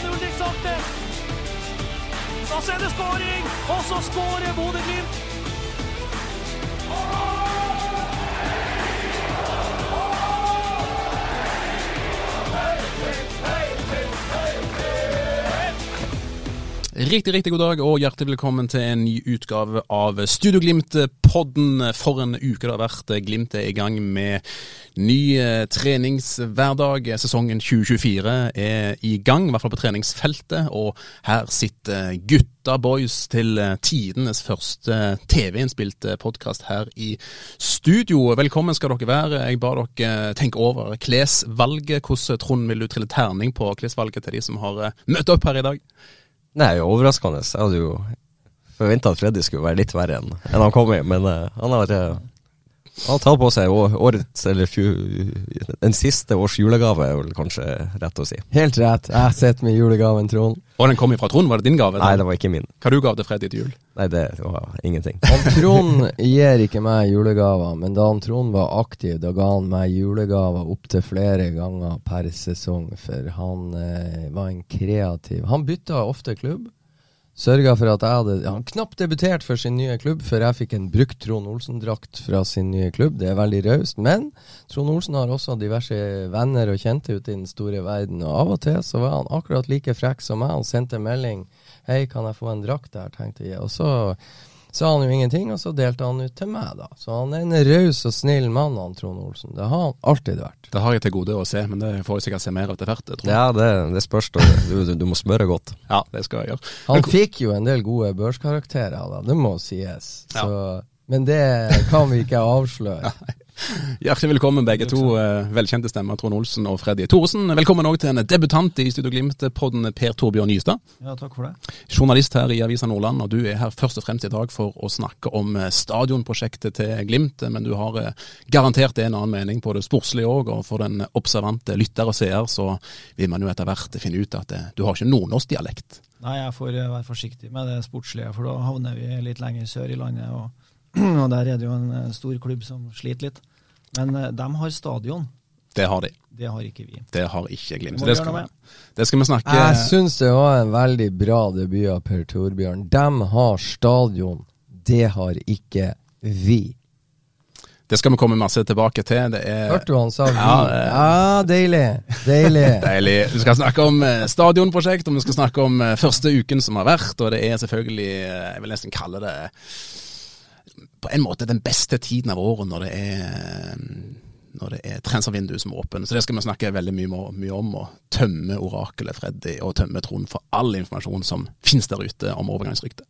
tilbake. Ulrik Salte. Da så er det skåring! Og så skårer Bodø-Glimt! Riktig, riktig god dag og hjertelig velkommen til en ny utgave av Studio Glimt-podden. For en uke det har vært. Glimt er i gang med ny eh, treningshverdag. Sesongen 2024 er i gang, i hvert fall på treningsfeltet. Og her sitter gutta boys til eh, tidenes første TV-innspilte podkast her i studio. Velkommen skal dere være. Jeg ba dere tenke over klesvalget. Hvordan, Trond, vil du trille terning på klesvalget til de som har eh, møtt opp her i dag? Nei, overraskende. Jeg hadde jo forventa at Freddy skulle være litt verre enn han kom i, men uh, han har uh, han har på seg årets, eller den siste års julegave, er vel kanskje rett å si. Helt rett. Jeg sitter med julegaven, Trond. Og den kom ifra Trond? Var det din gave? Nei, det var ikke min. Hva du gav til Freddy til jul? Nei, det var ingenting. Han Trond gir ikke meg julegaver, men da han Trond var aktiv, da ga han meg julegaver opptil flere ganger per sesong, for han eh, var en kreativ Han bytta ofte klubb. Sørga for at jeg hadde Han knapt debutert for sin nye klubb før jeg fikk en brukt Trond Olsen-drakt fra sin nye klubb. Det er veldig raust. Men Trond Olsen har også diverse venner og kjente ute i den store verden. Og av og til så var han akkurat like frekk som meg. Han sendte melding 'Hei, kan jeg få en drakt der?' tenkte jeg. Og så sa han jo ingenting, og så delte han ut til meg, da. Så han er en raus og snill mann, han Trond Olsen. Det har han alltid vært. Det har jeg til gode å se, men det får jeg sikkert se mer av etter hvert. Ja, det, det spørs. Du, du, du, må smøre godt. Ja, det skal jeg gjøre. Han fikk jo en del gode børskarakterer, da. Det må sies. Så, Ja. Men det kan vi ikke avsløre. Hjertelig velkommen begge to. eh, Velkjente stemmer, Trond Olsen og Freddy Thoresen. Velkommen òg til en debutant i Studio Glimt-podden, Per Torbjørn Nystad. Ja, takk for det. Journalist her i Avisa Nordland, og du er her først og fremst i dag for å snakke om eh, stadionprosjektet til Glimt. Men du har eh, garantert en annen mening på det sportslige òg, og for den observante lytter og seer så vil man jo etter hvert finne ut at du har ikke nordnorsk-dialekt. Nei, jeg får være forsiktig med det sportslige, for da havner vi litt lenger sør i landet. Og, og der er det jo en eh, stor klubb som sliter litt. Men eh, de har stadion. Det har de. Det har ikke vi. Det har ikke Glimt. Det det skal, det skal vi snakke Jeg syns det var en veldig bra debut av Per Torbjørn. De har stadion. Det har ikke vi. Det skal vi komme masse tilbake til. Det er Hørte du han sa vi? Ja, eh. Ja, deilig. Deilig. Deilig. Vi skal snakke om stadionprosjekt, og vi skal snakke om første uken som har vært. Og det er selvfølgelig, jeg vil nesten kalle det på en måte den beste tiden av året når det er når det er transfervindu som er åpen. Så det skal vi snakke veldig mye, mye om. Og tømme orakelet Freddy og tømme Trond for all informasjon som finnes der ute om overgangsryktet.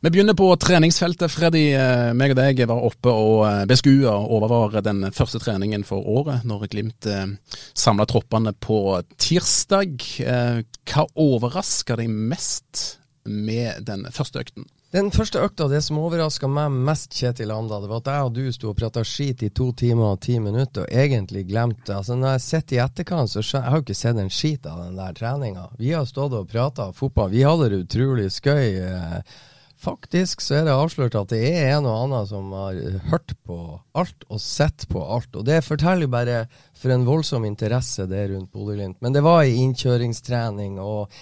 Vi begynner på treningsfeltet. Freddy, eh, meg og deg var oppe og eh, beskua og overvar den første treningen for året, når Glimt samla troppene på tirsdag. Eh, Hva overraska deg mest med den første økten? Den første økta, det som overraska meg mest, Kjetil Anda, det var at jeg og du sto og prata skit i to timer og ti minutter og egentlig glemte Altså Når jeg sitter i etterkant, så jeg har jo ikke sett en skit av den der treninga. Vi har stått og prata fotball. Vi hadde det utrolig skøy. eh, Faktisk så er det avslørt at det er en og annen som har hørt på alt og sett på alt. Og det forteller bare for en voldsom interesse det rundt Bodø-Glimt. Men det var ei innkjøringstrening, og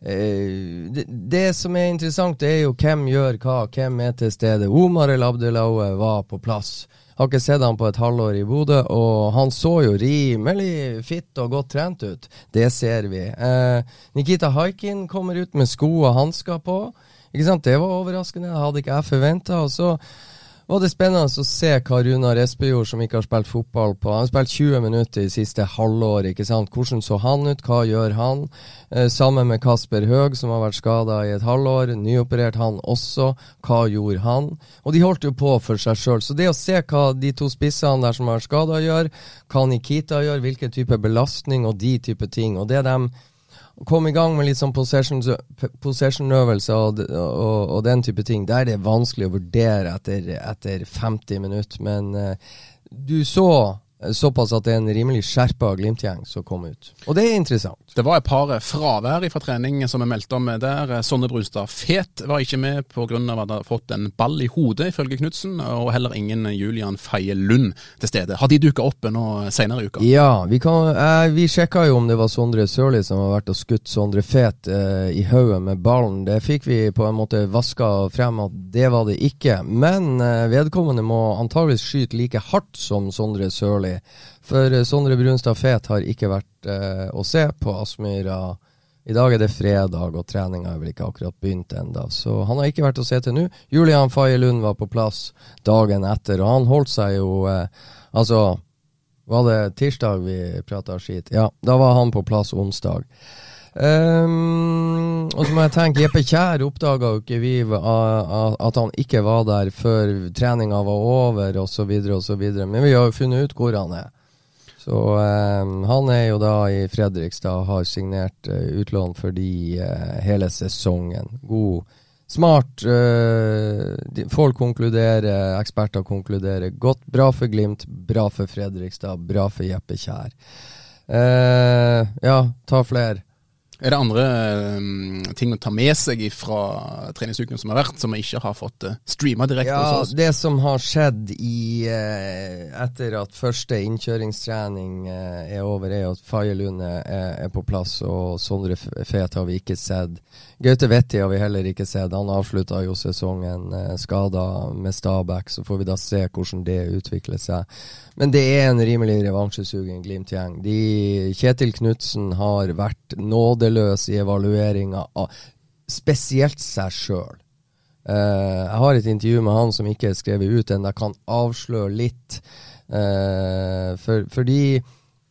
eh, det, det som er interessant, det er jo hvem gjør hva, hvem er til stede. Omar El Abdelaue var på plass. Har ikke sett han på et halvår i Bodø, og han så jo rimelig fitt og godt trent ut. Det ser vi. Eh, Nikita Haikin kommer ut med sko og hansker på. Ikke sant? Det var overraskende, det hadde ikke jeg forventa. Og så var det spennende å se hva Runar Espejord, som ikke har spilt fotball på Han har spilt 20 minutter i siste halvår. ikke sant? Hvordan så han ut? Hva gjør han? Eh, sammen med Kasper Høeg, som har vært skada i et halvår. Nyoperert han også. Hva gjorde han? Og de holdt jo på for seg sjøl. Så det å se hva de to spissene der som har vært skada, gjør, hva Nikita gjør, hvilken type belastning og de type ting. Og det de kom i gang med litt sånn possession-øvelser og, og, og den type ting. Der er det vanskelig å vurdere etter, etter 50 minutter. Men uh, du så Såpass at det er en rimelig skjerpa Glimt-gjeng som kom ut. Og det er interessant. Det var et par fravær fra trening som er meldt om der. Sonne Brunstad Fet var ikke med pga. at han hadde fått en ball i hodet, ifølge Knutsen. Og heller ingen Julian Feie Lund til stede. Har de dukka opp nå senere i uka? Ja, vi, kan, eh, vi sjekka jo om det var Sondre Sørli som har vært og skutt Sondre Fet eh, i hodet med ballen. Det fikk vi på en måte vaska frem at det var det ikke. Men eh, vedkommende må antageligvis skyte like hardt som Sondre Sørli. For eh, Sondre Brunstad Fet har ikke vært eh, å se på Aspmyra. I dag er det fredag, og treninga er vel ikke akkurat begynt enda, Så han har ikke vært å se til nå. Julian Faye Lund var på plass dagen etter, og han holdt seg jo eh, Altså, var det tirsdag vi prata skit? Ja, da var han på plass onsdag. Um, og så må jeg tenke, Jeppe Kjær oppdaga jo ikke vi uh, at han ikke var der før treninga var over osv., osv. Men vi har jo funnet ut hvor han er. Så um, han er jo da i Fredrikstad og har signert uh, utlån for de uh, hele sesongen. God, smart. De, folk konkluderer, eksperter konkluderer. Godt, bra for Glimt, bra for Fredrikstad, bra for Jeppe Kjær. ja, ta flere. Er det andre um, ting å ta med seg fra treningsuken som har vært, som vi ikke har fått uh, streama direkte ja, hos oss? Det som har skjedd i, uh, etter at første innkjøringstrening uh, er over, er at Faye Lund er, er, på plass, og Sondre Fet har vi ikke sett. Gaute Vetti har vi heller ikke sett. Han avslutta jo sesongen uh, skada med Stabæk, så får vi da se hvordan det utvikler seg. Men det er en rimelig revansjesugen Glimt-gjeng. Kjetil Knutsen har vært nådeløs i evalueringa av spesielt seg sjøl. Eh, jeg har et intervju med han som ikke er skrevet ut ennå, kan avsløre litt. Uh, for, fordi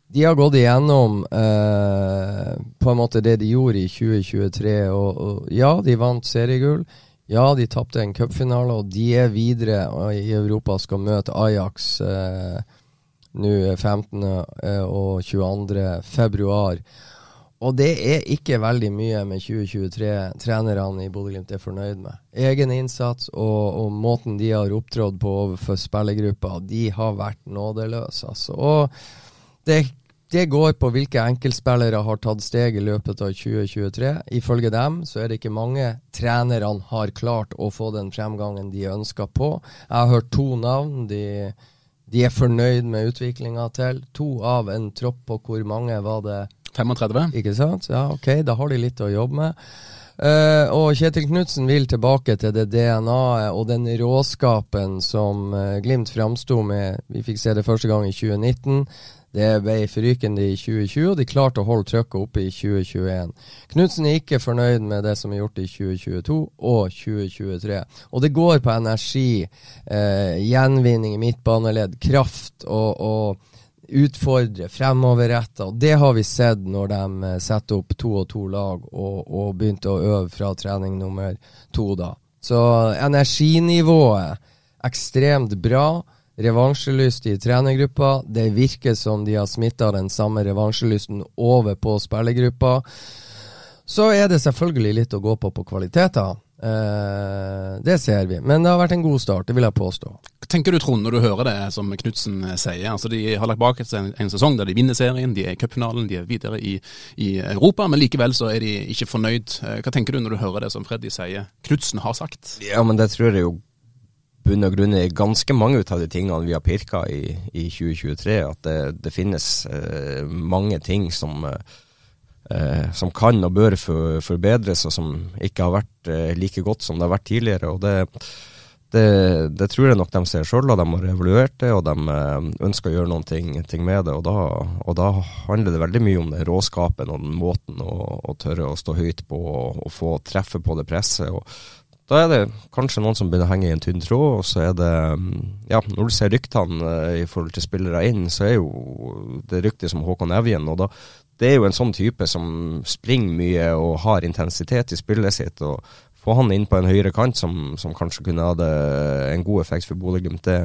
de har gått igjennom eh, på en måte det de gjorde i 2023. Og, og ja, de vant seriegull. Ja, de tapte en cupfinale, og de er videre i Europa og skal møte Ajax. eh, nå 15. Eh, og 22. februar. Og det er ikke veldig mye med 2023-trenerne i Bodø-Glimt er fornøyd med. Egen innsats og, og, måten de har opptrådt på overfor spillergruppa, de har vært nådeløse, altså. Og det, det, går på hvilke enkeltspillere har tatt steg i løpet av 2023. Ifølge dem så er det ikke mange trenerne har klart å få den fremgangen de ønsker på. Jeg har hørt to navn. de de er fornøyd med utviklinga til. To av en tropp på hvor mange var det? 35. Ikke sant? Ja, ok, da har de litt å jobbe med. Uh, og Kjetil Knutsen vil tilbake til det DNA-et og den råskapen som uh, Glimt framsto med. Vi fikk se det første gang i 2019. Det ble forrykende i 2020, og de klarte å holde trykket oppe i 2021. Knutsen er ikke fornøyd med det som er gjort i 2022 og 2023. Og det går på energi, eh, gjenvinning i midtbaneledd, kraft og, og utfordre, fremoverretta. Det har vi sett når de eh, setter opp to og to lag og, og begynte å øve fra trening nummer to, da. Så energinivået ekstremt bra revansjelyst i trenergruppa. Det virker som de har smitta den samme revansjelysten over på spillergruppa. Så er det selvfølgelig litt å gå på på kvaliteter. Eh, det ser vi, men det har vært en god start, det vil jeg påstå. Hva tenker du Trond når du hører det som Knutsen sier? Altså De har lagt bak seg en, en, sesong der de vinner serien, de er i cupfinalen, de er videre i, i, Europa, men likevel så er de ikke fornøyd. Eh, hva tenker du når du hører det som Freddy sier Knutsen har sagt? Ja, men det tror jeg jo bunn og grunn i ganske mange av de tingene vi har pirka i, i 2023. At det, det finnes eh, mange ting som, eh, som kan og bør for, forbedres, og som ikke har vært eh, like godt som det har vært tidligere. og det, det, det tror jeg nok de ser sjøl, og de har evaluert det, og de eh, ønsker å gjøre noen ting, ting med det. Og da, og da, handler det veldig mye om den råskapen og den måten å, å tørre å stå høyt på og, og få treffe på det presset. og da er det kanskje noen som begynner å henge i en tynn tråd, og så er det mm, Ja, når du ser ryktene uh, i forhold til spillere inn, så er jo det ryktet som Håkon Evjen. Og da, det er jo en sånn type som springer mye og har intensitet i spillet sitt. og Få han inn på en høyre kant som, som kanskje kunne hatt en god effekt for Bodø-Glimt, det,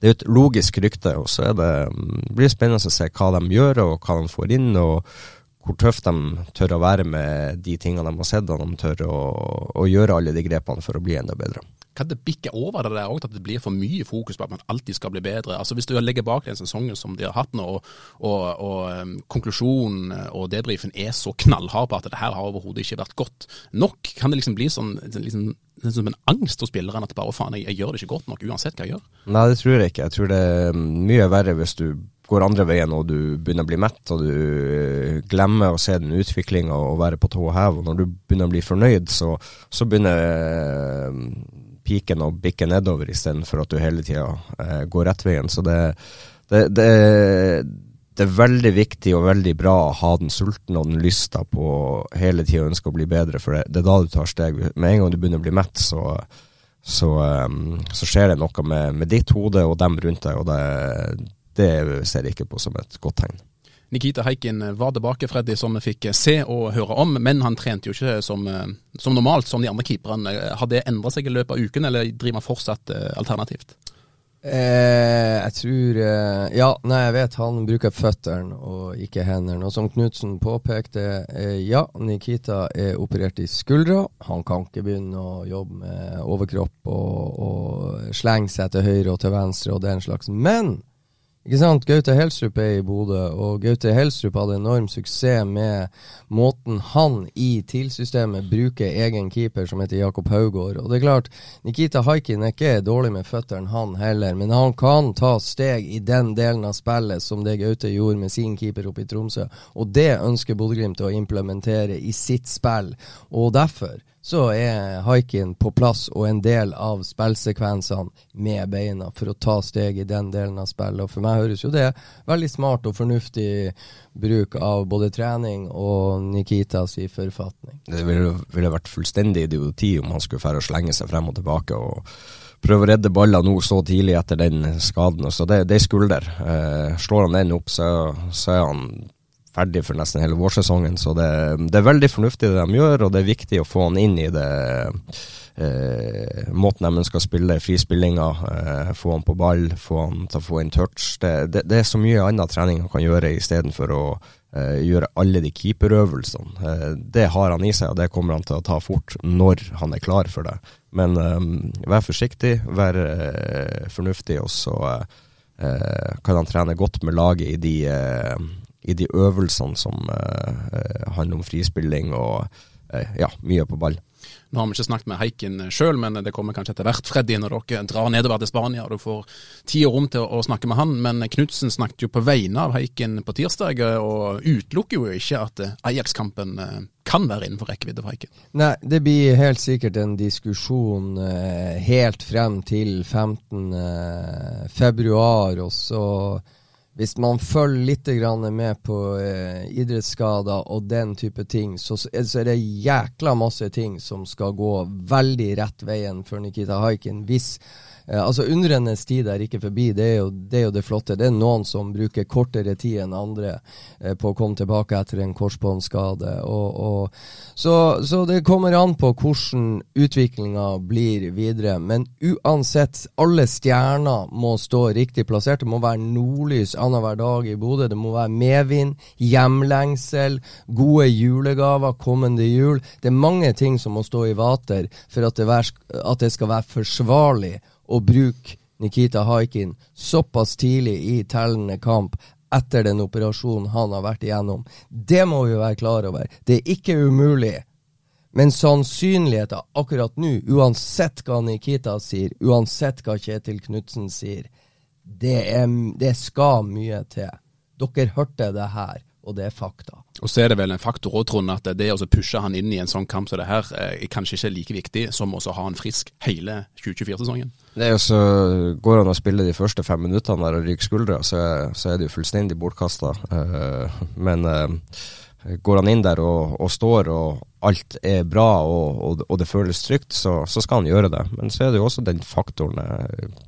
det er jo et logisk rykte. Og så er det, mm, blir det spennende å se hva de gjør, og hva de får inn. og hvor tøft de tør å være med de tingene de har sett, og de tør å, å gjøre alle de grepene for å bli enda bedre. kan det bikke over det der òg, at det blir for mye fokus på at man alltid skal bli bedre? Altså Hvis du legger bak den sesongen som de har hatt nå, og, og, og um, konklusjonen og debrifen er så knallhard på at det her har overhodet ikke vært godt nok, kan det liksom bli sånn liksom, som en angst hos spillerne at bare faen, jeg, jeg, gjør det ikke godt nok uansett hva jeg gjør? Nei, det tror jeg ikke. Jeg tror det er mye verre hvis du går andre veien og du begynner å bli mett og du glemmer å se den utviklinga og være på tå hev. Og når du begynner å bli fornøyd, så, så begynner piken å bikke nedover istedenfor at du hele tida eh, går rett veien. Så det, det, det, det, er veldig viktig og veldig bra å ha den sulten og den lysta på hele tida ønske å bli bedre, for det, er da du tar steg. Med en gang du begynner å bli mett, så, så, um, så skjer det noe med, med, ditt hode og dem rundt deg, og det, det ser jeg ikke på som et godt tegn. Nikita Heikin var tilbake, Freddy, som vi fikk se og høre om. Men han trente jo ikke som, som normalt, som de andre keeperne. Har det endra seg i løpet av uken, eller driver man fortsatt eh, alternativt? Eh, jeg tror eh, Ja, nei, jeg vet han bruker føttene og ikke hendene. Og som Knutsen påpekte, eh, ja, Nikita er operert i skuldra. Han kan ikke begynne å jobbe med overkropp og, og slenge seg til høyre og til venstre og den slags. Men ikke sant? Gaute Helstrup er i Bodø, og Gaute Helstrup hadde enorm suksess med måten han i TIL-systemet bruker egen keeper, som heter Jakob Haugård. Og det er klart, Nikita Haikin er ikke dårlig med føttene, han heller, men han kan ta steg i den delen av spillet som det Gaute gjorde med sin keeper oppe i Tromsø, og det ønsker Bodø-Glimt å implementere i sitt spill. Og derfor så er haiken på plass og en del av spillsekvensene med beina for å ta steg i den delen av spillet. Og For meg høres jo det veldig smart og fornuftig bruk av både trening og Nikitas i forfatning. Det ville, ville vært fullstendig idioti om han skulle fære å slenge seg frem og tilbake. og prøve å redde baller nå så tidlig etter den skaden. Så det, det er skulder. Eh, slår han den opp, så, så er han ferdig for nesten hele vårsesongen. Så det, det, er veldig fornuftig det de gjør, og det er viktig å få han inn i det eh, måten de å spille, frispillinga. Eh, få han på ball, få han til å få inn touch. Det, det, det er så mye annen trening han kan gjøre istedenfor å eh, gjøre alle de keeperøvelsene. Eh, det har han i seg, og det kommer han til å ta fort når han er klar for det. Men eh, vær forsiktig, vær eh, fornuftig, og så kan han trene godt med laget i de i de øvelsene som uh, handler om frispilling og uh, ja, mye på ball. Nå har vi ikke snakket med Heiken sjøl, men det kommer kanskje etter hvert, Freddy, når dere drar nedover til Spania og du får tid og rom til å, snakke med han. Men Knutsen snakket jo på vegne av Heiken på tirsdag, og utelukker jo ikke at Ajax-kampen kan være innenfor rekkevidde for Heiken. Nei, det blir helt sikkert en diskusjon eh, helt frem til 15. Eh, februar, og så hvis man følger litt med på eh, idrettsskader og den type ting, så, så, er det jækla masse ting som skal gå veldig rett veien for Nikita Haikin. Hvis altså Undrenes tid er ikke forbi, det er, jo, det er, jo, det flotte. Det er noen som bruker kortere tid enn andre eh, på å komme tilbake etter en korsbåndskade. Så, så, det kommer an på hvordan utviklinga blir videre. Men uansett, alle stjerner må stå riktig plassert. Det må være nordlys annenhver dag i Bodø. Det må være medvind, hjemlengsel, gode julegaver kommende jul. Det er mange ting som må stå i vater for at det, at det skal være forsvarlig å bruke Nikita Haikin såpass tidlig i tellende kamp etter den operasjonen han har vært igjennom. Det må vi være klar over. Det er ikke umulig. Men sannsynligheten akkurat nå, uansett hva Nikita sier, uansett hva Kjetil Knutsen sier, det, er, det skal mye til. Dere hørte det her og det er fakta. Og så er det vel en faktor òg, Trond, at det å pushe han inn i en sånn kamp som det her, er kanskje ikke like viktig som å ha han frisk hele 2024-sesongen. Det er jo så Går han og spiller de første fem minuttene der og ryker skuldra, så, så, er det jo fullstendig bortkasta. Uh, men uh, går han inn der og, og, står og alt er bra og, og, og det føles trygt, så, så, skal han gjøre det. Men så er det jo også den faktoren uh,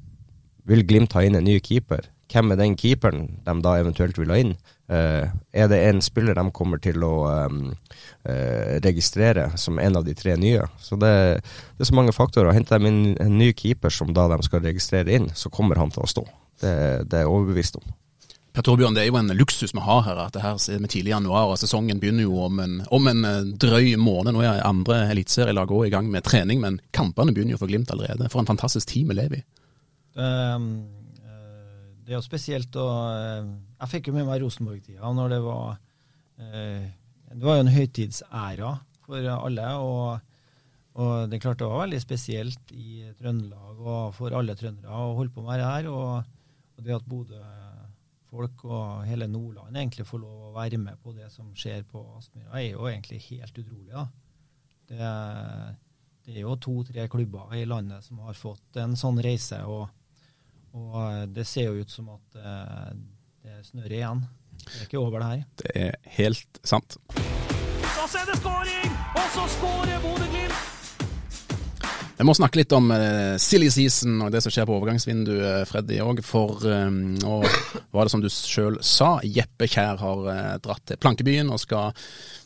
Vil Glimt ha inn en ny keeper? Hvem er den keeperen de da eventuelt vil ha inn? Uh, er det en spiller de kommer til å um, uh, registrere som en av de tre nye? Så det, det er så mange faktorer. Henter de inn en ny keeper som da de skal registrere inn, så kommer han til å stå. Det, det er jeg overbevist om. Per Torbjørn, det er jo en luksus vi har her. at det her er tidlig i januar, og sesongen begynner jo om en, om en eh, drøy måned. Nå er andre eliteserielag òg i gang med trening, men kampene begynner jo for Glimt allerede. For en fantastisk tid vi lever i. Um, eh, det er jo spesielt å eh, Jeg fikk jo med meg Rosenborg-tida når det var eh, Det var jo en høytidsæra for alle. og og det er klart det var veldig spesielt i Trøndelag og for alle trøndere å holde på med det her. Og, og det at Bodø folk og hele Nordland egentlig får lov å være med på det som skjer på Aspmyra, er jo egentlig helt utrolig. da. Det, det er jo to-tre klubber i landet som har fått en sånn reise, og, og det ser jo ut som at det, igjen. Det er ikke over, det her. Det er helt sant. Så er det skåring! Og så skårer Bodø-Glimt! Jeg må snakke litt om uh, silly season og det som skjer på overgangsvinduet, Freddy òg. For um, og var det som du sjøl sa, Jeppe Kjær har uh, dratt til Plankebyen og skal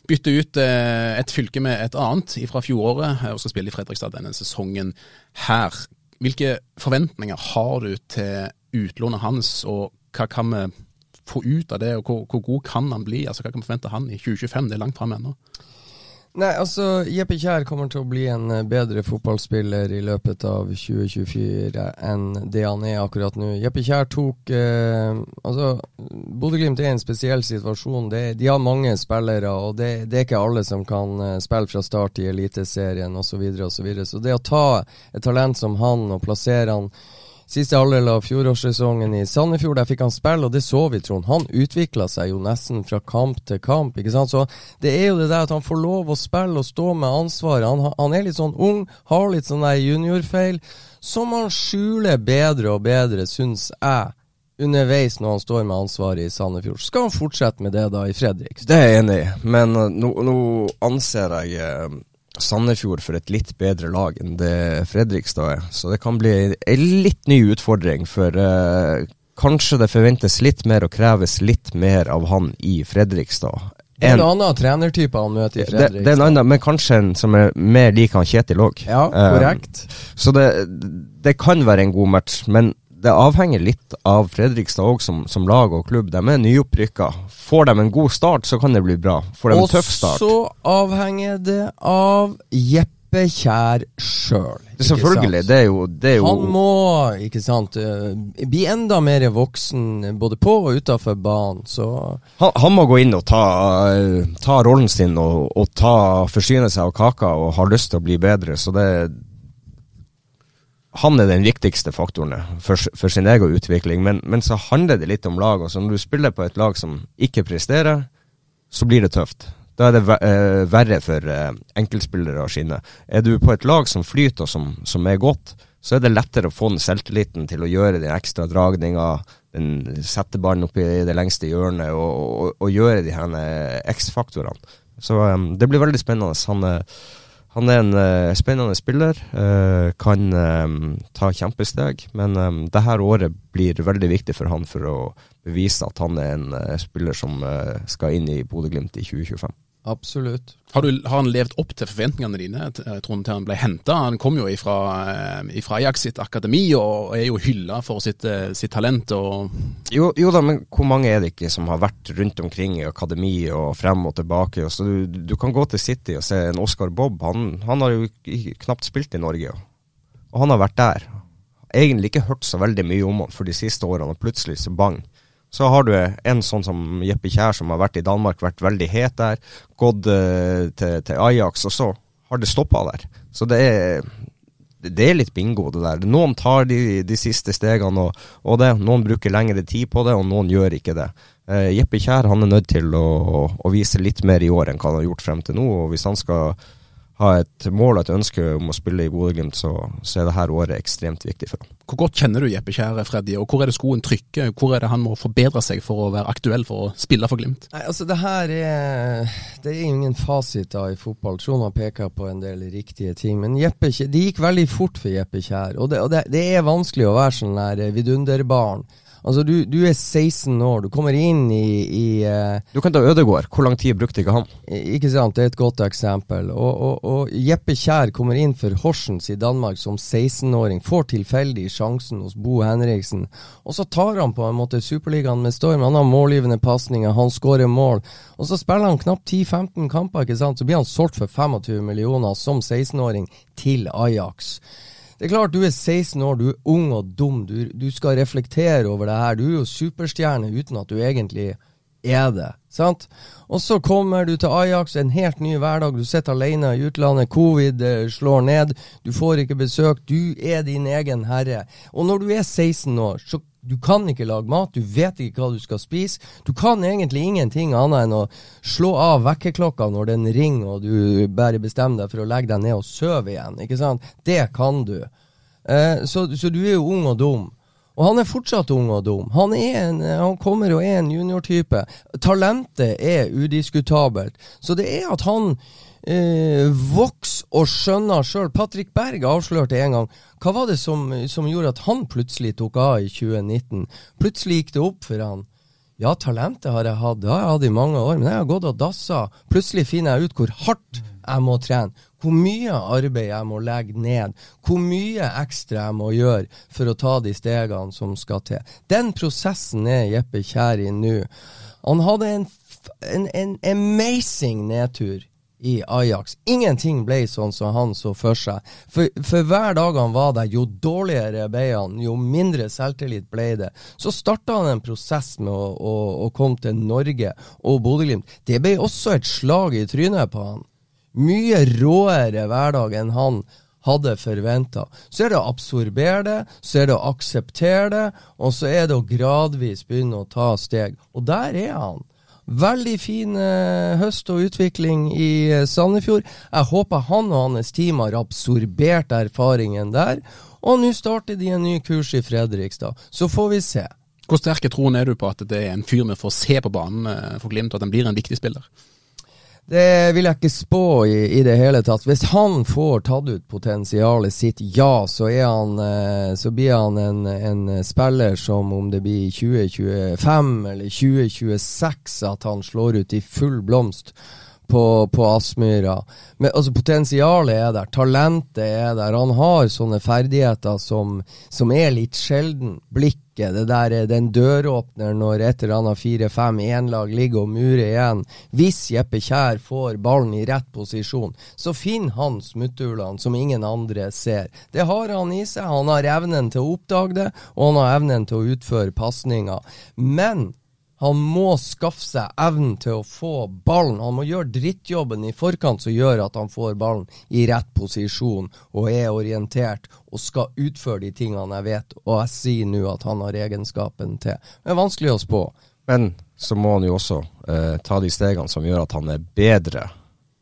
bytte ut uh, et fylke med et annet fra fjoråret, og skal spille i Fredrikstad denne sesongen her. Hvilke forventninger har du til utlånet hans, og hva kan vi få ut av det, og hvor, hvor god kan han bli? Altså, Hva kan vi forvente han i 2025? Det er langt fram ennå. Nei, altså Jeppe Kjær kommer til å bli en eh, bedre fotballspiller i løpet av 2024 enn det han er akkurat nå. Jeppe Kjær tok eh, Altså, Bodø-Glimt er i en spesiell situasjon. Det, de har mange spillere, og det, det, er ikke alle som kan eh, spille fra start i Eliteserien osv. Så, videre, og så, videre. så det å ta et talent som han og plassere han Siste halvdel av fjorårssesongen i Sandefjord, der fikk han spille, og det så vi, Trond. Han utvikla seg jo nesten fra kamp til kamp, ikke sant. Så det er jo det der at han får lov å spille og stå med ansvaret. Han, han er litt sånn ung, har litt sånn der juniorfeil, som han skjuler bedre og bedre, syns jeg underveis når han står med ansvaret i Sandefjord. Skal han fortsette med det da i Fredrik? Det er jeg enig i, men uh, nå, nå, anser jeg uh, Sandefjord for et litt bedre lag enn det Fredrikstad er. Så det kan bli en litt ny utfordring, for uh, kanskje det forventes litt mer og kreves litt mer av han i Fredrikstad. Det er en annen trenertype han møter i Fredrikstad. Det, det, er en annen, men kanskje en som er mer lik han Kjetil òg. Ja, korrekt. Uh, så det, det kan være en god match, men det avhenger litt av Fredrikstad òg som, som, lag og klubb. De er nyopprykka. Får de en god start, så kan det bli bra. Får de en tøff start Og så avhenger det av Jeppe Kjær sjøl. Selvfølgelig. Det er, jo, det er, jo, Han må, ikke sant, eh, bli enda mer voksen både på og utafor banen, så han, han, må gå inn og ta, ta rollen sin og, og ta, forsyne seg av kaka og har lyst til å bli bedre. Så det, han er den viktigste faktoren for, for sin egen utvikling, men, men, så handler det litt om lag. Også. når du spiller på et lag som ikke presterer, så blir det tøft. Da er det uh, verre for uh, enkeltspillere å skinne. Er du på et lag som flyter og som, som, er godt, så er det lettere å få den selvtilliten til å gjøre den ekstra dragninga, sette ballen opp i det lengste hjørnet og, og, og gjøre de her eh, X-faktorene. Så um, det blir veldig spennende. Han er han er en uh, spennende spiller, uh, kan um, ta kjempesteg. Men um, det her året blir veldig viktig for han for å bevise at han er en uh, spiller som skal inn i Bodø-Glimt i 2025. Absolutt. Har, du, har, han levd opp til forventningene dine, Trond, til han ble henta? Han kom jo ifra, eh, ifra Ajax sitt akademi og er jo hylla for sitt, eh, sitt talent. Jo, jo, da, men hvor mange er det ikke som har vært rundt omkring i akademi og frem og tilbake? Og så du, du, kan gå til City og se en Oscar Bob. Han, han har jo knapt spilt i Norge, og han har vært der. Egentlig ikke hørt så veldig mye om han for de siste årene, og plutselig så bang. Så har du en sånn som Jeppe Kjær, som har vært i Danmark, vært veldig het der. Gått uh, til, til, Ajax, og så har det stoppa der. Så det er, det er litt bingo, det der. Noen tar de, de siste stegene, og, og, det. Noen bruker lengre tid på det, og noen gjør ikke det. Uh, Jeppe Kjær han er nødt til å, å, vise litt mer i år enn hva han har gjort frem til nå. og Hvis han skal ha et mål og et ønske om å spille i Bodø-Glimt, så, så, er dette året ekstremt viktig for ham. Hvor godt kjenner du Jeppe Kjære, Freddy, og hvor er det skoen trykker? Hvor er det han må forbedre seg for å være aktuell for å spille for Glimt? Nei, altså Det her er Det er ingen fasit da i fotball. Trond har peka på en del riktige ting. Men Jeppe, det gikk veldig fort for Jeppe Kjær. Og det, og det, det er vanskelig å være sånn vidunderbarn Altså, du, du er 16 år, du kommer inn i, i uh, Du kan ta Ødegård. Hvor lang tid brukte ikke han? Ikke sant, det er et godt eksempel. Og, og, og Jeppe Kjær kommer inn for Horsens i Danmark som 16-åring. Får tilfeldig sjansen hos Bo Henriksen. Og så tar han på en måte Superligaen med storm. Han har målgivende pasninger, han skårer mål. Og så spiller han knapt 10-15 kamper, ikke sant. Så blir han solgt for 25 millioner som 16-åring til Ajax. Det er klart du er 16 år, du er ung og dum, du, du skal reflektere over det her. Du er jo superstjerne uten at du egentlig er det. sant? Og så kommer du til Ajax, en helt ny hverdag. Du sitter alene i utlandet, covid eh, slår ned, du får ikke besøk. Du er din egen herre. Og når du er 16 år, så du kan ikke lage mat, du vet ikke hva du skal spise. Du kan egentlig ingenting annet enn å slå av vekkerklokka når den ringer og du bare bestemmer deg for å legge deg ned og sove igjen. ikke sant? Det kan du. Eh, så, så, du er jo ung og dum. Og han er fortsatt ung og dum. Han, en, han kommer og er en juniortype. Talentet er udiskutabelt. Så det er at han eh, vokse og skjønner sjøl. Patrick Berg avslørte en gang hva var det som, som, gjorde at han plutselig tok av i 2019. Plutselig gikk det opp for han. Ja, talentet har jeg hatt, det har jeg hatt i mange år, men jeg har gått og dassa. Plutselig finner jeg ut hvor hardt jeg må trene, hvor mye arbeid jeg må legge ned, hvor mye ekstra jeg må gjøre for å ta de stegene som skal til. Den prosessen er Jeppe Kjær i nå. Han hadde en, en, en amazing nedtur i Ajax. Ingenting ble sånn som han så for seg. For, for hver dag han var der, jo dårligere ble han, jo mindre selvtillit ble det. Så starta han en prosess med å, å, å komme til Norge og Bodø-Glimt. Det ble også et slag i trynet på han. Mye råere hverdag enn han hadde forventa. Så er det å absorbere det, så er det å akseptere det, og så er det å gradvis begynne å ta steg. Og der er han. Veldig fin eh, høst og utvikling i eh, Sandefjord. Jeg håper han og hans team har absorbert erfaringen der. Og nå starter de en ny kurs i Fredrikstad. Så får vi se. Hvor sterke troen er du på at det er en fyr vi får se på banen eh, for Glimt, og at han blir en viktig spiller? Det vil jeg ikke spå i, i, det hele tatt. Hvis han får tatt ut potensialet sitt, ja, så, han, eh, så blir han en, en, spiller som om det blir 2025 eller 2026 at han slår ut i full blomst på, på Aspmyra. Altså, potensialet er der, talentet er der. Han har sånne ferdigheter som, som er litt sjelden. Blikket. Det der, er den døråpneren når et eller annet fire-fem enlag ligger og murer igjen. Hvis Jeppe Kjær får ballen i rett posisjon, så finner han smutthullene som ingen andre ser. Det har han i seg. Han har evnen til å oppdage det, og han har evnen til å utføre pasninger. Men han må skaffe seg evnen til å få ballen. Han må gjøre drittjobben i forkant som gjør at han får ballen i rett posisjon og er orientert og skal utføre de tingene jeg vet, og jeg sier nå at han har egenskapen til. Det er vanskelig å spå. Men så må han jo også eh, ta de stegene som gjør at han er bedre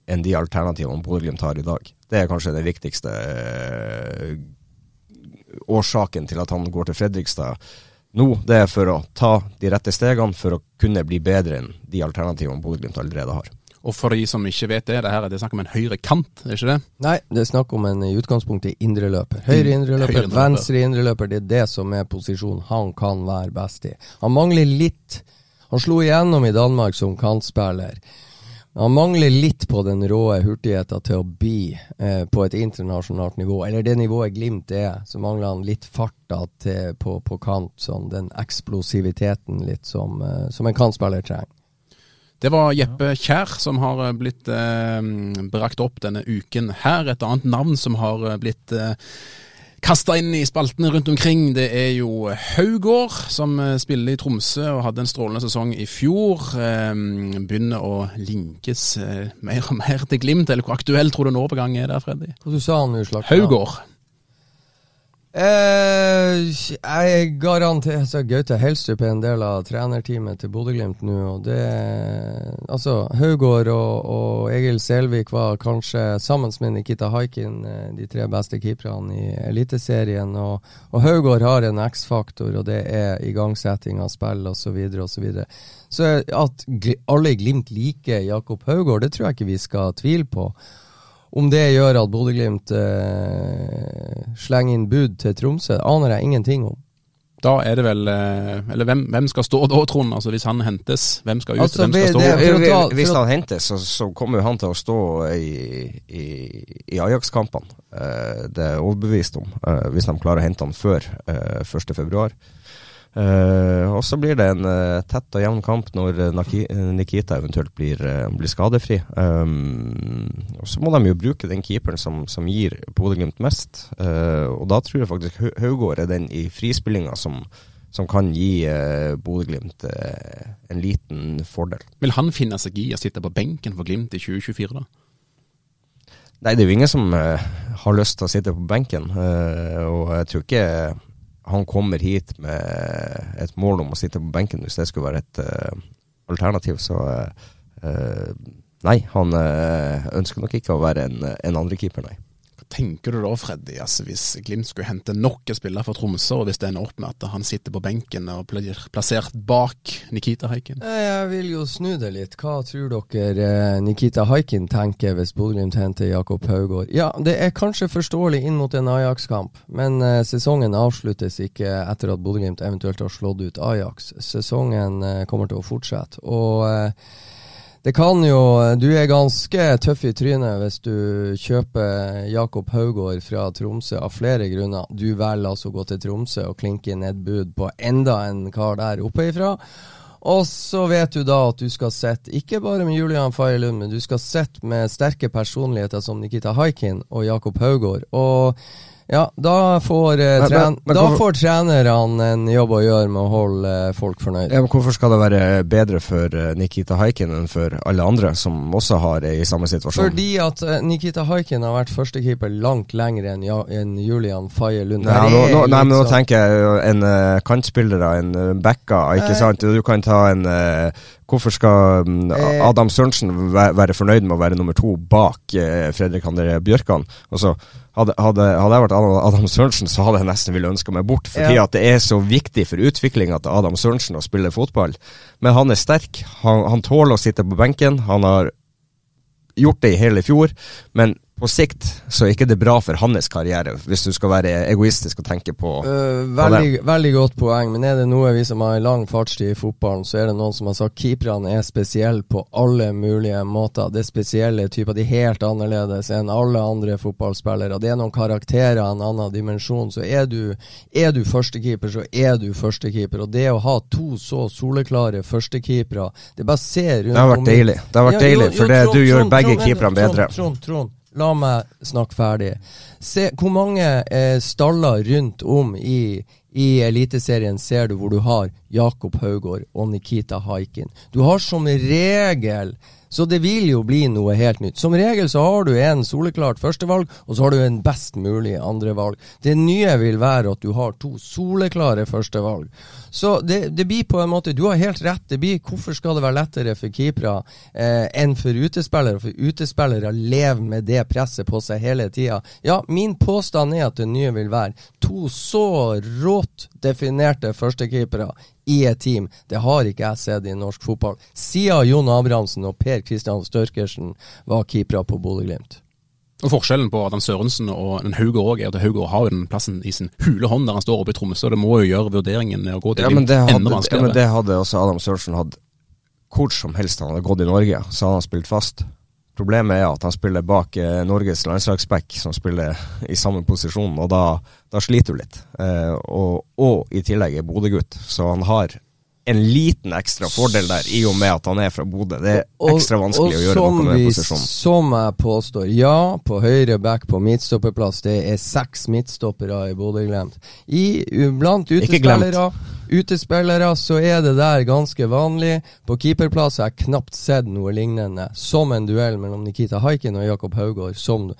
enn de alternativene Bodø-Glimt har i dag. Det er kanskje den viktigste eh, årsaken til at han går til Fredrikstad nå, det er for å ta de rette stegene for å kunne bli bedre enn de alternativene Bodø-Glimt allerede har. Og for de som ikke vet det, det her er det snakk om en høyre kant, er ikke det? Nei, det er snakk om en i utgangspunktet indreløper. Høyre indreløper, venstre indreløper, det er det som er posisjonen han kan være best i. Han mangler litt Han slo igjennom i Danmark som kantspiller. Han mangler litt på den råe hurtigheten til å bli eh, på et internasjonalt nivå. Eller det nivået Glimt er, så mangler han litt farta til, på, på, kant. Sånn, den eksplosiviteten litt som, eh, som en kantspiller trenger. Det var Jeppe Kjær som har eh, blitt eh, brakt opp denne uken her. Et annet navn som har eh, blitt eh, kasta inn i spaltene rundt omkring, det er jo Haugård, som eh, spiller i Tromsø og hadde en strålende sesong i fjor. Ehm, begynner å linkes eh, mer og mer til Glimt, eller hvor aktuell tror du en overgang er der, Freddy? Hva du sa han nå, Haugård. Eh, jeg garanterer så Gaute Helstrup er en del av trenerteamet til Bodø-Glimt nå. og det Altså, Haugård og, og, Egil Selvik var kanskje sammen med Nikita Haikin eh, de tre beste keeperne i Eliteserien. Og, og Haugård har en X-faktor, og det er igangsetting av spill osv. Så, og så, videre. så at alle i Glimt liker Jakob Haugård, det tror jeg ikke vi skal tvile på. Om det gjør at Bodø-Glimt eh, slenger inn bud til Tromsø, aner jeg ingenting om. Da er det vel eh, Eller hvem, hvem skal stå da, Trond? Altså Hvis han hentes, hvem skal ut? Altså, hvem skal stå? det- det, det, Hvis han hentes, så, så kommer han til å stå i, i, i Ajax-kampene. Eh, det er jeg overbevist om, eh, hvis de klarer å hente han før eh, 1.2. Uh, og så blir det en eh, tett og jevn kamp når eh, Nikita eventuelt blir, eh, blir skadefri. Um, og så må de jo bruke den keeperen som, som gir Bodø-Glimt mest. Eh, og da tror jeg faktisk Haugård er den i frispillinga som, som kan gi uh, Bodø-Glimt eh, en liten fordel. Vil han finne seg i å sitte på benken for Glimt i 2024, da? Nei, det er jo ingen som eh, har lyst til å sitte på benken. eh, og jeg tror ikke han kommer hit med et mål om å sitte på benken hvis det skulle være et uh, alternativ. Så eh, nei, han ønsker nok ikke å være en, en andrekeeper, nei. Tenker du da, Freddy, altså hvis Glimt skulle hente nok en spiller fra Tromsø, og hvis det ender opp med at han sitter på benken og blir plassert bak Nikita Haikin? Jeg vil jo snu det litt. Hva tror dere eh, Nikita Haikin tenker hvis Bodø-Glimt henter Jakob Haugård? Ja, det er kanskje forståelig inn mot en Ajax-kamp, men eh, sesongen avsluttes ikke etter at Bodø-Glimt eventuelt har slått ut Ajax. Sesongen eh, kommer til å fortsette. Og det kan jo Du er ganske tøff i trynet hvis du kjøper Jakob Haugård fra Tromsø av flere grunner. Du velger altså å gå til Tromsø og klinke inn et bud på enda en kar der oppe ifra. Og så vet du da at du skal sitte, ikke bare med Julian Faye men du skal sitte med sterke personligheter som Nikita Haikin og Jakob Haugård. Og ja, da får, eh, Men- tren men- men da hvorfor- får trenerne en jobb å gjøre med å holde eh, folk fornøyd. Ja, men hvorfor skal det være bedre for eh, Nikita Haikin enn for alle andre som også har i samme situasjon? Fordi at eh, Nikita Haikin har vært førstekeeper langt lenger enn ja, en Julian Faye Lund. Nei, nå, nå, nei, men nå tenker jeg en uh, kantspillere, en uh, backa, ikke nei. sant? Du kan ta en eh, Hvorfor skal mm. Adam Sørensen væ- være fornøyd med å være nummer to bak Fredrik André Bjørkan? Og så hadde, hadde, hadde jeg vært Adam, Sørensen, så hadde jeg nesten ville ønske meg bort. Fordi Ja. at det er så viktig for utviklinga til Adam Sørensen å spille fotball. Men han er sterk. Han, han tåler å sitte på benken. Han har gjort det i hele fjor, men på sikt så er ikke det bra for hans karriere, hvis du skal være egoistisk og tenke på uh, veldig, veldig godt poeng, men er det noe vi som har lang fartstid i fotballen, så er det noen som har sagt keeperne er spesielle på alle mulige måter. Det er spesielle typer, de er helt annerledes enn alle andre fotballspillere. Det er noen karakterer, en annen dimensjon. Så er du, er du førstekeeper, så er du førstekeeper. Og det å ha to så soleklare førstekeepere Det bare ser rundt Det har vært deilig. Det har vært Ja, jo, deilig, jo, for det, Trond, du gjør Trond, begge keeperne bedre. Trond. Trond, Trond, la meg snakke ferdig. Se, hvor mange eh, staller rundt om i, i Eliteserien ser du hvor du har Jakob Haugård og Nikita Haikin? Du har som regel så det vil jo bli noe helt nytt. Som regel så har du en soleklart førstevalg, og så har du en best mulig andrevalg. Det nye vil være at du har to soleklare førstevalg. Så det, det blir på en måte Du har helt rett. Det blir Hvorfor skal det være lettere for keepere eh, enn for utespillere? For utespillere lever med det presset på seg hele tida. Ja, min påstand er at det nye vil være to så rått definerte førstekeepere i et team. Det har ikke jeg sett i norsk fotball siden Jon Abrahamsen og Per Kristian Størkersen var keepere på Bodø-Glimt. Og Forskjellen på Adam Sørensen og en Haugård er at Haugård har jo den plassen i sin hule hånd der han står oppe i Tromsø. Det må jo gjøre vurderingen å gå til Ja, men Glimt det enda vanskeligere. ja, men det hadde også Adam Sørensen hatt hvor som helst han hadde gått i Norge, så hadde han spilt fast. Problemet er at han spiller bak eh, Norges landslagsback, som spiller i samme posisjon, og da, da sliter du litt. Eh, og, og i tillegg er Bodø-gutt, så han har en liten ekstra fordel der, i og med at han er fra Bodø. Det er ekstra vanskelig å gjøre noe med vi- den posisjonen. Som jeg påstår, ja, på høyre back på midtstopperplass. Det er seks midtstoppere i Bodø glemt. I- Blant utespillere Utespillere så er det der ganske vanlig. På keeperplass har jeg knapt sett noe lignende, som en duell mellom Nikita Haikin og Jakob Haugård, som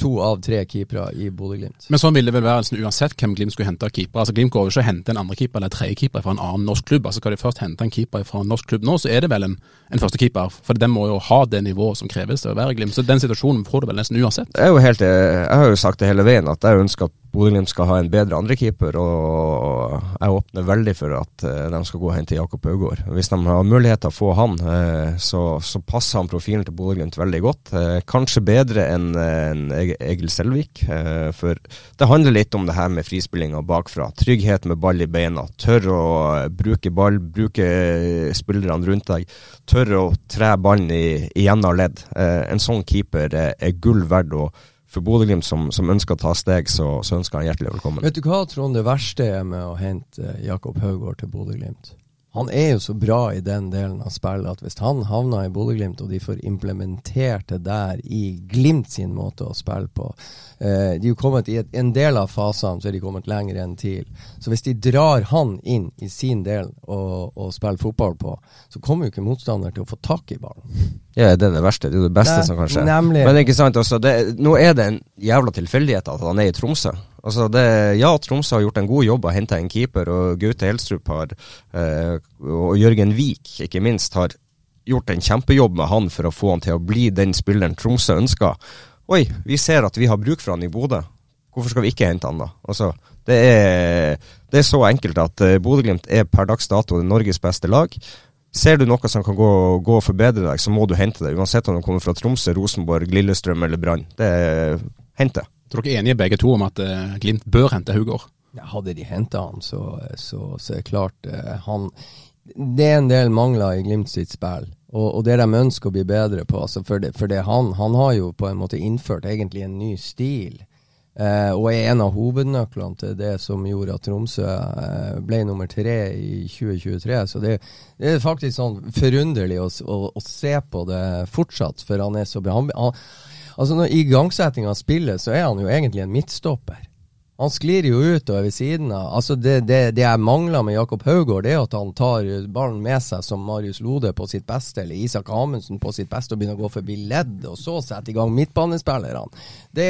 to av tre keepere i Bodø-Glimt. Men sånn vil det vel være altså, uansett hvem Glimt skulle hente av keeper. Altså Glimt går jo ikke og henter en andre keeper eller tredje keeper fra en annen norsk klubb. Altså Skal de først hente en keeper fra en norsk klubb nå, så er det vel en, en første keeper. For den må jo ha det nivået som kreves til å være Glimt. Så den situasjonen får du vel nesten uansett. Jeg, er jo helt, jeg har jo sagt det hele veien, at jeg ønsker at Bodø-Glimt skal ha en bedre andrekeeper, og jeg åpner veldig for at eh, de skal gå og hente Jakob Haugård. Hvis de har mulighet til å få han, eh, så, så passer han profilen til Bodø-Glimt veldig godt. Eh, kanskje bedre enn en Egil Selvik, for det handler litt om det her med frispillinga bakfra. Trygghet med ball i beina. Tørre å bruke ball, bruke spillerne rundt deg. Tørre å tre ballen i, i av ledd. En sånn keeper er, er gull verdt. å for Bodø-Glimt som, som, ønsker å ta steg, så, så, ønsker han hjertelig velkommen. Vet du hva, Trond, det verste er med å hente Jakob Haugård til Bodø-Glimt? Han er jo så bra i den delen av spillet at hvis han havner i Bodø-Glimt, og de får implementert det der i Glimt sin måte å spille på, Eh, de er jo kommet I et, en del av fasene så er de kommet lenger enn TIL. Så hvis de drar han inn i sin del og, og spiller fotball på, så kommer jo ikke motstander til å få tak i ballen. Ja, det er det verste. Det er jo det beste Nei, som kan skje. Nemlig. Men ikke sant, altså, det, nå er det en jævla tilfeldighet at han er i Tromsø. Altså det, ja, Tromsø har gjort en god jobb og henta en keeper, og Gaute Helstrup har, eh, og Jørgen Wiik ikke minst, har gjort en kjempejobb med han for å få han til å bli den spilleren Tromsø ønsker. Oi, vi ser at vi har bruk for han i Bodø. Hvorfor skal vi ikke hente han da? Altså, det, er, det er så enkelt at uh, Bodø-Glimt er per dags dato Norges beste lag. Ser du noe som kan gå, gå og forbedre deg, så må du hente det. Uansett om det kommer fra Tromsø, Rosenborg, Lillestrøm eller Brann. Det er dere er enige begge to om at uh, Glimt bør hente Hugård? Hadde de henta han, så, så, så er det klart uh, han Det er en del mangler i Glimt sitt spill. Og, og, det de ønsker å bli bedre på. Altså for, det, for det han, han har jo på en måte innført egentlig en ny stil. Eh, og er en av hovednøklene til det som gjorde at Tromsø eh, ble nummer tre i 2023. Så det, det er faktisk sånn forunderlig å, å, å, se på det fortsatt, for han er så. Han, han, altså når, I igangsetting av spillet så er han jo egentlig en midtstopper. Han sklir jo ut og er ved siden av. Altså det, det, det jeg mangler med Jakob Haugård, det er at han tar ballen med seg som Marius Lode på sitt beste, eller Isak Amundsen på sitt beste, og begynner å gå forbi ledd, og så sette i gang midtbanespillerne. Det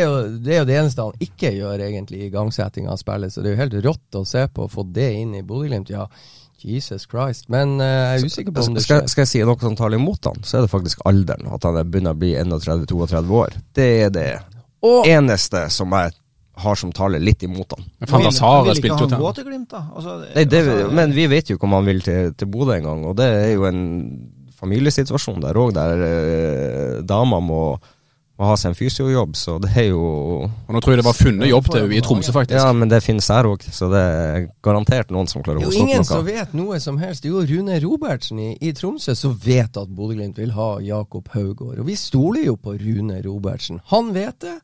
det er jo det eneste han ikke gjør egentlig i igangsetting av spillet, så det er jo helt rått å se på å få det inn i Bodø-Glimt. Ja, Jesus Christ. Men uh, jeg er usikker på om det skjer. Skal, skal jeg si noe som taler imot han, så er det faktisk alderen. At han begynner å bli 31-32 år. Det er det og, eneste som jeg har som taler litt imot han. Men Fantas har spilt jo til Glimt, da? Altså, Nei, det, altså, men vi vet jo ikke om han vil til, til Bodø engang, og det er jo en familiesituasjon der òg, der eh, dama må, må, ha seg en fysiojobb, så det er jo Og Nå tror jeg det var funnet jobb til i Tromsø, faktisk. Ja, men det finnes her òg, så det er garantert noen som klarer å hoste opp noe. Ingen som vet noe som helst. Jo Rune Robertsen i, i Tromsø som vet at Bodø-Glimt vil ha Jakob Haugård, og vi stoler jo på Rune Robertsen. Han vet det.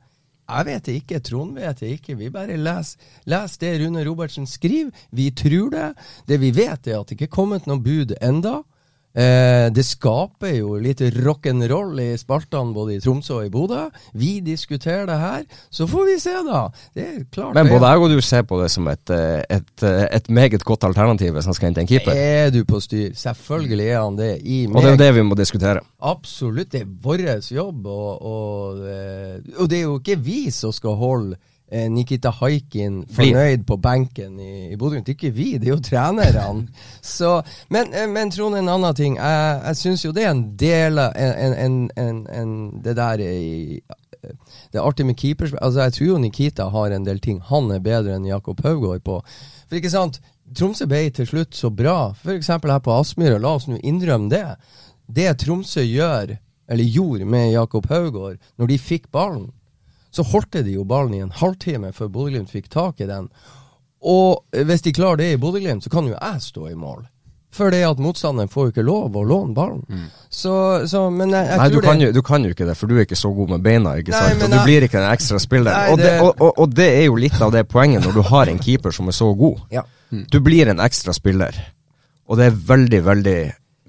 Jeg vet det ikke, Trond vet det ikke. Vi bare leser les det Rune Robertsen skriver. Vi tror det. Det vi vet, er at det ikke er kommet noe bud enda. Eh, det skaper jo litt rock'n'roll i spaltene både i Tromsø og i Bodø. Vi diskuterer det her, så får vi se, da. Det er klart Men både jeg og du ser på det som et, eh, et, eh, et meget godt alternativ hvis han skal hente en keeper? Er du på styr? Selvfølgelig er han det. I og det er jo det vi må diskutere. Absolutt. Det er vår jobb, og, og, og det er jo ikke vi som skal holde Nikita Haikin fornøyd på benken i, i Bodø. Det er ikke vi, det er jo trenerne. Så, men, eh, men Trond, en annen ting. Jeg, jeg syns jo det er en del av en, en, en, Det der i, Det er artig med keepers. Altså, jeg tror jo Nikita har en del ting han er bedre enn Jakob Haugård på. For ikke sant, Tromsø ble til slutt så bra, f.eks. her på Aspmyra. La oss nå innrømme det. Det Tromsø gjør, eller gjorde med Jakob Haugård, når de fikk ballen så holdt de jo ballen i en halvtime før Bodø-Glimt fikk tak i den. Og hvis de klarer det i Bodø-Glimt, så kan jo jeg stå i mål. For det at motstanderen får jo ikke lov å låne ballen. Mm. Så, så, men jeg, jeg Nei, tror du kan, jo, du kan, jo, ikke det, for du er ikke så god med beina. ikke Nei, sant? Og du jeg, blir ikke en ekstra spiller. Nei, og, det, og, og, og, det, er jo litt av det poenget når du har en keeper som er så god. Ja. Mm. Du blir en ekstra spiller, og det er veldig, veldig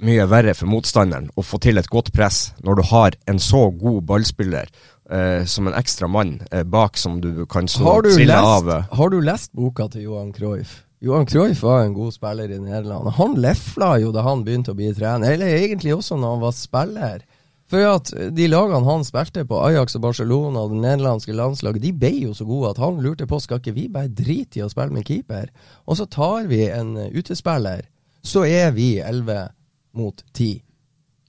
mye verre for motstanderen å få til et godt press når du har en så god ballspiller eh, som en ekstra mann eh, bak som du kan og trille av. Har du lest boka til Johan Cruyff? Johan Cruyff var en god spiller i Nederland. Han lefla jo da han begynte å bli trener, eller egentlig også når han var spiller. For at de lagene han spilte på, Ajax og Barcelona og det nederlandske landslaget, de ble jo så gode at han lurte på skal ikke vi bare drite i å spille med keeper. Og så tar vi en utespiller, så er vi 11 mot 10.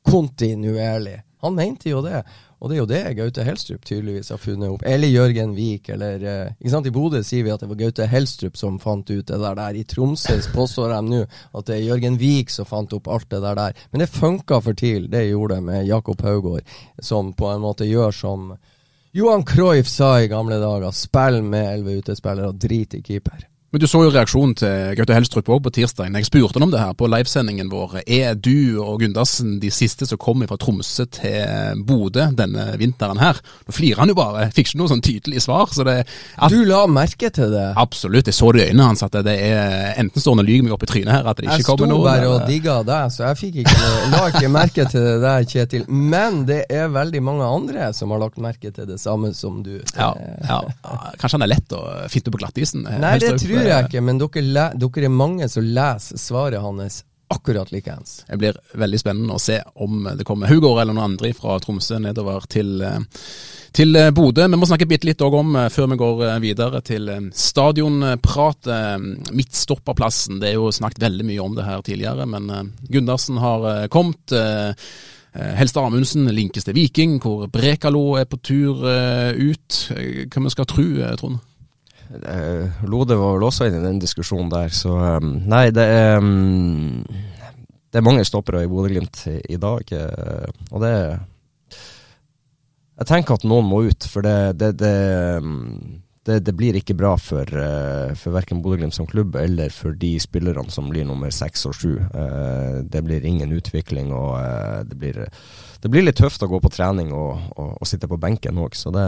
Kontinuerlig. Han mente jo det. Og det er jo det Gaute Helstrup tydeligvis har funnet opp. Eller Jørgen Wiik, eller eh, ikke sant? I Bodø sier vi at det var Gaute Helstrup som fant ut det der. der. I Tromsø påstår de nå at det er Jørgen Wiik som fant opp alt det der. der. Men det funka for TIL, det gjorde det med Jakob Haugård, som på en måte gjør som Johan Cruyff sa i gamle dager, spill med elleve utespillere og drit i keeper. Men Du så jo reaksjonen til Gaute Helstrup òg på tirsdag. Jeg spurte han om det her på livesendingen vår. Er du og Gundersen de siste som kom fra Tromsø til Bodø denne vinteren her? Nå flirer han jo bare. Fikk ikke noe sånn tydelig svar. Så det Du la merke til det? Absolutt. Jeg så det i øynene hans at det er enten står han og lyver meg opp i trynet her at det ikke Jeg kommer sto bare og digga deg, så jeg fikk ikke noe, la ikke merke til det der, Kjetil. Men det er veldig mange andre som har lagt merke til det samme som du. ja, ja. Kanskje han er lett å finne på glattisen? Nei, det Helstrup. Tror jeg ikke, men dere, le, dere er mange som leser svaret hans akkurat likeens. Det blir veldig spennende å se om det kommer Hugård eller noen andre fra Tromsø nedover til, eh, til eh, Bodø. Vi må snakke bitte litt òg om, eh, før vi går videre, til stadionprat. Midtstopperplassen. Det er jo snakket veldig mye om det her tidligere, men Gundersen har kommet. Helstad Amundsen linkes til Viking, hvor Brekalo er på tur ut. Hva vi skal tro, Trond? Eh, Lode var vel også inne i den diskusjonen der, så um, Nei, det er um, Det er mange stoppere i Bodø-Glimt i, i dag, eh, og det Jeg tenker at noen må ut, for det, det, det, um, det, det blir ikke bra for, uh, for verken Bodø-Glimt som klubb eller for de spillerne som blir nummer seks og sju. Uh, det blir ingen utvikling, og uh, det blir det blir litt tøft å gå på trening og, og, og sitte på benken òg, så det,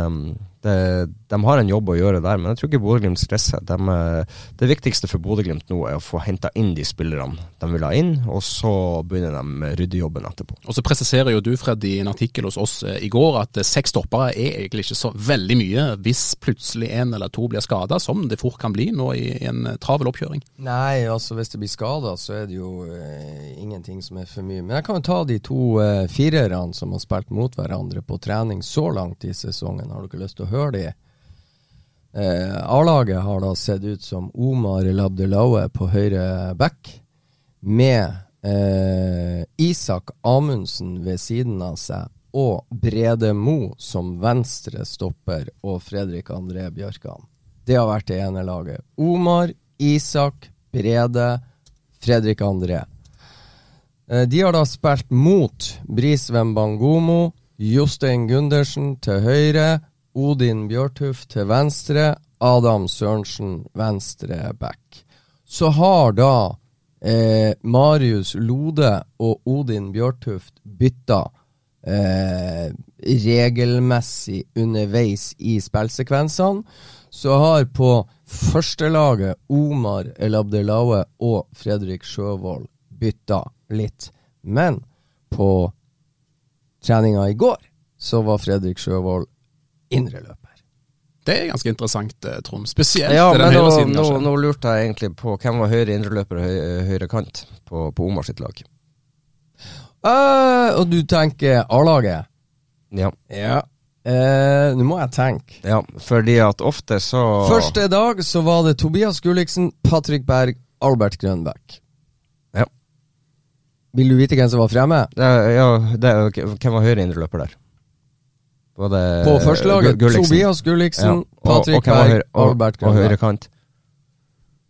det, de har en jobb å gjøre der. Men jeg tror ikke Bodø-Glimt stresser. De, eh, det viktigste for Bodø-Glimt nå er å få henta inn de spillerne de vil ha inn, og så begynner de med ryddejobben etterpå. Og så presiserer jo du, Fred, i en artikkel hos oss eh, i går at eh, seks stoppere er egentlig ikke så veldig mye hvis plutselig en eller to blir skada, som det fort kan bli nå i en travel oppkjøring. Nei, altså hvis det blir skada, så er det jo eh, ingenting som er for mye. Men jeg kan jo ta de to eh, firerne som har spilt mot hverandre på trening så langt i sesongen. Har dere lyst til å høre de? Eh, A-laget har da sett ut som Omar Labdelaue på høyre back, med eh, Isak Amundsen ved siden av seg og Brede Mo som venstre stopper og Fredrik André Bjørkan. Det har vært det ene laget. Omar, Isak, Brede, Fredrik André. Eh, De har da spilt mot Brisveen Bangomo, Jostein Gundersen til høyre, Odin Bjørtuft til venstre, Adam Sørensen venstre back. Så har da eh, Marius Lode og Odin Bjørtuft bytta eh, regelmessig underveis i spillsekvensene. Så har på førstelaget Omar El Abdelaue og Fredrik Sjøvold bytta litt. Men på treninga i går så var Fredrik Sjøvold indreløper. Det er ganske interessant, eh, Trond. Spesielt Ja, den høyre siden, nå, nå lurte jeg egentlig på hvem var høyre indreløper og høyre, høyre kant på, på Omar sitt lag. Uh, og du tenker A-laget? Ja. Ja. Uh, Nå må jeg tenke. ja, fordi at ofte så Første dag så var det Tobias Gulliksen, Patrick Berg, Albert Grønbæk. Ja. Vil du vite hvem som var fremme? Ja, det, hvem var høyre indreløper der? Var det På førstelaget Tobias Gulliksen, Ja, og- Patrick og Berg, og- Albert Og høyre kant?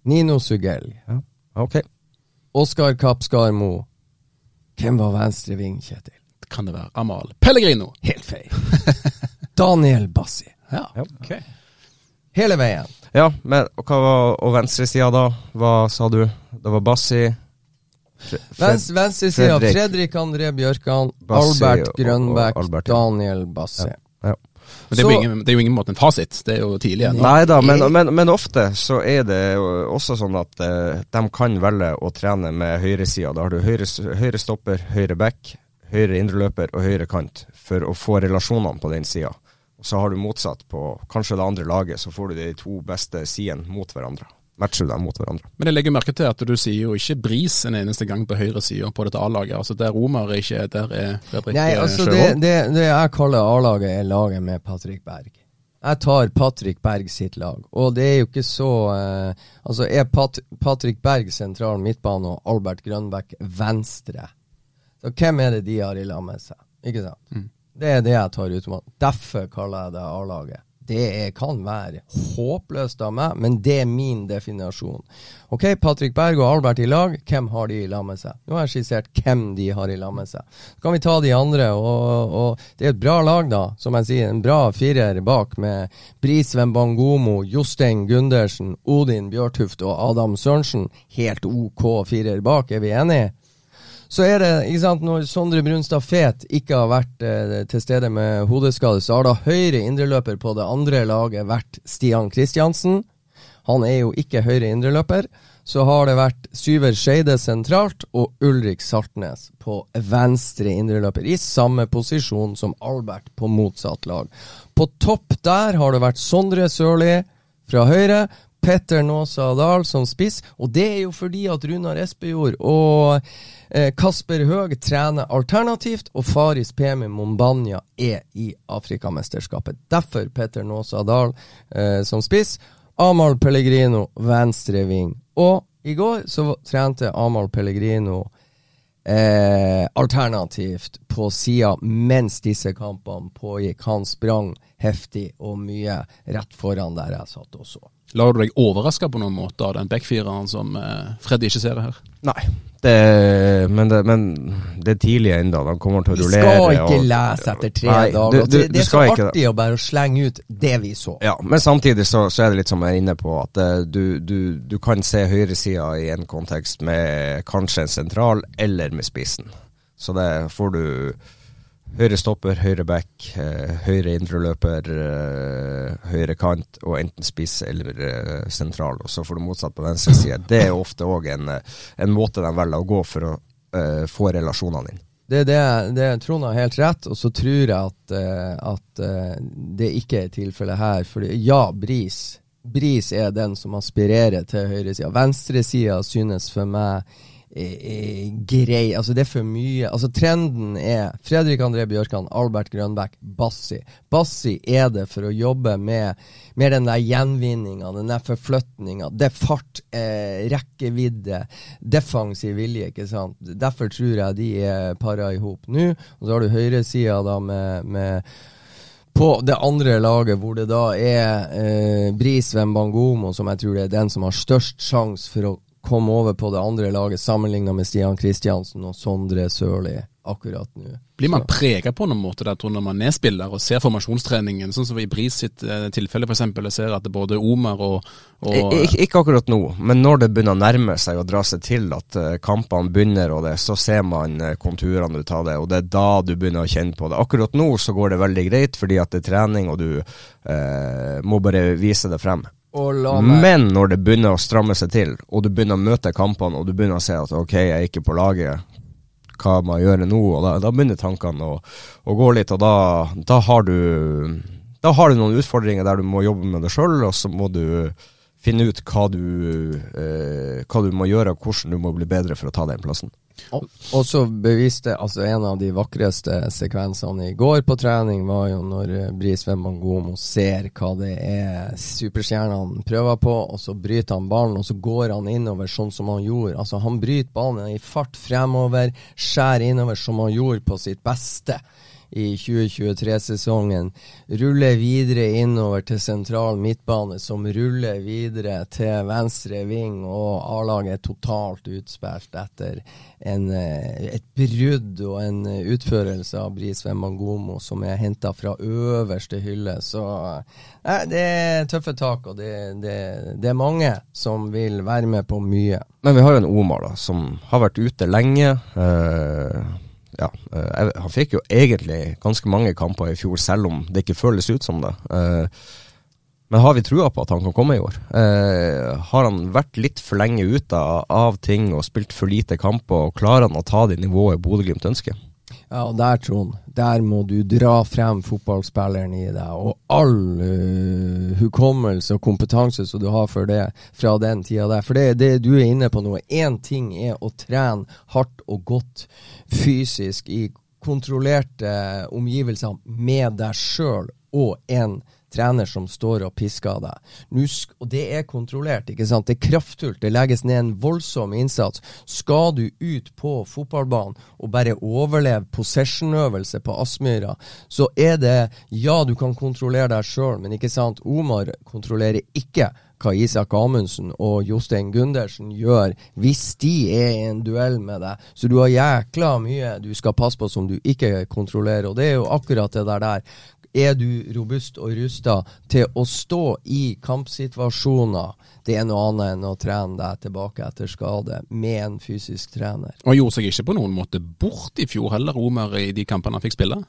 Nino Sugell. Ok. Oskar Kappskarmo. Hvem var venstre ving, Kjetil? Kan det være Amal Pellegrino? Helt feil. Daniel Bassi. Ja. Ja. ok. Hele veien. Ja, men og hva var og venstresida da? Hva sa du? Det var Bassi Venstre, venstre Fredrik. Fredrik André Bjørkan, Bassi Albert Grønbæk, og Albert, ja. Daniel Bassi. Ja. Men det er, jo ingen, det er jo ingen måte en fasit. Det er jo tidlig igjen. Nei da, men, men, men ofte så er det også sånn at eh, de kan velge å trene med høyresida. Da har du høyre, høyre stopper, høyre back, høyre indreløper og høyre kant for å få relasjonene på den sida. Så har du motsatt på kanskje det andre laget, så får du de to beste sidene mot hverandre. Matcher dem mot hverandre. Men jeg legger merke til at du sier jo ikke Bris en eneste gang på høyre side på dette A-laget. Altså Der Omar er ikke der er Fredrik Nei, eh, altså det, det, det jeg kaller A-laget, er laget med Patrick Berg. Jeg tar Patrick Berg sitt lag, og det er jo ikke så eh, Altså, er Pat Patrick Berg sentral midtbane og Albert Grønbæk venstre? Så hvem er det de har i lag med seg? Ikke sant? Det er det jeg tar ut med. Derfor kaller jeg det A-laget. Det er, kan være håpløst av meg, men det er min definasjon. Ok, Patrick Berg og Albert i lag, hvem har de i lag med seg? Nå har jeg skissert hvem de har i lag med seg. Så kan vi ta de andre, og, og det er et bra lag, da. Som jeg sier, en bra firer bak med Brisven Bangomo, Jostein Gundersen, Odin Bjørtuft og Adam Sørensen. Helt OK firer bak, er vi enige? Så er det, ikke sant, når Sondre Brunstad Fet ikke har vært eh, til stede med hodeskade, så har da høyre indreløper på det andre laget vært Stian Kristiansen. Han er jo ikke høyre indreløper. Så har det vært Syver Skeide sentralt og Ulrik Saltnes på venstre indreløper, i samme posisjon som Albert på motsatt lag. På topp der har det vært Sondre Sørli fra høyre, Petter Nåsa Dahl som spiss, og det er jo fordi at Runar Espejord og eh, Kasper Høeg trener alternativt, og Faris Pemi Mombanya er i Afrikamesterskapet. Derfor Petter Nåsa Dahl eh, som spiss. Amahl Pellegrino venstre ving. Og i går så trente Amahl Pellegrino eh, alternativt på sida mens disse kampene pågikk. Han sprang heftig og mye rett foran der jeg satt og så. Lar du deg overraske på noen måte av den backfireren som eh, Freddy ikke ser det her? Nei, det, men, det, men det er tidlig ennå. De kommer til å Vi skal ikke og- lese etter tre Nei, dager. du- du- det, det er så artig å bare slenge ut det vi så. Ja, men samtidig så, så er det litt som jeg er inne på, at du, du, du kan se høyresida i en kontekst med kanskje en sentral eller med spissen. Så det får du høyre stopper, høyre back, eh, høyre indreløper, eh, høyre kant og enten spiss eller eh, sentral. Og så får du motsatt på venstre side. Det er ofte òg en, en måte de velger å gå for å uh, få relasjonene inn. Det, det, det Trond har helt rett, og så tror jeg at, at det ikke er tilfellet her. For ja, Bris. Bris er den som aspirerer til høyresida. Venstresida synes for meg er, er grei. Altså, det er for mye. Altså, trenden er Fredrik André Bjørkan, Albert Grønbæk, Bassi. Bassi er det for å jobbe med, med den der gjenvinninga, den der forflytninga. Det er fart, eh, rekkevidde, defensiv vilje, ikke sant. Derfor tror jeg de er para i hop nå. Og så har du høyresida da med, med på det andre laget, hvor det da er eh, Bris Bangomo, som jeg tror det er den som har størst sjanse for å komme over på det andre laget, sammenligna med Stian Kristiansen og Sondre Sørli akkurat nå. Blir man prega på noen måte der, tror når man er spiller og ser formasjonstreningen, sånn som i Bris sitt eh, tilfelle f.eks. Jeg ser at både Omar og, og Ik ikke, ikke akkurat nå, men når det begynner å nærme seg og dra seg til at eh, kampene begynner, og det, så ser man eh, konturene ut av det, og det er da du begynner å kjenne på det. Akkurat nå så går det veldig greit, fordi at det er trening, og du eh, må bare vise det frem. Men når det begynner å stramme seg til, og du begynner å møte kampene, og du begynner å se at ok, jeg er ikke på laget, hva må jeg gjøre nå? Og da, da begynner tankene å, å gå litt, og da, da har du da har du noen utfordringer der du må jobbe med deg sjøl, og så må du finne ut hva du, eh, hva du må gjøre, og hvordan du må bli bedre for å ta den plassen. Og så beviste altså En av de vakreste sekvensene i går på trening var jo når eh, Brisveen Bangomo ser hva det er superstjernene prøver på, og så bryter han ballen, og så går han innover sånn som han gjorde. Altså Han bryter ballen i fart fremover, skjærer innover som han gjorde på sitt beste i 2023-sesongen. Ruller videre innover til sentral midtbane, som ruller videre til venstre ving, og A-laget er totalt utspilt etter en, eh, et brudd og en utførelse av Brisveen Mangomo som er henta fra øverste hylle. Så eh, det er tøffe tak, og det, det, det er mange som vil være med på mye. Men vi har jo en Omar da, som har vært ute lenge. eh, ja, eh, han fikk jo egentlig ganske mange kamper i fjor, selv om det ikke føles ut som det. Eh, men har vi trua på at han kan komme i år? Eh, har han vært litt for lenge ute av ting og spilt for lite kamper, og klarer han å ta det nivået Bodø-Glimt ønsker? Ja, og der, Trond, der må du dra frem fotballspilleren i deg, og all uh, hukommelse og kompetanse som du har for det fra den tida der. For det er det du er inne på nå. Én ting er å trene hardt og godt fysisk i kontrollerte omgivelser med deg sjøl, og en trener som står og pisker deg. Nå og det er kontrollert, ikke sant. Det er kraftfullt, det legges ned en voldsom innsats. Skal du ut på fotballbanen og bare overleve possession-øvelse på Aspmyra, så er det Ja, du kan kontrollere deg sjøl, men ikke sant. Omar kontrollerer ikke hva Isak Amundsen og Jostein Gundersen gjør hvis de er i en duell med deg. Så du har jækla mye du skal passe på som du ikke kontrollerer, og det er jo akkurat det der der. Er du robust og rusta til å stå i kampsituasjoner? Det er noe annet enn å trene deg tilbake etter skade med en fysisk trener. Og gjorde seg ikke på noen måte bort i fjor heller, Omer, i de kampene han fikk spille?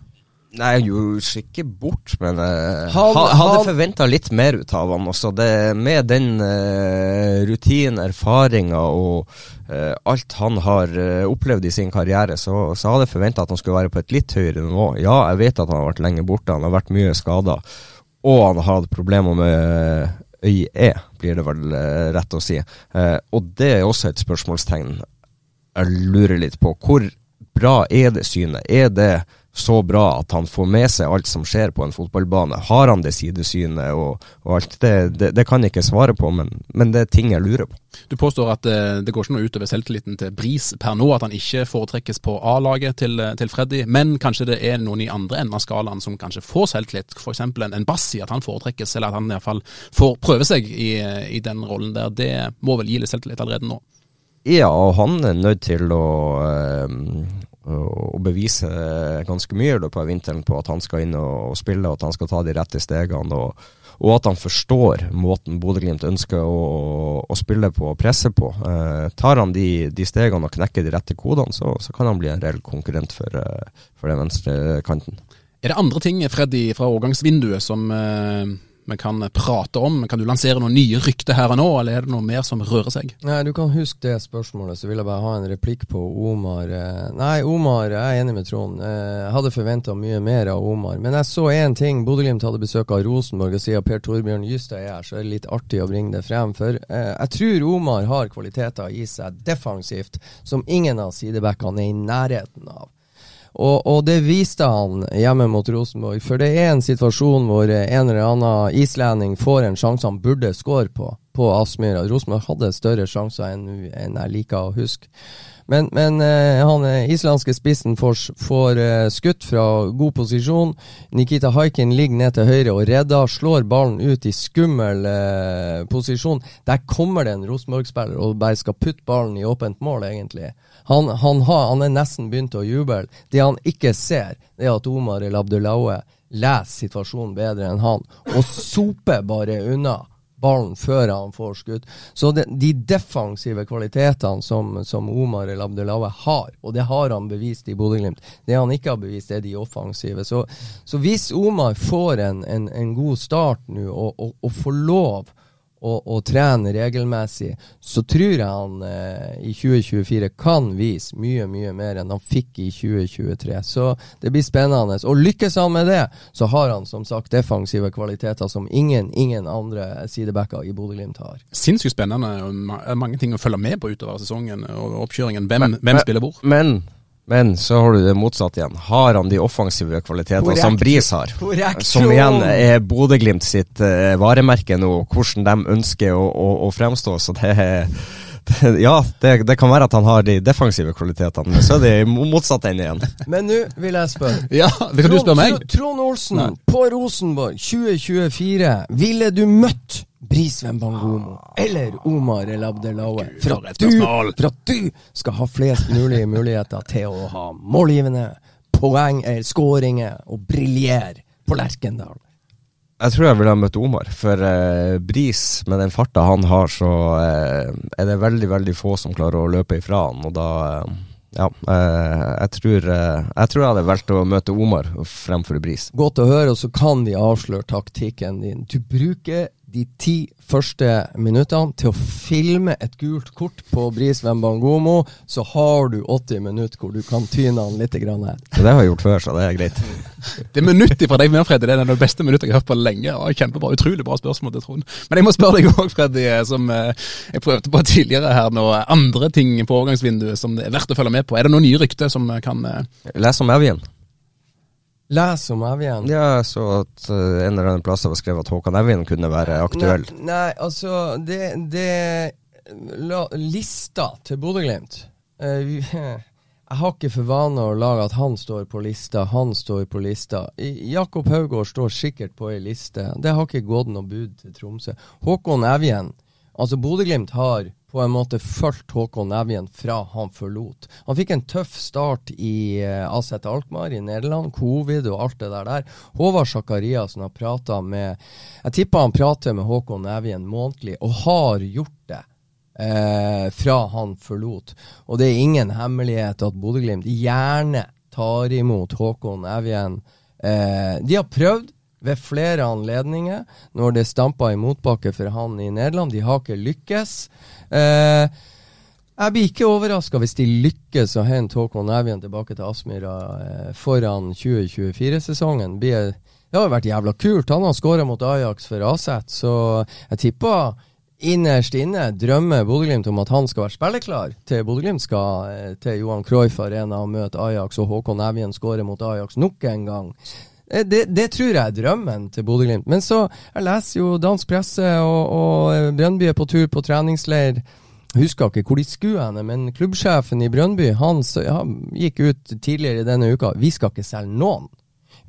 Nei, jeg gjorde ikke bort, men uh, Han- ha, hadde han- forventa litt mer ut av han også. Det, med den uh, rutinen, erfaringa og uh, alt han har uh, opplevd i sin karriere, så, så hadde jeg forventa at han skulle være på et litt høyere nivå. Ja, jeg vet at han har vært lenge borte, han har vært mye skada, og han har hatt problemer med øye, blir det vel eh, rett å si. Eh, og det er også et spørsmålstegn jeg lurer litt på. Hvor bra er det synet? Er det så bra at han får med seg alt som skjer på en fotballbane? Har han det sidesynet og, og alt? Det, det, det kan jeg ikke svare på, men, men det er ting jeg lurer på. Du påstår at eh, det går ikke noe utover selvtilliten til Bris per nå, at han ikke foretrekkes på A-laget til, eh, til Freddy, men kanskje det er noen i andre enden av skalaen som kanskje får selvtillit, f.eks. en, en Bassi, at han foretrekkes, eller at han iallfall får prøve seg i, i den rollen der. Det må vel gi litt selvtillit allerede nå? Ja, og han er nødt til å, eh, å bevise ganske mye i løpet vinteren på at han skal inn og, og spille, og at han skal ta de rette stegene. og og at han forstår måten Bodø-Glimt ønsker å, å spille på og presse på. Eh, tar han de, de stegene og knekker de rette kodene, så, så kan han bli en reell konkurrent for, eh, for den venstre kanten. Er det andre ting Freddy, fra årgangsvinduet som eh, vi kan prate om? Kan du lansere noen nye rykter her og nå, eller er det noe mer som rører seg? Nei, du kan huske det spørsmålet, så vil jeg bare ha en replikk på Omar. Eh, Nei, Omar, jeg er enig med Trond. Eh, Jeg hadde forventa mye mer av Omar. Men jeg så én ting. Bodø-Glimt hadde besøk av Rosenborg, og siden Per Torbjørn Justad er her, så er det litt artig å bringe det frem. For eh, jeg tror Omar har kvaliteter i seg defensivt som ingen av sidebackene er i nærheten av. Og, og det viste han hjemme mot Rosenborg. For det er en situasjon hvor en eller annen islending får en sjanse han burde score på, på Aspmyra. Rosenborg hadde større sjanser enn, enn jeg liker å huske. Men, men eh, han eh, islandske spissen får, får eh, skutt fra god posisjon. Nikita Haikin ligger ned til høyre og redder. Slår ballen ut i skummel eh, posisjon. Der kommer det en Rosenborg-spiller og bare skal putte ballen i åpent mål, egentlig. Han, han, har, han er nesten begynt å juble. Det han ikke ser, er at Omar El Abdelaue leser situasjonen bedre enn han, og soper bare unna ballen før han får skudd. Så det, de defensive kvalitetene som, som Omar El Abdelaue har, og det har han bevist i Bodø-Glimt, det han ikke har bevist, er de offensive. Så, så hvis Omar får en, en, en god start nå, og, og, og får lov å, og trener regelmessig, så tror jeg han eh, i 2024 kan vise mye, mye mer enn han fikk i 2023. Så det blir spennende. Og lykkes han med det, så har han som sagt defensive kvaliteter som ingen, ingen andre sidebacker i Bodø-Glimt har. Sinnssykt spennende. og ma- mange ting å følge med på utover sesongen og oppkjøringen. Hvem, Men- hvem spiller hvor? Men, men så har du det motsatte igjen. Har han de offensive kvaliteter som Bris har? Korrekt, Som igjen er Bodø-Glimt sitt uh, varemerke nå, hvordan de ønsker å, å, å fremstå. Så det er Ja, det, det kan være at han har de defensive kvalitetene, men så er det i mo- motsatt ende igjen. Men nå vil jeg spørre. Ja, det kan du spørre meg. Trond, Olsen Olsen, på Rosenborg 2024, ville du møtt Brisveen Bangomo eller Omar El Abdelaue for at, du, for at du skal ha flest mulig muligheter til å ha målgivende poeng eller skåringer og briljere på Lerkendal? Jeg tror jeg ville ha møtt Omar, for eh, Bris, med den farta han har, så eh, er det veldig, veldig få som klarer å løpe ifra han, og da eh, ja, eh, jeg, tror, eh, jeg tror jeg hadde valgt å møte Omar fremfor Bris. Godt å høre, og så kan vi avsløre taktikken din. Du bruker de ti første minuttene til å filme et gult kort på Bris Wembangomo, så har du 80 minutter hvor du kan tyne han litt. Grann her. Det har jeg gjort før, så det er greit. Det minuttet fra deg, Freddy, det er det beste minuttet jeg har hørt på lenge. og Kjempebra, Utrolig bra spørsmål til Trond. Men jeg må spørre deg òg, Freddy, som eh, jeg prøvde på tidligere her nå. Andre ting på overgangsvinduet som det er verdt å følge med på. Er det noen nye rykter som kan eh, Les om Evjen. Les om Evjen. Ja, jeg så at uh, en eller annen plass det var skrevet at Håkan Evjen kunne være aktuell. Nei, nei altså Det, det la, Lista til Bodø-Glimt uh, Jeg har ikke for vane å lage at han står på lista, han står på lista. Jakob Haugård står sikkert på ei liste. Det har ikke gått noe bud til Tromsø. Håkon Evjen Altså Bodø-Glimt har på en måte fulgt Håkon Evjen fra han forlot. Han fikk en tøff start i AZ Aset Alkmaar i Nederland, covid og alt det der der. Håvard Sakariassen har prata med Jeg tipper han prater med Håkon Evjen månedlig, og har gjort det. Eh, fra han forlot. Og det er ingen hemmelighet at Bodø-Glimt gjerne tar imot Håkon Evjen. Eh, de har prøvd ved flere anledninger når det stampa i motbakke for han i Nederland. De har ikke lykkes. Eh, jeg blir ikke overraska hvis de lykkes å hente Håkon Evjen tilbake til Aspmyra eh, foran 2024-sesongen. Det har vært jævla kult. Han har skåra mot Ajax for Aset, så jeg tipper innerst inne drømmer Bodø-Glimt om at han skal være spilleklar til Bodø-Glimt skal eh, til Johan Cruyff Arena og møte Ajax, og Håkon Evjen skårer mot Ajax nok en gang. Eh, Det, det tror jeg er drømmen til Bodø-Glimt. Men så, jeg leser jo dansk presse, og, og eh, Brøndby er på tur på treningsleir. Husker ikke hvor de skulle henne, men klubbsjefen i Brøndby han han, gikk ut tidligere denne uka. Vi skal ikke selge noen.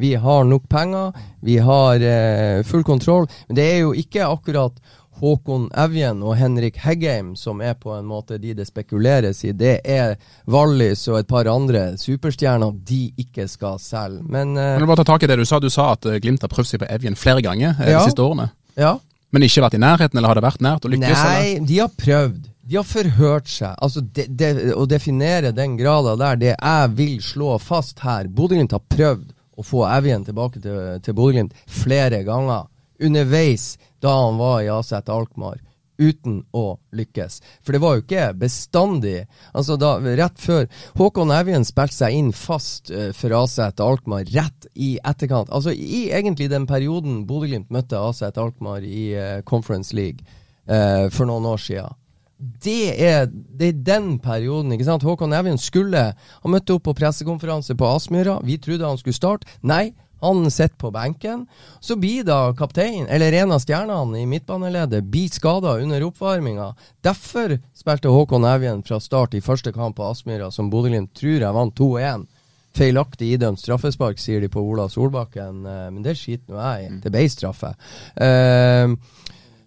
Vi har nok penger, vi har eh, full kontroll. Men det er jo ikke akkurat Håkon Evjen og Henrik Heggheim som er på en måte de det spekuleres i. Det er Wallis og et par andre superstjerner de ikke skal selge. Men uh, Men du bare ta tak i det du sa? Du sa at eh, Glimt har prøvd seg på Evjen flere ganger eh, Ja. de siste årene. ja. Men ikke vært i nærheten, eller har det vært nært å lykkes? eller? Nei, de har prøvd. De har forhørt seg. Altså, de, de, Å definere den grada der, det jeg vil slå fast her Bodø-Glimt har prøvd å få Evjen tilbake til, til Bodø-Glimt flere ganger. Underveis, da han var i AZ Alkmaar. Uten å lykkes. For det var jo ikke bestandig. Altså da, Rett før Håkon Evjen spilte seg inn fast eh, for AZ Alkmaar rett i etterkant. Altså i egentlig den perioden Bodø-Glimt møtte AZ Alkmaar i uh, Conference League uh, for noen år siden. Det er, det er den perioden. ikke sant? Håkon Evjen skulle Han møtte opp på pressekonferanse på Aspmyra. Vi trodde han skulle starte. Nei, han sitter på benken. Så blir da kaptein, eller en av stjernene i midtbaneleddet, blir skada under oppvarminga. Derfor spilte Håkon Evjen fra start i første kamp på Aspmyra, som Bodø-Glimt tror jeg vant 2-1. Feilaktig idømt straffespark, sier de på Ola Solbakken, eh, men det skiter nå jeg i. Det ble straffe. Uh,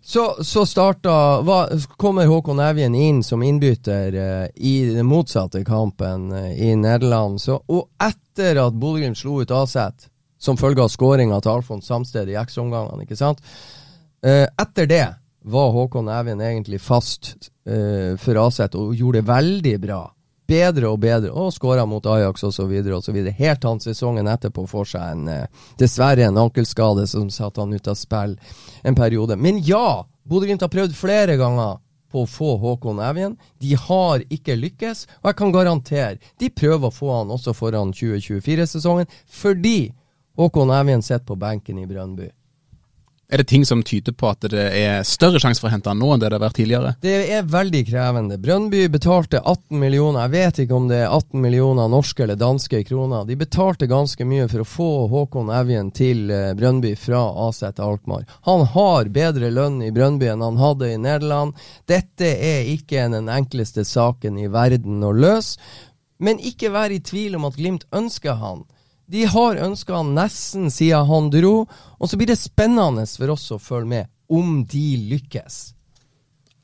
så, så starta hva, kommer Håkon Evjen inn som innbytter eh, i den motsatte kampen eh, i Nederland. Så, og etter at Bodø-Glimt slo ut Aset, som følge av skåringa til Alfons Samsted i ekstraomgangene, ikke sant. Eh, etter det var Håkon Evjen egentlig fast eh, for Aset og gjorde det veldig bra. Bedre og bedre, og skåra mot Ajax osv. Helt til sesongen etterpå får seg en eh, dessverre en ankelskade som satte han ut av spill en periode. Men ja, Bodø-Glimt har prøvd flere ganger på å få Håkon Evjen. De har ikke lykkes, og jeg kan garantere de prøver å få han også foran 2024-sesongen, fordi Håkon Evjen sitter på benken i Brønnby. Er det ting som tyder på at det er større sjanse for å hente han nå enn det det har vært tidligere? Det er veldig krevende. Brønnby betalte 18 millioner, jeg vet ikke om det er 18 millioner norske eller danske kroner. De betalte ganske mye for å få Håkon Evjen til Brønnby Brøndby fra AZ Alkmaar. Han har bedre lønn i Brønnby enn han hadde i Nederland. Dette er ikke den enkleste saken i verden å løse, men ikke vær i tvil om at Glimt ønsker han. De har ønska han nesten siden han dro, og så blir det spennende for oss å følge med om de lykkes.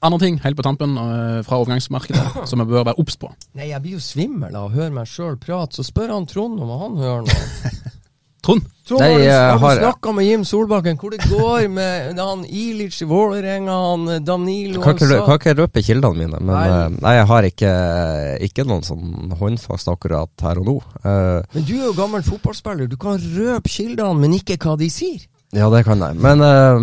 Andre ting helt på tampen øh, fra overgangsmarkedet som vi bør være obs på. Nei, jeg blir jo svimmel av å høre meg sjøl prate, så spør han Trond om han hører nå. Trond, Trond, Nei, har du, har snakka med Jim Solbakken hvor det går med han Ilic i Vålerenga, han eh, Danilo Kan ikke, kan ikke røpe kildene mine, men Nei. eh, nei, jeg har ikke, ikke noen sånn håndfast akkurat her og nå. Uh, Men du er jo gammel fotballspiller, du kan røpe kildene, men ikke hva de sier. Ja, det kan jeg. Men eh,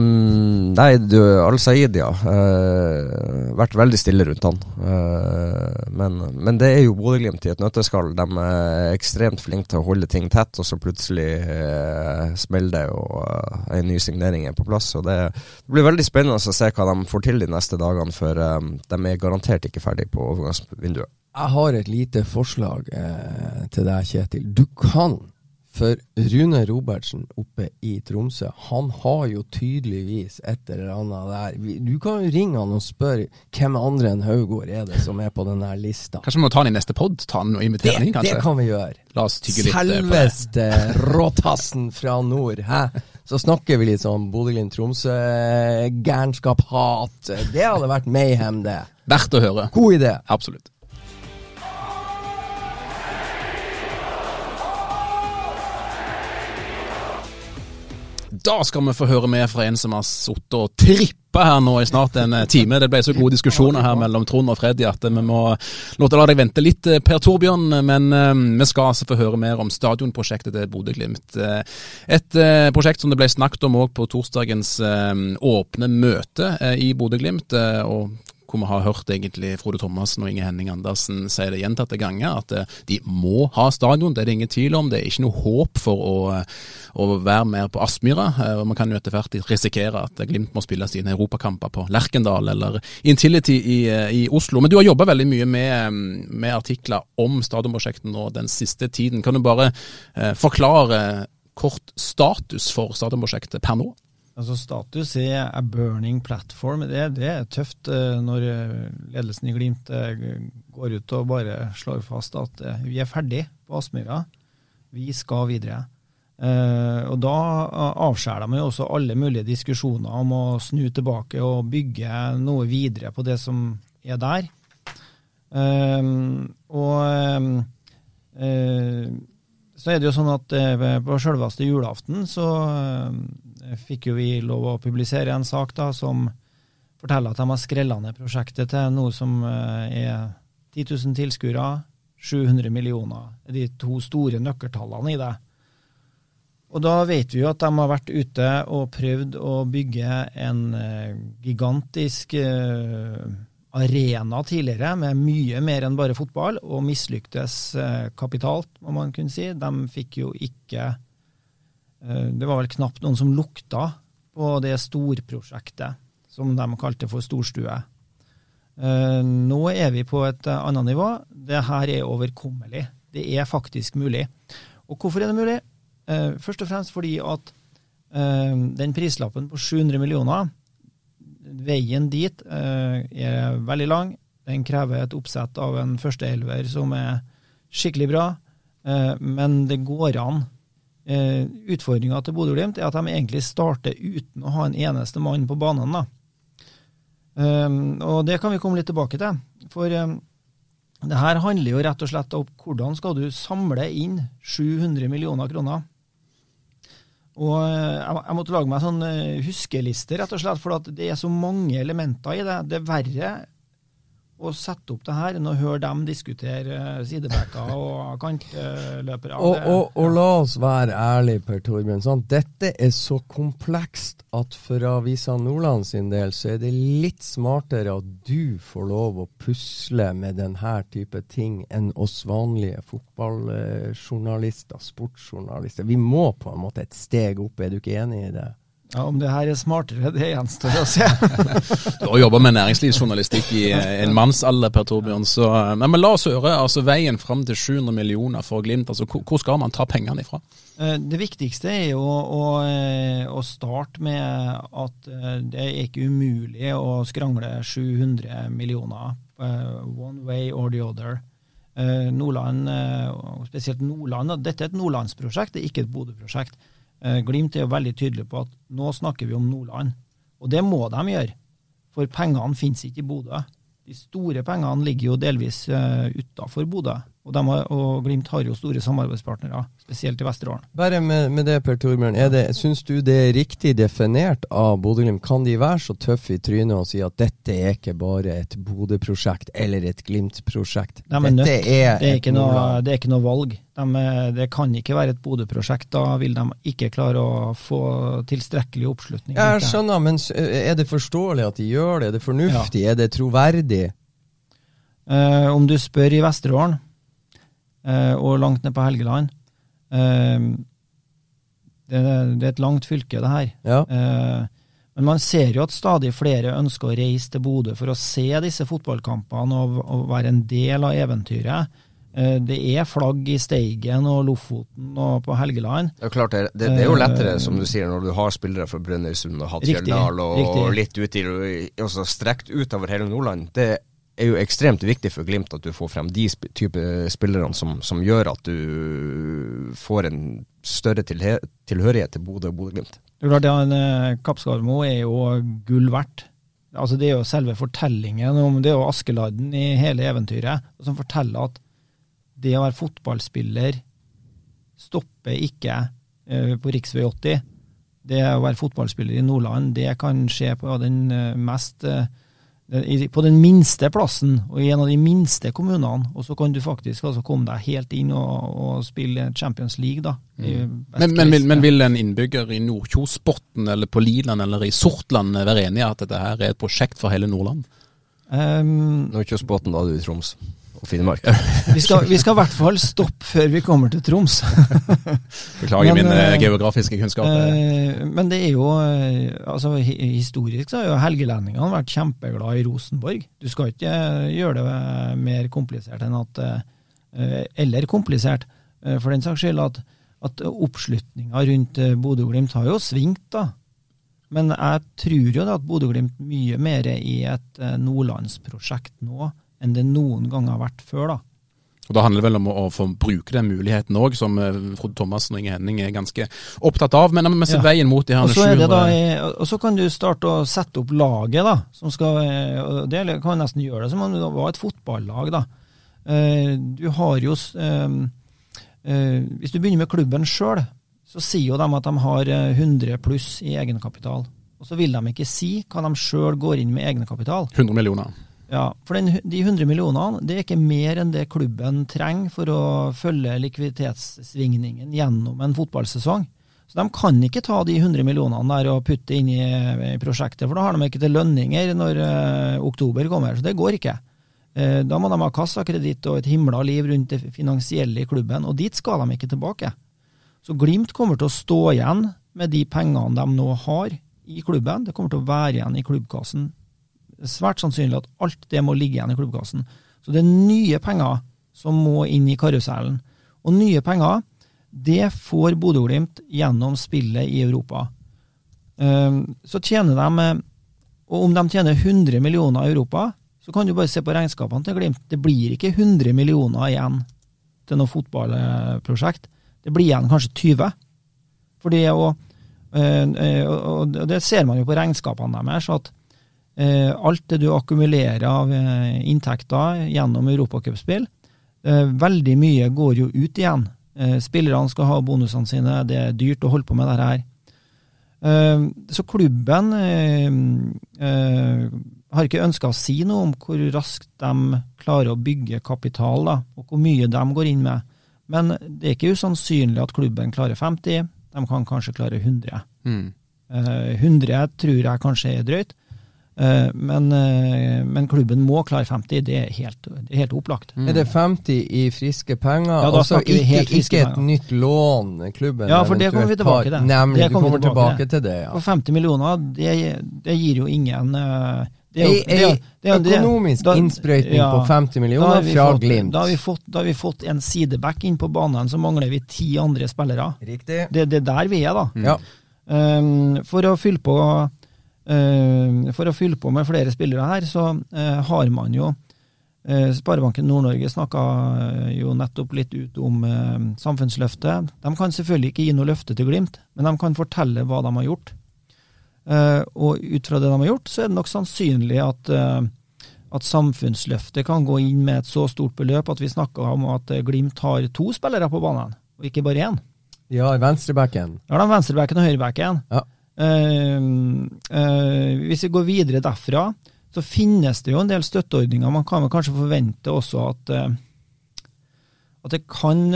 nei, du, Al-Saeed, ja. Uh, vært veldig stille rundt han. Uh, men, men det er jo Bodø-Glimt i et nøtteskall. De er ekstremt flinke til å holde ting tett, og så plutselig uh, smeller det, og uh, en ny signering er på plass. Og det, blir veldig spennende å se hva de får til de neste dagene, for eh, de er garantert ikke ferdig på overgangsvinduet. Jeg har et lite forslag eh, til deg, Kjetil. Du kan For Rune Robertsen oppe i Tromsø, han har jo tydeligvis et eller annet der. Du kan jo ringe han og spørre hvem andre enn Haugård er det som er på den lista. Kanskje vi må ta han i neste pod? Ta han og invitere han inn, kanskje? det kan vi gjøre. La oss tygge litt eh. Selveste råtassen fra nord. Hæ? Så snakker vi litt sånn Bodø-Glimt-Tromsø-gærenskap, hat. Det hadde vært mayhem, det. Verdt å høre. God idé. Absolutt. Da skal vi få høre mer fra en som har sittet og trippa her nå i snart en eh, time. Det ble så gode diskusjoner her mellom Trond og Freddy at vi må låte la deg vente litt, eh, Per Torbjørn. Men eh, vi skal altså få høre mer om stadionprosjektet til Bodø-Glimt. Eh, Et eh, prosjekt som det ble snakket om òg på torsdagens eh, åpne møte eh, i Bodø-Glimt. eh, og hvor vi har hørt egentlig Frode Thomassen og Inge Henning Andersen si det gjentatte ganger, at eh, de må ha stadion. Det er det ingen tvil om. Det er ikke noe håp for å, eh, å være mer på Aspmyra. eh, Man kan jo etter hvert risikere at Glimt må spille sine europakamper på Lerkendal eller Intility i, i Oslo. Men du har jobba veldig mye med, med artikler om stadionprosjektet nå den siste tiden. Kan du bare forklare kort status for stadionprosjektet per nå? Altså Status er a burning platform. Det, det er tøft eh, når eh, ledelsen i Glimt eh, går ut og bare slår fast at vi er ferdig på Aspmyra. Vi skal videre. Og Da avskjærer de jo også alle mulige diskusjoner om å snu tilbake og bygge noe videre på det som er der. Og så er det jo sånn at eh, på selveste julaften så eh, fikk jo vi lov å publisere en sak da som forteller at de har skrella ned prosjektet til noe som eh, er 10 000 tilskuere, 700 millioner. Er de to store nøkkeltallene i det. Og da vet vi jo at de har vært ute og prøvd å bygge en gigantisk arena tidligere, med mye mer enn bare fotball, og mislyktes eh, kapitalt, må man kunne si. De fikk jo ikke eh, Det var vel knapt noen som lukta på det storprosjektet som de kalte for storstue. Eh, nå er vi på et annet nivå. Det her er overkommelig. Det er faktisk mulig. Og hvorfor er det mulig? Først og fremst fordi at den prislappen på 700 millioner Veien dit eh, er veldig lang. Den krever et oppsett av en førsteelver som er skikkelig bra, eh, men det går an. Eh, Utfordringa til Bodø-Glimt er at de egentlig starter uten å ha en eneste mann på banen. da. Og det kan vi komme litt tilbake til. For det her handler jo rett og slett om hvordan skal du samle inn 700 millioner kroner. Og eh, jeg, måtte lage meg sånn eh, huskeliste, rett og slett, for det er så mange elementer i det. Det er verre å sette opp det her enn å høre dem diskutere eh, sidebacker og kantløpere. Og, og, og la oss være ærlige, Per Torbjørn. Sant? Dette er så komplekst at for Avisa Nordland sin del, så er det litt smartere at du får lov å pusle med denne type ting enn oss vanlige fotballjournalister, sportsjournalister. Vi må på en måte et steg opp, er du ikke enig i det? Ja, om det her er smartere, det gjenstår å se. Du har jobba med næringslivsjournalistikk i en mannsalder, Per Torbjørn. Så, eh, nei, men la oss høre altså veien fram til 700 millioner for Glimt. altså Hvor skal man ta pengene ifra? Eh, Det viktigste er jo å, eh, å starte med at det er ikke umulig å skrangle 700 millioner. One way or the other. Nordland, spesielt Nordland, dette er et nordlandsprosjekt, det er ikke et Bodø-prosjekt. Eh, Glimt er jo veldig tydelig på at nå snakker vi om Nordland. Og det må de gjøre, for pengene finnes ikke i Bodø. De store pengene ligger jo delvis uh, utafor Bodø, og, de har, og Glimt har jo store samarbeidspartnere, spesielt i Vesterålen. Bare med, med det, Per Torbjørn. Er syns du det er riktig definert av Bodø-Glimt? Kan de være så tøffe i trynet og si at dette er ikke bare et Bodø-prosjekt eller et Glimt-prosjekt? De er nødt. Dette er, Det er ikke noe, det er ikke noe valg. De, er- det kan ikke være et Bodø-prosjekt. Da vil de ikke klare å få tilstrekkelig oppslutning. Jeg skjønner, men er det forståelig at de gjør det? Er det fornuftig? Er det troverdig? Uh, om du spør i Vesterålen eh, og langt ned på Helgeland eh, det, det er et langt fylke, det her. Ja. Eh, men man ser jo at stadig flere ønsker å reise til Bodø for å se disse fotballkampene og, og være en del av eventyret. Eh, det er flagg i Steigen og Lofoten og på Helgeland. Det er klart, det, det, det er jo lettere, som du sier, når du har spillere fra Brønnøysund og Hattfjelldal og, og litt ut i, også strekt utover hele Nordland. Det er jo ekstremt viktig for Glimt at du får frem de sp type spillerne som, som, gjør at du får en større tilhørighet til Bodø og Bodø-Glimt. Det er klart, ja, Kappskarmo er jo gull verdt. Altså Det er jo selve fortellingen om Det er jo Askeladden i hele eventyret som forteller at det å være fotballspiller stopper ikke uh, på rv. 80. Det å være fotballspiller i Nordland, det kan skje på den uh, mest på den minste plassen og i en av de minste kommunene, og så kan du faktisk altså komme deg helt inn og, og spille Champions League, da. Mm. Men, men, vil, men, vil, en innbygger i Nordkjosbotn eller på Liland eller i Sortland være enig i at dette her er et prosjekt for hele Nordland? Um, Nordkjosbotn, da er du i Troms Finnmark. vi, skal, vi skal i hvert fall stoppe før vi kommer til Troms. Beklager men, mine uh, geografiske kunnskaper. Uh, men det er jo altså Historisk så har jo helgelendingene vært kjempeglade i Rosenborg. Du skal ikke gjøre det mer komplisert enn at Eller komplisert, for den saks skyld, at, at oppslutninga rundt Bodø-Glimt har jo svingt, da. Men jeg tror jo at Bodø-Glimt mye mer er i et nordlandsprosjekt nå enn det noen gang har vært før. da. Og Da handler det vel om å, å få bruke den muligheten òg, som Frode Thomassen og Inge Henning er ganske opptatt av. Men med ja. veien mot de her og så, da, og så kan du starte å sette opp laget, da. Som skal, og det kan nesten gjøre det som om det var et fotballag. da. Du har jo Hvis du begynner med klubben sjøl, så sier jo de at de har 100 pluss i egenkapital. Og så vil de ikke si hva de sjøl går inn med egenkapital. 100 millioner. Ja, for den, de 100 millionene det er ikke mer enn det klubben trenger for å følge likviditetssvingningen gjennom en fotballsesong. Så De kan ikke ta de 100 millionene der og putte inn i, i prosjektet, for da har de ikke til lønninger når ø, oktober kommer. Så det går ikke. Uh, da må de ha kassakreditt og et himla liv rundt det finansielle i klubben, og dit skal de ikke tilbake. Så Glimt kommer til å stå igjen med de pengene de nå har i klubben. Det kommer til å være igjen i klubbkassen svært sannsynlig at alt det må ligge igjen i klubbkassen. Så det er nye penger som må inn i karusellen. Og nye penger, det får Bodø-Glimt gjennom spillet i Europa. Ehm, så tjener de Og om de tjener 100 millioner i Europa, så kan du bare se på regnskapene til Glimt. Det blir ikke 100 millioner igjen til noe fotballprosjekt. Det blir igjen kanskje 20. For det å eh, eh, Og det ser man jo på regnskapene deres, at alt det du akkumulerer av eh, inntekter gjennom europacupspill, eh, veldig mye går jo ut igjen. Spillerne skal ha bonusene sine, det er dyrt å holde på med dette her. Så klubben har ikke ønska å si noe om hvor raskt de klarer å bygge kapital, da, og hvor mye de går inn med. Men det er ikke usannsynlig at klubben klarer 50, de kan kanskje klare 100. Mm. 100 tror jeg kanskje er drøyt. Eh, men, eh, men, klubben må klare 50, det er helt, det er helt opplagt. Mm. Er det 50 i friske penger? Ja, da altså ikke, ikke et nytt lån klubben Ja, for det kommer vi tilbake til. Nemlig, det du kommer tilbake, til det. ja. For 50 millioner, det, det gir jo ingen uh, det er, jo, det er, økonomisk da, innsprøytning ja, på 50 millioner fra Glimt. Da har, vi fått, da har vi fått en sideback inn på banen, så mangler vi ti andre spillere. Riktig. Det, det er der vi er, da. Ja. Um, for å fylle på Eh, for å fylle på med flere spillere her, så eh, har man jo eh, Sparebanken Nord-Norge snakka jo nettopp litt ut om samfunnsløftet. De kan selvfølgelig ikke gi noe løfte til Glimt, men de kan fortelle hva de har gjort. Og ut fra det de har gjort, så er det nok sannsynlig at, at samfunnsløftet kan gå inn med et så stort beløp at vi snakker om at Glimt har to spillere på banen, og ikke bare én. Ja, venstrebacken. Ja, de venstrebacken og høyrebacken. Ja. Uh, uh, hvis vi går videre derfra, så finnes det jo en del støtteordninger. Man kan vel kanskje forvente også at, uh, at det kan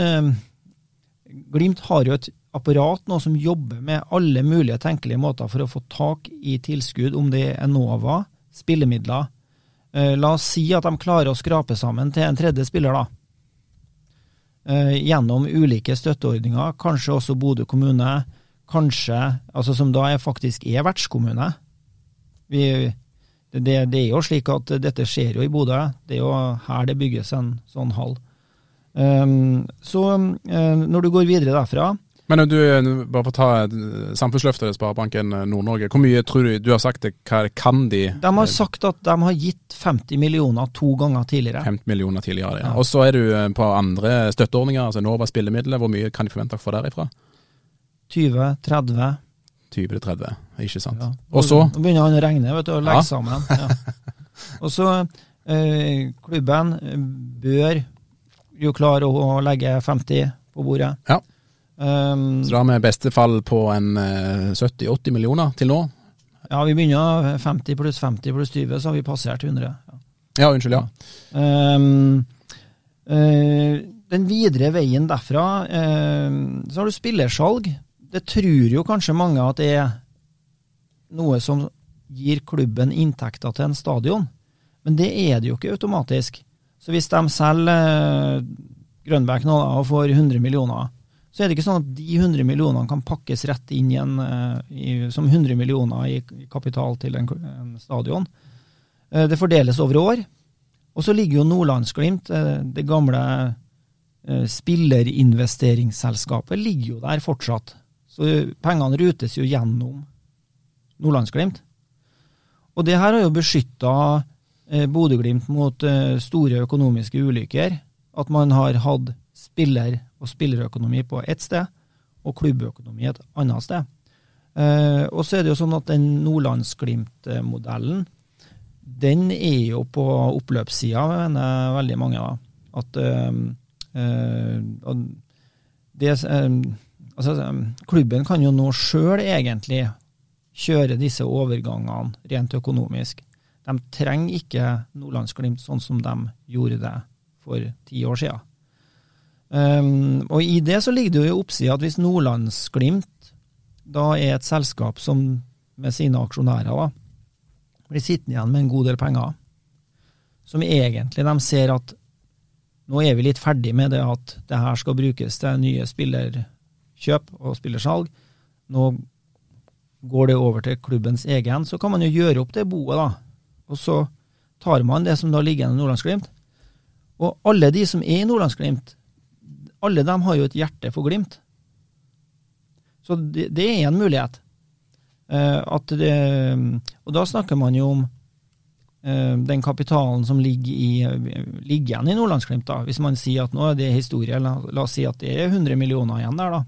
Glimt har jo et apparat nå som jobber med alle mulige tenkelige måter for å få tak i tilskudd, om det er Enova, spillemidler. La oss si at de klarer å skrape sammen til en tredje spiller, da. Gjennom ulike støtteordninger, kanskje også Bodø kommune kanskje Altså som da faktisk er vertskommune. Vi, det, det, er jo slik at dette skjer jo i Bodø. Det er jo her det bygges en sånn hall. Um, så eh, når du går videre derfra Men du, bare for å ta eh, samfunnsløftet til Sparebanken eh, Nord-Norge. Hvor mye tror du Du har sagt det, hva kan de? De har sagt at de har gitt 50 millioner to ganger tidligere. 50 millioner tidligere, ja. Ja. Og så er du eh, på andre støtteordninger, altså Enova spillemidler. Hvor mye kan de forvente å få derifra? 20, 30 20-30, ikke sant. ja. Og så Nå begynner han å regne vet du, og legge Ja. sammen. Ja. Og så eh, Klubben eh, bør jo klare å legge 50 på bordet. Ja. Um, Så da har vi i beste fall på en eh, 70-80 millioner til nå. ja, vi begynner 50 pluss 50 pluss 20, så har vi passert 100. Ja. Ja, unnskyld, ja. Um, uh, den videre veien derfra, uh, så har du spillersalg. Det tror jo kanskje mange at det er noe som gir klubben inntekter til en stadion, men det er det jo ikke automatisk. Så hvis de selger eh, Grønbæk nå og får 100 millioner, så er det ikke sånn at de 100 millionene kan pakkes rett inn igjen eh, i, som 100 millioner i, kapital til en, en stadion. Eh, det fordeles over år. Og så ligger jo Nordlandsglimt, det gamle spillerinvesteringsselskapet, ligger jo der fortsatt. Så pengene rutes jo gjennom Nordlandsglimt. Og det her har jo beskytta eh, Bodø-Glimt mot eh, store økonomiske ulykker. At man har hatt spiller- og spillerøkonomi på ett sted, og klubbøkonomi et annet sted. Eh, og så er det jo sånn at den Nordlandsglimt-modellen, den er jo på oppløpssida, mener veldig mange. At eh, eh, det, altså, eh, klubben kan jo nå sjøl egentlig kjøre disse overgangene rent økonomisk. De trenger ikke Nordlandsglimt sånn som de gjorde det for ti år siden. Um, og i det så ligger det jo i oppsida at hvis Nordlandsglimt da er et selskap som med sine aksjonærer da, blir sittende igjen med en god del penger, som egentlig de ser at nå er vi litt ferdig med det at det her skal brukes til nye spillerkjøp og spillersalg. Nå går det over til klubbens egen, så kan man jo gjøre opp det boet, da. Og så tar man det som da ligger igjen i Nordlandsglimt. Og alle de som er i Nordlandsglimt, alle dem har jo et hjerte for Glimt. Så det, det er en mulighet. Eh, at det, og da snakker man jo om eh, den kapitalen som ligger, i, ligger igjen i Nordlandsglimt. da. Hvis man sier at nå er det historie, la, la oss si at det er 100 millioner igjen der, da.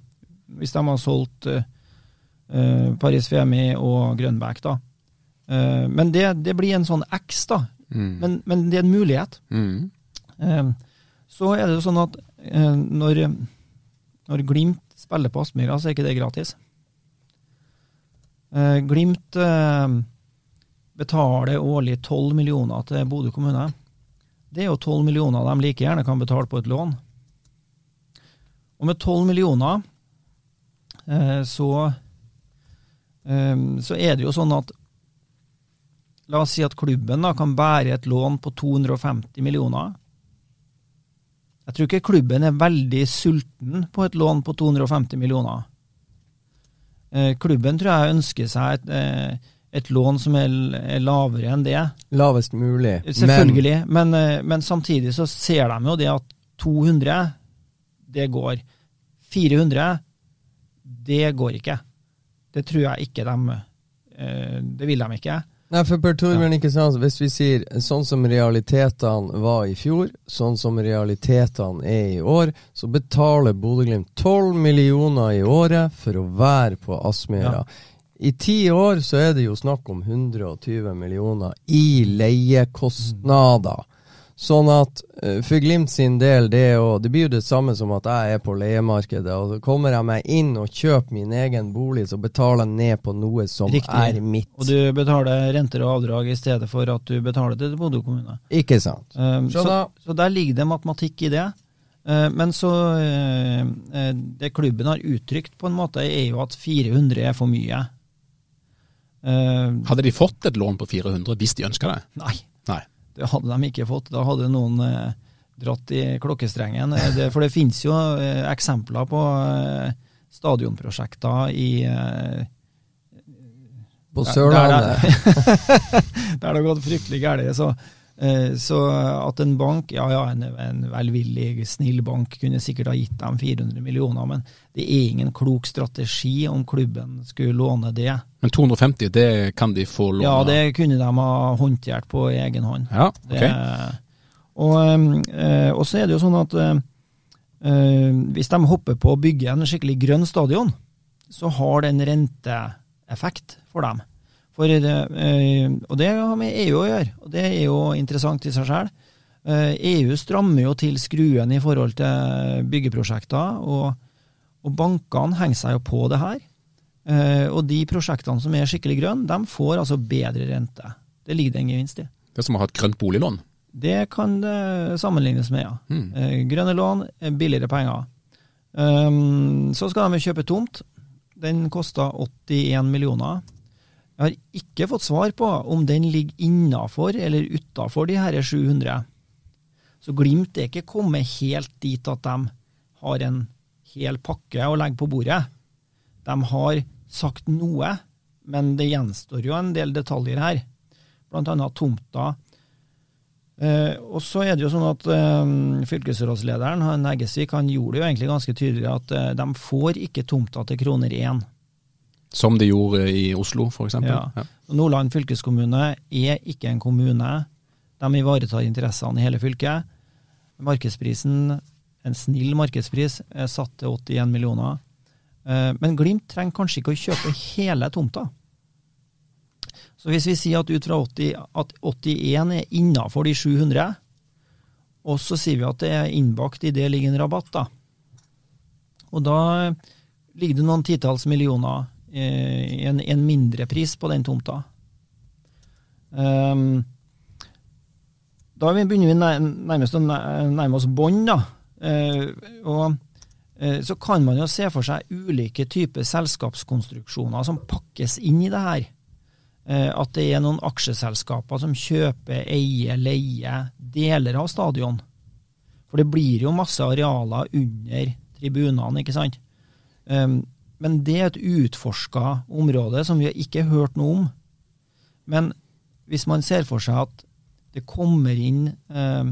Hvis de har solgt eh, Paris Femi og Grønbæk, da. Uh, men det, det blir en sånn X, da. Mm. Men, men det er en mulighet. Mm. Uh, Så er det jo sånn at når, når Glimt spiller på Aspmyra, så er ikke det gratis. Glimt betaler årlig 12 millioner til Bodø kommune. Det er jo 12 millioner de like gjerne kan betale på et lån. Og med 12 millioner så, eh, så er det jo sånn at La oss si at klubben da kan bære et lån på 250 millioner. Jeg tror ikke klubben er veldig sulten på et lån på 250 millioner. Eh, klubben tror jeg ønsker seg et, eh, et lån som er, er lavere enn det. Lavest mulig. Selvfølgelig, men, men, men samtidig så ser de jo det at 200, det går. 400, det går ikke. Det tror jeg ikke de eh, Det vil de ikke. Nei, for Per Torbjørn, ikke sant, hvis vi sier sånn som realitetene var i fjor, sånn som realitetene er i år, så betaler Bodø-Glimt 12 millioner i året for å være på Aspmyra. I ti år så er det jo snakk om 120 millioner i leiekostnader. Sånn at eh, for Glimt sin del, det, er jo- det blir jo det samme som at jeg er på leiemarkedet. og så Kommer jeg meg inn og kjøper min egen bolig, så betaler jeg ned på noe som Riktig. er mitt. Og du betaler renter og avdrag i stedet for at du betaler til Bodø kommune. Ikke sant? Um, så, så der ligger det matematikk i det. Uh, men så uh, Det klubben har uttrykt, på en måte, er jo at 400 er for mye. Uh, Hadde de fått et lån på 400 hvis de ønska det? nei, Nei. Det hadde de ikke fått. Da hadde noen uh, dratt i klokkestrengen. Det, for det finnes jo uh, eksempler på stadionprosjekter i På Der- Sørlandet. Der, der det har gått fryktelig galt. Så Eh, Så at en bank, ja ja, en, en velvillig, snill bank kunne sikkert ha gitt dem 400 millioner, men det er ingen klok strategi om klubben skulle låne det. Men 250, det kan de få låne? Ja, det kunne de ha håndtert på egen hånd. Ja, Det, og, eh, og så er det jo sånn at eh, eh, hvis de hopper på å bygge en skikkelig grønn stadion, så har det en renteeffekt for dem. For eh, og det har med EU å gjøre, og det er jo interessant i seg sjøl. EU strammer jo til skruen i forhold til byggeprosjekter, og, og bankene henger seg jo på det her. Eh, og de prosjektene som er skikkelig grønne, de får altså bedre rente. Det ligger det en gevinst i. Det er som å ha et grønt boliglån. Det kan det sammenlignes med, ja. Mm. Eh, Grønne lån, eh, billigere penger. Så skal de kjøpe tomt. Den kosta 81 millioner. Jeg har ikke fått svar på om den ligger innafor eller utafor de her 700. Så Glimt er ikke kommet helt dit at de har en hel pakke å legge på bordet. De har sagt noe, men det gjenstår jo en del detaljer her. Annet tomta. Eh, og så er det jo sånn at eh, fylkesrådslederen, Eggesvik, han gjorde det jo egentlig ganske tydelig at eh, de får ikke tomta til kroner én. Som de gjorde i Oslo, f.eks. Ja. Nordland fylkeskommune er ikke en kommune. De ivaretar interessene i hele fylket. Markedsprisen, en snill markedspris, er satt til 81 millioner. Eh, Men Glimt trenger kanskje ikke å kjøpe hele tomta. Så hvis vi sier at ut fra 80, at 81 er innafor de 700, og så sier vi at det er innbakt i det ligger en rabatt, da. Og da ligger det noen titalls millioner en, en mindre pris på den tomta. Um, da er begynner vi nærmest å nærme oss bånd, da. Eh, og eh, så kan man jo se for seg ulike typer selskapskonstruksjoner som pakkes inn i det her. Eh, at det er noen aksjeselskaper som kjøper, eier, leier deler av stadion. For det blir jo masse arealer under tribunene, ikke sant. Men det er et utforska område som vi har ikke hørt noe om. Men hvis man ser for seg at det kommer inn eh,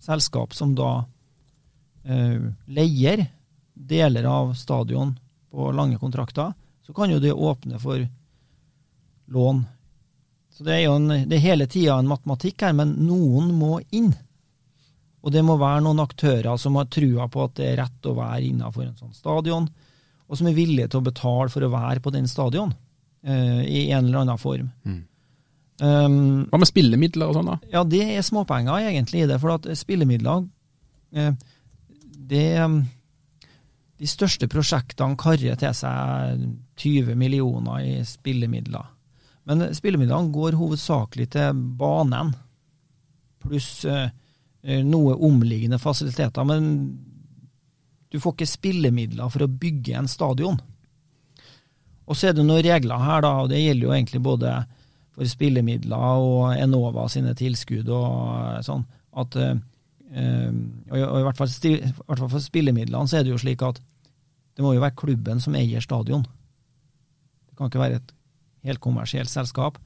selskap som da eh, leier deler av stadion på lange kontrakter, så kan jo det åpne for lån. Så det er jo en, det er hele tida en matematikk her, men noen må inn. Og det må være noen aktører som har trua på at det er rett å være innafor en sånn stadion, og som er villige til å betale for å være på den stadion, uh, i en eller annen form. Mm. Um, Hva med spillemidler og sånn, da? ja, det er småpenger egentlig i det, for at spillemidler uh, det, um, De største prosjektene karrer til seg 20 millioner i spillemidler. Men spillemidlene går hovedsakelig til banen, pluss uh, noe omliggende fasiliteter. Men du får ikke spillemidler for å bygge en stadion. Og så er det noen regler her, da, og det gjelder jo egentlig både for spillemidler og Enova sine tilskudd og sånn, at eh, og i, hvert fall, i hvert fall for spillemidlene så er det jo slik at det må jo være klubben som eier stadion. Det kan ikke være et helt kommersielt selskap.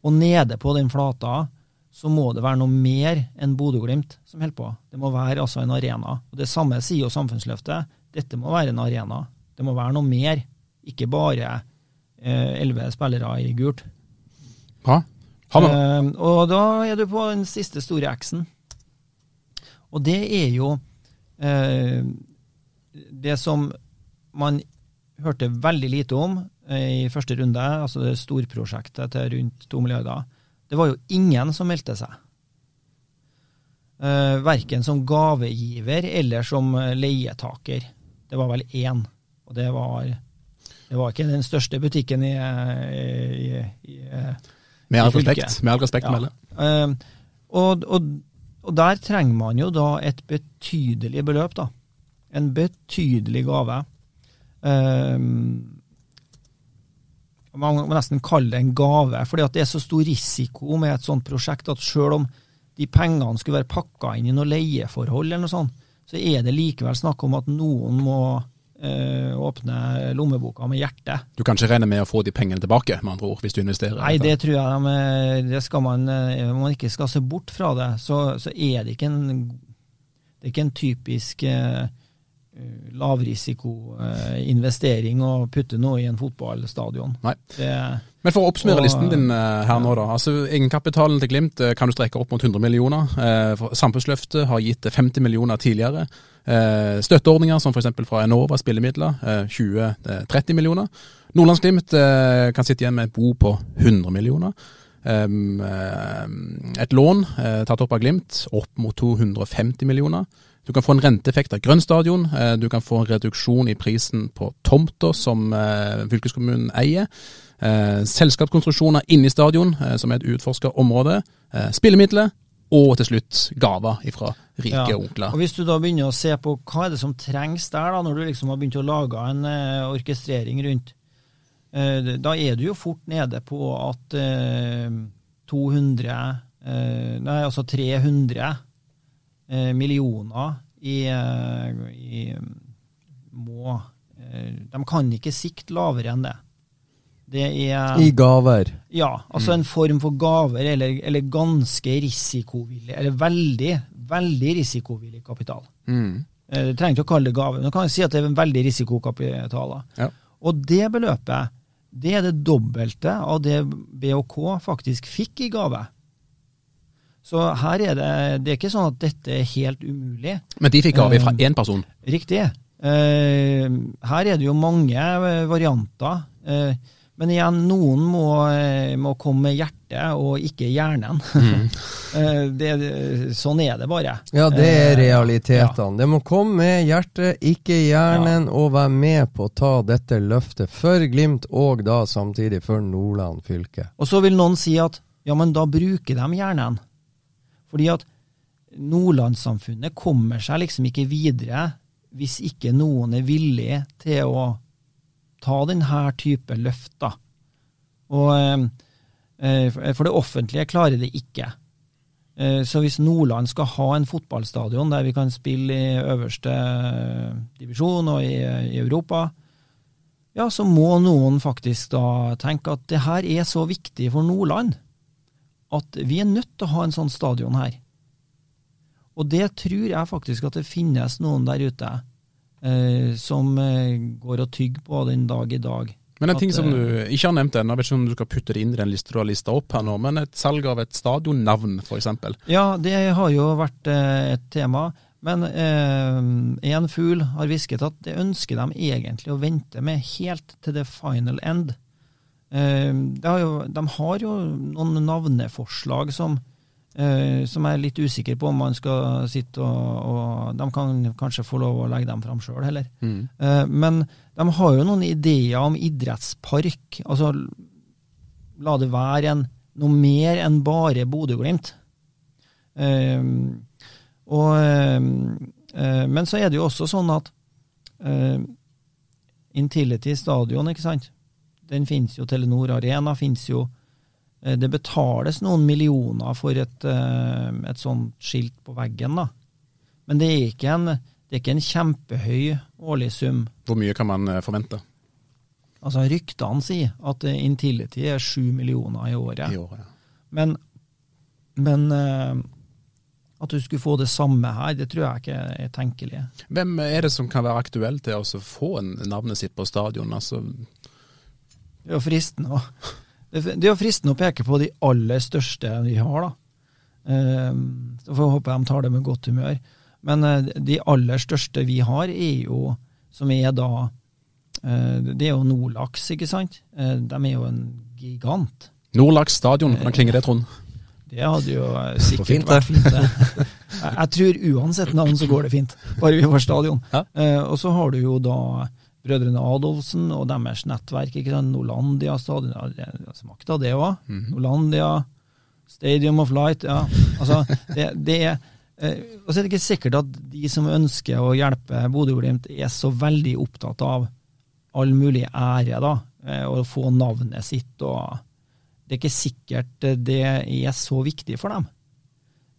Og nede på den flata så må det være noe mer enn Bodø-Glimt som holder på. Det må være altså en arena. Og Det samme sier jo Samfunnsløftet. Dette må være en arena. Det må være noe mer, ikke bare elleve spillere i gult. Ha Eh, og da er du på den siste store X-en. Og det er jo eh, det som man hørte veldig lite om eh, i første runde, altså det storprosjektet til rundt to milliarder. Det var jo ingen som meldte seg. Uh, verken som gavegiver eller som eh, leietaker. Det var vel én, og det var, det var ikke den største butikken i, i, i, i med all respekt, med all respekt Ja. melde. Uh, og, og, og der trenger man jo da et betydelig beløp, da. En betydelig gave. Eh, man må nesten kalle det en gave, fordi at det er så stor risiko med et sånt prosjekt at selv om de pengene skulle være pakka inn i noe leieforhold, eller noe sånt, så er det likevel snakk om at noen må øh, åpne lommeboka med hjertet. Du kan ikke regne med å få de pengene tilbake, med andre ord, hvis du investerer? Nei, det tror jeg de, eh, det skal man, eh, om man ikke skal se bort fra det, så, så er det ikke en, det er ikke en typisk eh, lavrisikoinvestering å putte noe i en fotballstadion. Nei. Det, Men for å oppsummere Og- listen din eh, her nå, da. altså Egenkapitalen til Glimt eh, kan du strekke opp mot 100 millioner. Eh, Samfunnsløftet har gitt 50 millioner tidligere. Eh, støtteordninger som f.eks. fra Enova, spillemidler, eh, 20-30 millioner. Nordlandsglimt eh, kan sitte igjen med et bo på 100 millioner. Eh, et lån eh, tatt opp av Glimt opp mot 250 millioner. Du kan få en renteeffekt av grønn stadion. Eh, du kan få en reduksjon i prisen på tomter som eh, fylkeskommunen eier. Selskapskonstruksjoner selskapskonstruksjoner inni stadion, eh, som er et utforska område. Eh, spillemidler. Og til slutt gaver fra rike Ja. onkler. Og Hvis du da begynner å se på hva er det som trengs der, da, når du liksom har begynt å lage en eh, orkestrering rundt, eh, da er du jo fort nede på at eh, 200 eh, Nei, altså 300 eh, millioner i, eh, i må eh, De kan ikke sikte lavere enn det. Det er I gaver. ja, altså en form for gaver, eller, eller ganske risikovillig, eller veldig, veldig risikovillig kapital. Mm. Eh, Du trenger ikke å kalle det gave, men du kan si at det er en veldig risikokapital. Ja. Og det beløpet, det er det dobbelte av det BHK faktisk fikk i gave. Så her er det, det er ikke sånn at dette er helt umulig. Men de fikk avgift fra Eh, én person. Riktig. Eh, her er det jo mange eh, varianter. Eh, men igjen, noen må, må komme med hjertet og ikke hjernen. Mm. det, sånn er det bare. Ja, det er realitetene. Ja. Det må komme med hjertet, ikke hjernen, og være med på å ta dette løftet for Glimt, og da samtidig for Nordland fylke. Og så vil noen si at ja, men da bruker de hjernen. Fordi at nordlandssamfunnet kommer seg liksom ikke videre hvis ikke noen er villig til å ta denne type løft, da. Og, eh, eh, for det offentlige klarer det ikke. Eh, Så hvis Nordland skal ha en fotballstadion der vi kan spille i øverste divisjon og i Europa, ja, så må noen faktisk da tenke at det her er så viktig for Nordland at vi er nødt til å ha en sånn stadion her. Og det tror jeg faktisk at det finnes noen der ute eh, som eh, går og tygger på den dag i dag. Men en At, ting som eh, du ikke har nevnt ennå, jeg vet ikke om du skal putte det inn i den lista du har lista opp her nå, men et salg av et stadionnavn, f.eks. Ja, det har jo vært eh, et tema. Men én fugl har hvisket at det ønsker de egentlig å vente med helt til the final end. Eh, jo, de har jo noen navneforslag som, eh, som jeg er litt usikker på om man skal sitte og, og De kan kanskje få lov å legge dem fram sjøl, heller. Mm. Eh, men de har jo noen ideer om idrettspark. Altså, la det være en, noe mer enn bare Bodø-Glimt. Men så er det jo også sånn at Intility stadion, ikke sant, den finnes jo, Telenor Arena finnes jo. Eh, det betales noen millioner for et, eh, et sånt skilt på veggen, da. Men det er ikke en, det er ikke en kjempehøy årlig sum. Hvor mye kan man eh, forvente Altså Ryktene sier at Intility er sju millioner i året. i året? Men, men eh, at du skulle få det samme her, det tror jeg ikke er tenkelig. Hvem er det som kan være aktuell til å få navnet sitt på stadion? Altså, Det er jo fristende fristende å peke på de aller største vi har, da. Eh, Så får vi håpe de tar det med godt humør. Men eh, de aller største vi har, er jo, som er da eh, Det er jo Nordlaks, ikke sant? Eh, De er jo en gigant. Nordlaks stadion, hvordan klinger det, Trond? Det hadde jo sikkert fint, vært fint, det. Jeg, tror uansett navn så går det fint, bare vi har stadion. Ja. Og så har du jo da brødrene Adolfsen og deres nettverk, ikke sant? Norlandia stadion, ja, det er smakt av det òg. Norlandia, Stadium of Light, ja. Altså, det, det er eh, Og så er det ikke sikkert at de som ønsker å hjelpe Bodø-Glimt, er så veldig opptatt av all mulig ære, da, eh, og få navnet sitt og det er ikke sikkert det er så viktig for dem.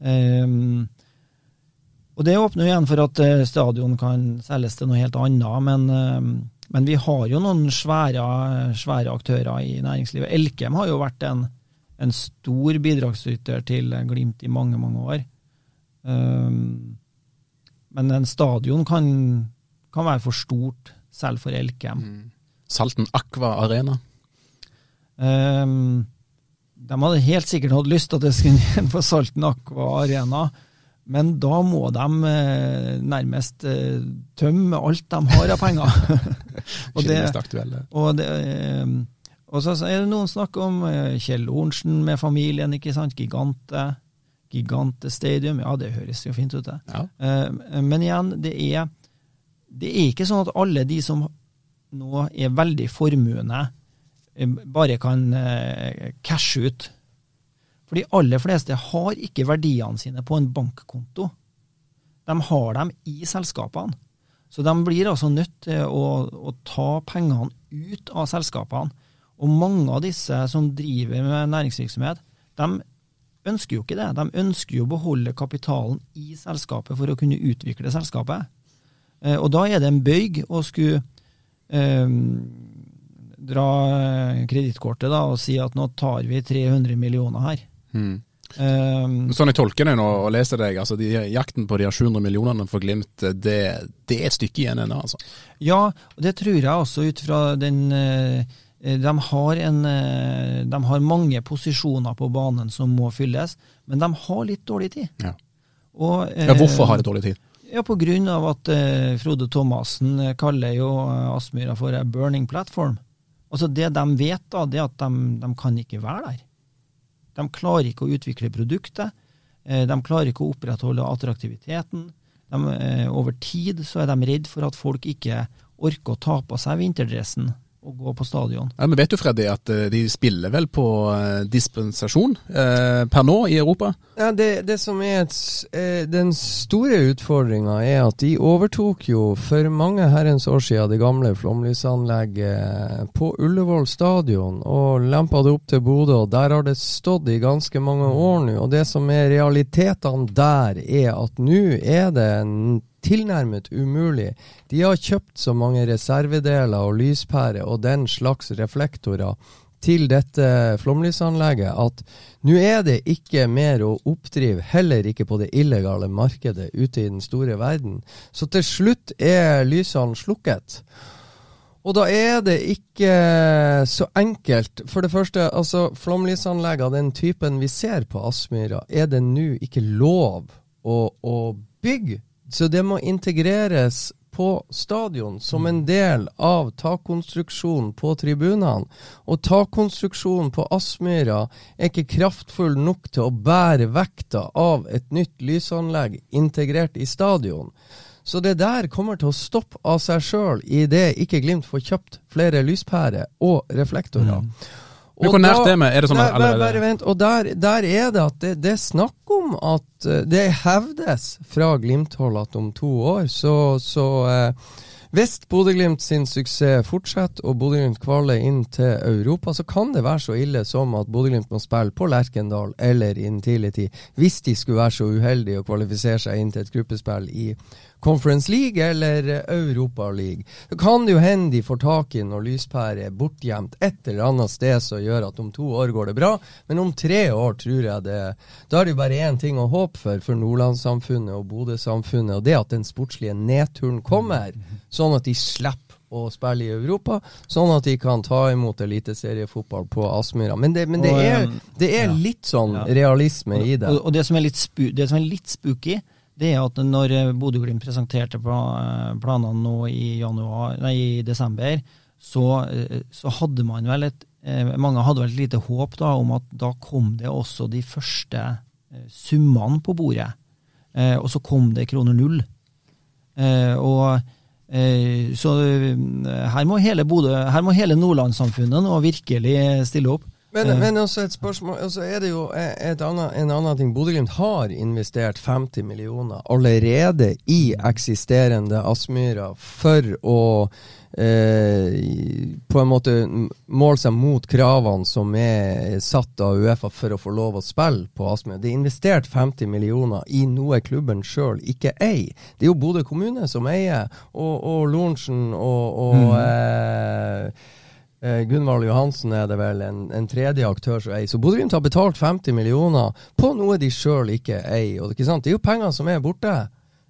Ehm, Og det åpner jo igjen for at eh, stadion kan selges til noe helt annet, men, eh, men vi har jo noen svære, svære aktører i næringslivet. Elkem har jo vært en, en stor bidragsyter til Glimt i mange, mange år. Um, men en stadion kan, kan være for stort, selv for Elkem. Salten Aqua Arena. Um, de hadde helt sikkert hatt lyst til at det skulle ned på Salten Aqua Arena, men da må de eh, nærmest eh, tømme alt de har av penger. og, det og, det, eh, og så er det noen snakk om Kjell Lorentzen med familien, ikke sant? Gigante. Stadium. Ja, det høres jo fint ut, det. Ja. Eh, Men igjen, det er, det er ikke sånn at alle de som nå er veldig formuende, bare kan cashe ut. For de aller fleste har ikke verdiene sine på en bankkonto. De har dem i selskapene. Så de blir altså nødt til å, å ta pengene ut av selskapene. Og mange av disse som driver med næringsvirksomhet, de ønsker jo ikke det. De ønsker jo å beholde kapitalen i selskapet for å kunne utvikle selskapet. Eh, og da er det en bøyg å skulle eh, dra eh, kredittkortet og si at nå tar vi 300 millioner her. Mm. Um, Sånn jeg tolker det nå og leser deg, altså de, jakten på de her 700 millionene for Glimt, det, det er et stykke igjen ennå, altså. Ja, det tror jeg også ut fra den eh, de har, en, eh, de har mange posisjoner på banen som må fylles, men de har litt dårlig tid. Ja. Og, Ja, hvorfor eh, har de dårlig tid? Ja, på grunn av at Frode Thomassen kaller jo Aspmyra for a burning platform. Altså Det de vet, da, det er at de, de kan ikke være der. De klarer ikke å utvikle produktet. Eh, de klarer ikke å opprettholde attraktiviteten. De, eh, over tid så er de redd for at folk ikke orker å ta på seg vinterdressen og gå på stadion. Ja, men vet du Freddy at eh, de spiller vel på eh, dispensasjon eh, per nå i Europa? Ja, det, det som er et, eh, Den store utfordringa er at de overtok jo for mange herrens år siden det gamle flomlysanlegget på Ullevål stadion og lempa det opp til Bodø. og Der har det stått i ganske mange år nå. Og det som er realitetene der, er at nå er det en tilnærmet umulig. De har kjøpt så mange reservedeler og lyspærer og den slags reflektorer til dette flomlysanlegget at nå er det ikke mer å oppdrive, heller ikke på det illegale markedet ute i den store verden. Så til slutt er lysene slukket. Og da er det ikke så enkelt. For det første, altså flomlysanlegg av den typen vi ser på Aspmyra, er det nå ikke lov å, å bygge. Så det må integreres på stadion som en del av takkonstruksjonen på tribunene. Og takkonstruksjonen på Aspmyra er ikke kraftfull nok til å bære vekta av et nytt lysanlegg integrert i stadion. Så det der kommer til å stoppe av seg sjøl idet ikke Glimt får kjøpt flere lyspærer og reflektorer. Men hvor nært er vi? Er det sånn bare, bare vent. Og der, der er det at det, det er snakk om at eh, Det hevdes fra Glimt-hold at om to år så, så eh, Hvis Bodø-Glimt sin suksess fortsetter og Bodø-Glimt kvaler inn til Europa, så kan det være så ille som at Bodø-Glimt må spille på Lerkendal eller innen tidlig tid, hvis de skulle være så uheldige å kvalifisere seg inn til et gruppespill i Conference League eller Europa League. Så kan det jo hende de får tak i noe lyspære bortgjemt et eller annet sted som gjør at om to år går det bra, men om tre år tror jeg det Da er det jo bare én ting å håpe for for Nordlandssamfunnet og Bodø-samfunnet, og det er at den sportslige nedturen kommer, sånn at de slipper å spille i Europa, sånn at de kan ta imot eliteseriefotball på Aspmyra. Men, det, men det, Og, er, um, det er ja. litt sånn Ja. realisme i det. Og, og det, som er litt spu, det som er litt spooky, det er at når eh, Bodø-Glimt presenterte eh, planene nå i, januar, nei, i desember, så, eh, så hadde man vel et Mange hadde vel et lite håp da om at da kom det også de første summene på bordet. Og så kom det kroner null. Og Så her må hele hele Nordlandssamfunnet nå virkelig stille opp. Men, Eh. men også et spørsmål altså er det jo et annet, en annen ting. Bodø-Glimt har investert 50 millioner allerede i eksisterende Aspmyra for å eh, på en måte måle seg mot kravene som er satt av Uefa for å få lov å spille på Aspmyra. Det er investert 50 millioner i noe klubben sjøl ikke eier. Det er jo Bodø kommune som eier, og, og Lorentzen og, og eh, Eh, Gunvald Johansen er det vel en, en tredje aktør som eier. Så Bodø-Glimt har betalt 50 millioner på noe de sjøl ikke eier. Og det, ikke sant? det er jo penger som er borte.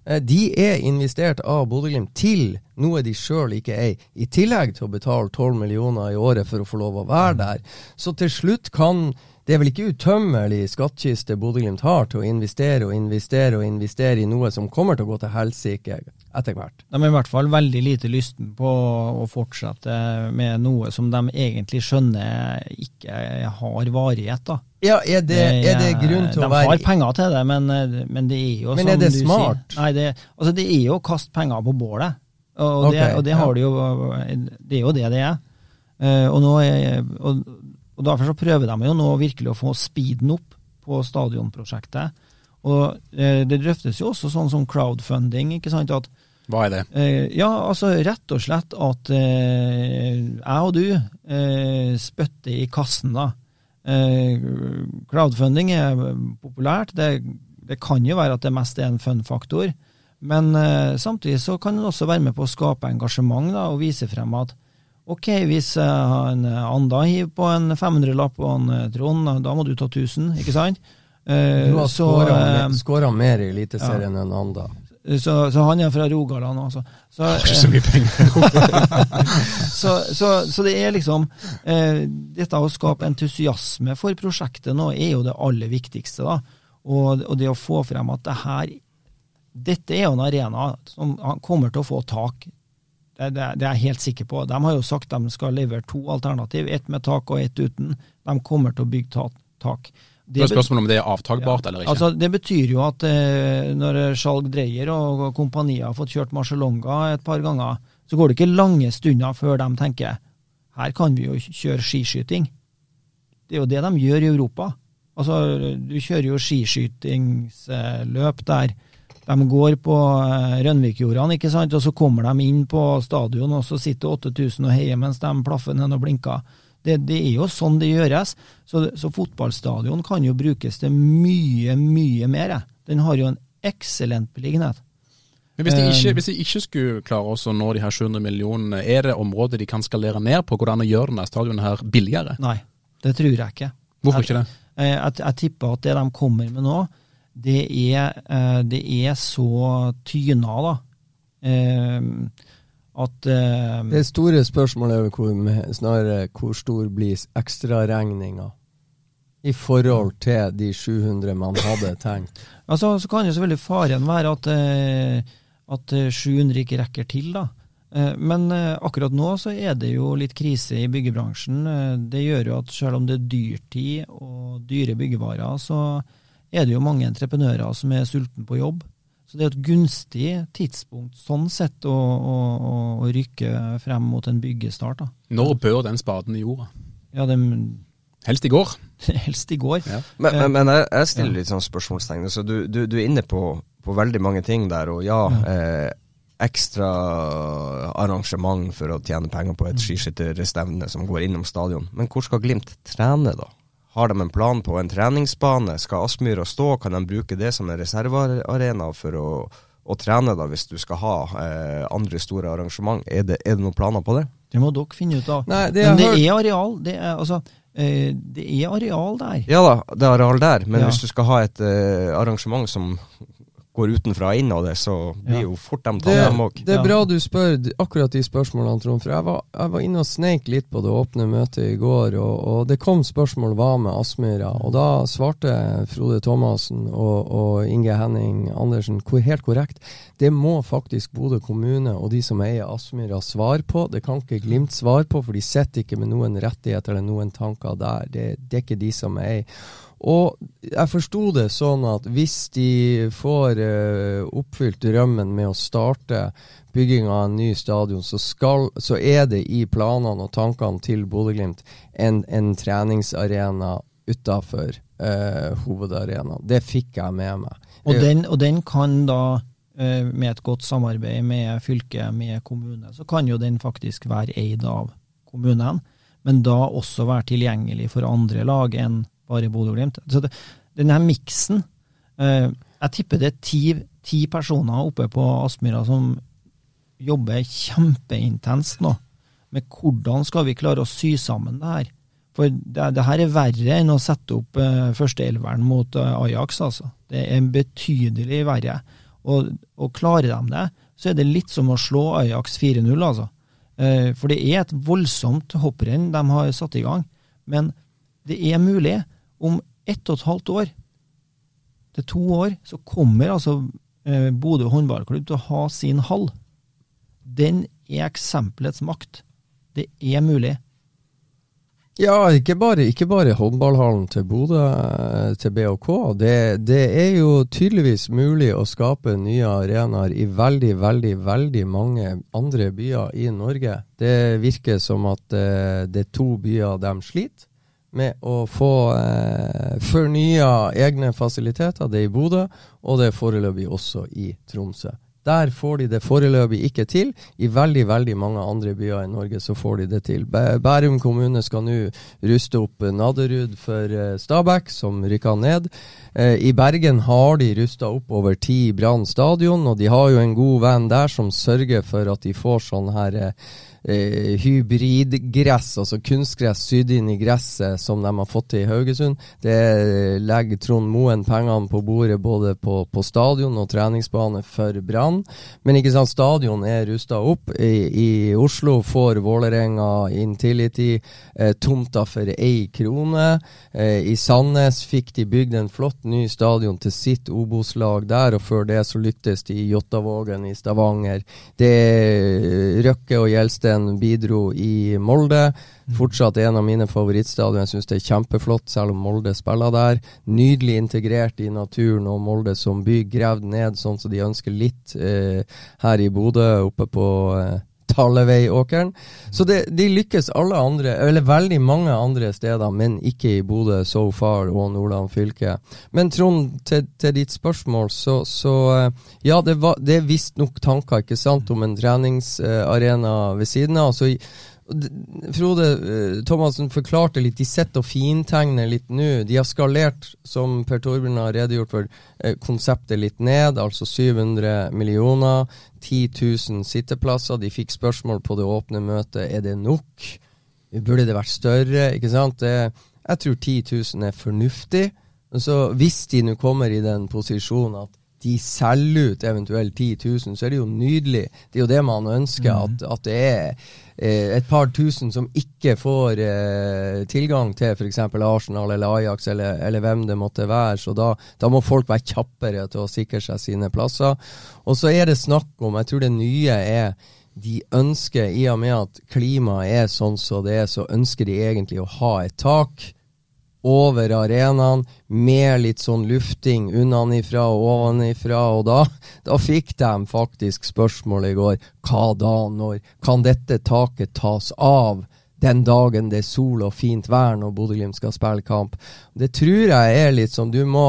Eh, de er investert av Bodø-Glimt til noe de sjøl ikke eier, i tillegg til å betale 12 millioner i året for å få lov å være der. Så til slutt kan det er vel ikke utømmelig skattkiste Bodø-Glimt har til å investere og investere og investere i noe som kommer til å gå til helsike etter hvert. De er i hvert fall veldig lite lysten på å fortsette med noe som de egentlig skjønner ikke har varighet. da. Ja, er det, er det grunn til de å være De har penger til det, men, men det er jo Men er det smart? Sier, nei, det, altså det er jo å kaste penger på bålet. Og, det, og det, ja. har det, jo, det er jo det det er. Eh, og, nå er og, og derfor så prøver de jo nå virkelig å få speeden opp på stadionprosjektet. Og eh, det drøftes jo også sånn som crowdfunding, ikke sant. at Hva er det? Eh, ja, altså rett og slett at eh, jeg og du eh, spytter i kassen, da. Eh, crowdfunding er populært. Det, det kan jo være at det mest er en fun-faktor. Men eh, samtidig så kan det også være med på å skape engasjement da, og vise frem at ok, hvis han en Anda hiver på en 500-lapp og en eh, Trond, da må du ta 1000, ikke sant? Eh, Du har så, eh, skåra mer i Eliteserien enn Anda. så, så han er fra Rogaland, altså. Så, ikke så mye penger. så, så, så det er liksom eh, Dette å skape entusiasme for prosjektet nå er jo det aller viktigste. da. Og, og det å få frem at det her Dette er jo en arena som kommer til å få tak. Det, det, det er jeg helt sikker på. De har jo sagt de skal levere to alternativ, ett med tak og ett uten. De kommer til å bygge ta, tak. Det er spørsmålet om det er avtakbart ja. eller ikke. Altså, det betyr jo at eh, når Skjalg Dreyer og kompaniet har fått kjørt Marcialonga et par ganger, så går det ikke lange stunder før de tenker her kan vi jo kjøre skiskyting. Det er jo det de gjør i Europa. Altså, Du kjører jo skiskytingsløp der de går på eh, Rønvikjordene, ikke sant, og så kommer de inn på stadion, og så sitter 8000 og heier mens de plaffer ned og blinker. Det, det er jo sånn det gjøres. Så, så fotballstadion kan jo brukes til mye, mye mer. Den har jo en eksellent beliggenhet. Men hvis de, ikke, hvis de ikke skulle klare å nå de her 700 millionene, er det områder de kan skalere ned på? Går det an å gjøre denne stadionet her billigere? Nei, det tror jeg ikke. Hvorfor ikke det? Jeg, Jeg, jeg tipper at det de kommer med nå, det er, eh, det er så tyna, da. Eh, At eh, Det store spørsmålet er jo hvor, snarere hvor stor blir ekstraregninga i forhold til de 700 man hadde tenkt. Altså, så kan jo selvfølgelig faren være at, at eh, 700 ikke rekker til, da. Men akkurat nå så er det jo litt krise i byggebransjen. Det gjør jo at selv om det er dyrtid og dyre byggevarer, så er det jo mange entreprenører som er sultne på jobb. Så det er et gunstig tidspunkt sånn sett å, å, å, rykke frem mot en byggestart. da. Når bør den spaden i jorda? Ja, det Helst i går. helst i går. Ja. Men, men, men jeg, jeg stiller litt sånn spørsmålstegn. Så du, du, du er inne på, på veldig mange ting der, og ja, eh, ekstra arrangement for å tjene penger på et skiskytterstevne som går innom stadion. Men hvor skal Glimt trene, da? Har de en plan på en treningsbane? Skal Aspmyra stå? Kan de bruke det som en reservearena for å, å trene, da, hvis du skal ha eh, andre store arrangement? Er det, er det noen planer på det? Det må dere finne ut av. Nei, det Men det hørt- er areal. Det er, altså, eh, det er areal der. Ja da, det er areal der, men Ja. hvis du skal ha et eh, arrangement som går utenfra og inn av det, så blir jo fort de tatt dem òg. det er bra du spør akkurat de spørsmålene, Trond. For jeg var, jeg var inne og sneik litt på det åpne møtet i går, og, og det kom spørsmål hva med Aspmyra. Og da svarte Frode Thomassen og, og Inge Henning Andersen helt korrekt. Det må faktisk Bodø kommune og de som eier Aspmyra svare på. Det kan ikke Glimt svare på, for de sitter ikke med noen rettigheter eller noen tanker der. Det, det er ikke de som eier. Og jeg forsto det sånn at hvis de får uh, oppfylt drømmen med å starte bygging av en ny stadion, så, skal, så er det i planene og tankene til Bodø-Glimt en, en treningsarena utafor uh, hovedarenaen. Det fikk jeg med meg. Og den, og den kan da, uh, med et godt samarbeid med fylket, med kommune, så kan jo den faktisk være eid av kommunen, men da også være tilgjengelig for andre lag enn bare Bodø-Glimt. Så det, denne miksen eh, Jeg tipper det er ti, ti personer oppe på Aspmyra som jobber kjempeintenst nå med hvordan skal vi klare å sy sammen det her. For det, det her er verre enn å sette opp eh, førsteelveren mot eh, Ajax, altså. Det er betydelig verre. Og, og klarer de det, så er det litt som å slå Ajax 4-0, altså. Eh, for det er et voldsomt hopprenn de har satt i gang. Men det er mulig. Om ett og et halvt år til to år, så kommer altså eh, Bodø håndballklubb til å ha sin hall. Den er eksempelets makt. Det er mulig. Ja, ikke bare, ikke bare håndballhallen til Bodø, eh, til BHK. Det, det er jo tydeligvis mulig å skape nye arenaer i veldig, veldig, veldig mange andre byer i Norge. Det virker som at eh, det er to byer de sliter med å få eh, fornya egne fasiliteter. Det er i Bodø, og det er foreløpig også i Tromsø. Der får de det foreløpig ikke til. I veldig veldig mange andre byer i Norge så får de det til. Bærum kommune skal nå ruste opp Naderud for eh, Stabæk, som rykker ned. Eh, I Bergen har de rusta opp over ti Brann stadion, og de har jo en god venn der som sørger for at de får sånn her eh, eh, hybridgress, altså kunstgress sydd inn i gresset som de har fått til i Haugesund. Det legger Trond Moen pengene på bordet både på, på stadion og treningsbane for Brann. Men ikke sant, stadion er rusta opp. I, I Oslo får Vålerenga Intility eh, tomta for ei krone. Eh, I Sandnes fikk de bygd en flott ny stadion til sitt Obos-lag der, og før det så lyktes de i Jåttåvågen i Stavanger. Det Røkke og Gjelsten bidro i Molde. Fortsatt en av mine favorittstadioner. Jeg syns det er kjempeflott, selv om Molde spiller der. Nydelig integrert i naturen, og Molde som by gravd ned sånn som de ønsker litt eh, her i Bodø, oppe på eh, Talleveiåkeren. Så det, de lykkes alle andre, eller veldig mange andre steder, men ikke i Bodø so far og Nordland fylke. Men Trond, til, til ditt spørsmål, så, så eh, ja, det, var, det er visstnok tanker ikke sant, om en treningsarena ved siden av. Så Frode eh, Thomassen forklarte litt, de sitter og fintegner litt nå. De har skalert, som Per Torbjørn har redegjort for, eh, konseptet litt ned, altså 700 millioner. 10 000 sitteplasser. De fikk spørsmål på det åpne møtet er det nok. Burde det vært større? ikke sant? Det, jeg tror 10 000 er fornuftig. Så hvis de nå kommer i den posisjonen at de selger ut eventuelt 10 000, så er det jo nydelig. Det er jo det man ønsker, at, at det er et par tusen som ikke får eh, tilgang til f.eks. Arsenal eller Ajax eller, eller hvem det måtte være. Så da, da må folk være kjappere til å sikre seg sine plasser. Og så er det snakk om, jeg tror det nye er de ønsker, i og med at klimaet er sånn som det er, så ønsker de egentlig å ha et tak over arenaen med litt sånn lufting unnanifra og ovenifra. Og da, da fikk de faktisk spørsmålet i går. Hva da, når kan dette taket tas av? Den dagen det er sol og fint vær når Bodø-Glimt skal spille kamp. Det tror jeg er litt sånn Du må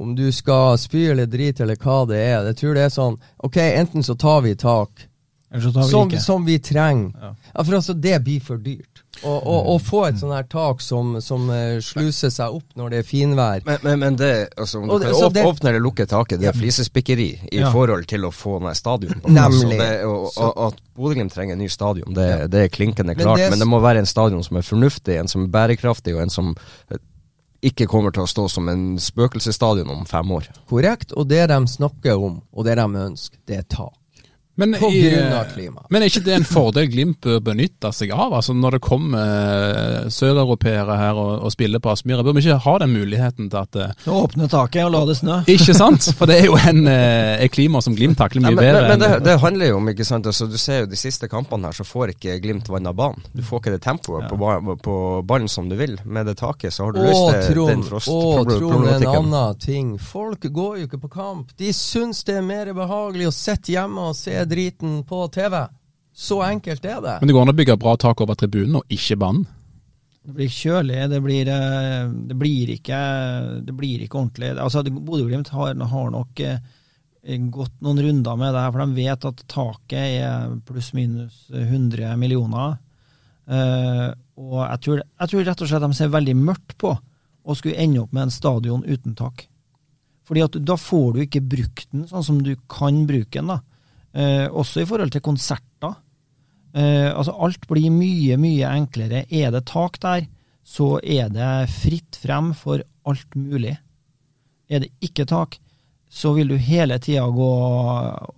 Om du skal spy eller drite eller hva det er. Jeg tror det er sånn Ok, enten så tar vi tak Eller så tar vi som, som vi trenger. Ja. Ja, for altså, det blir for dyrt. Å og, og, få et sånn her tak som, som eh, sluser seg opp når det er finvær. Men, men, men det, altså, om du kan så det- åpne eller lukke taket, det er flisespikkeri i Ja. forhold til å få ned stadion. Nemlig. Det, og, og, at Bodø-Glimt trenger en ny stadion, det, Ja. det er klinkende Men klart. det er Men det må være en stadion som er fornuftig, en som er bærekraftig, og en som eh, ikke kommer til å stå som en spøkelsesstadion om fem år. Korrekt. Og det de snakker om, og det de ønsker, det er tak. Men, På i- grunn av klima. men er ikke det en fordel Glimt bør benytte seg av? Altså Når det kommer eh, søreuropeere her og, og spiller på Aspmyra, bør vi ikke ha den muligheten til at eh, åpne taket og la det snø. Ikke sant? For det er jo en, eh, et klima som Glimt takler Nei, mye men, bedre. men, men det, det handler jo om, ikke sant altså, Du ser jo de siste kampene her, så får ikke Glimt vann av banen. Du får ikke det tempoet på, ba- på ballen som du vil. Med det taket så har du løst Å, det, den Trond, å, Trond, en annen ting. Folk går jo ikke på kamp. De syns det er mer behagelig å sitte hjemme og se driten på TV. Så enkelt er det. Men det går an å bygge bra tak over tribunen, og ikke banen. Det blir kjølig, det blir, eh, det blir, ikke, det blir ikke ordentlig. Altså, det- Bodø-Glimt har, har nok eh, gått noen runder med det her, for de vet at taket er pluss-minus 100 millioner. Eh, og jeg tror, jeg tror rett og slett de ser veldig mørkt på å skulle ende opp med en stadion uten tak. Fordi at da får du ikke brukt den sånn som du kan bruke den. da. Eh, også i forhold til konserter. Eh, altså alt blir mye, mye enklere. Er det tak der, så er det fritt frem for alt mulig. Er det ikke tak, så vil du hele tida gå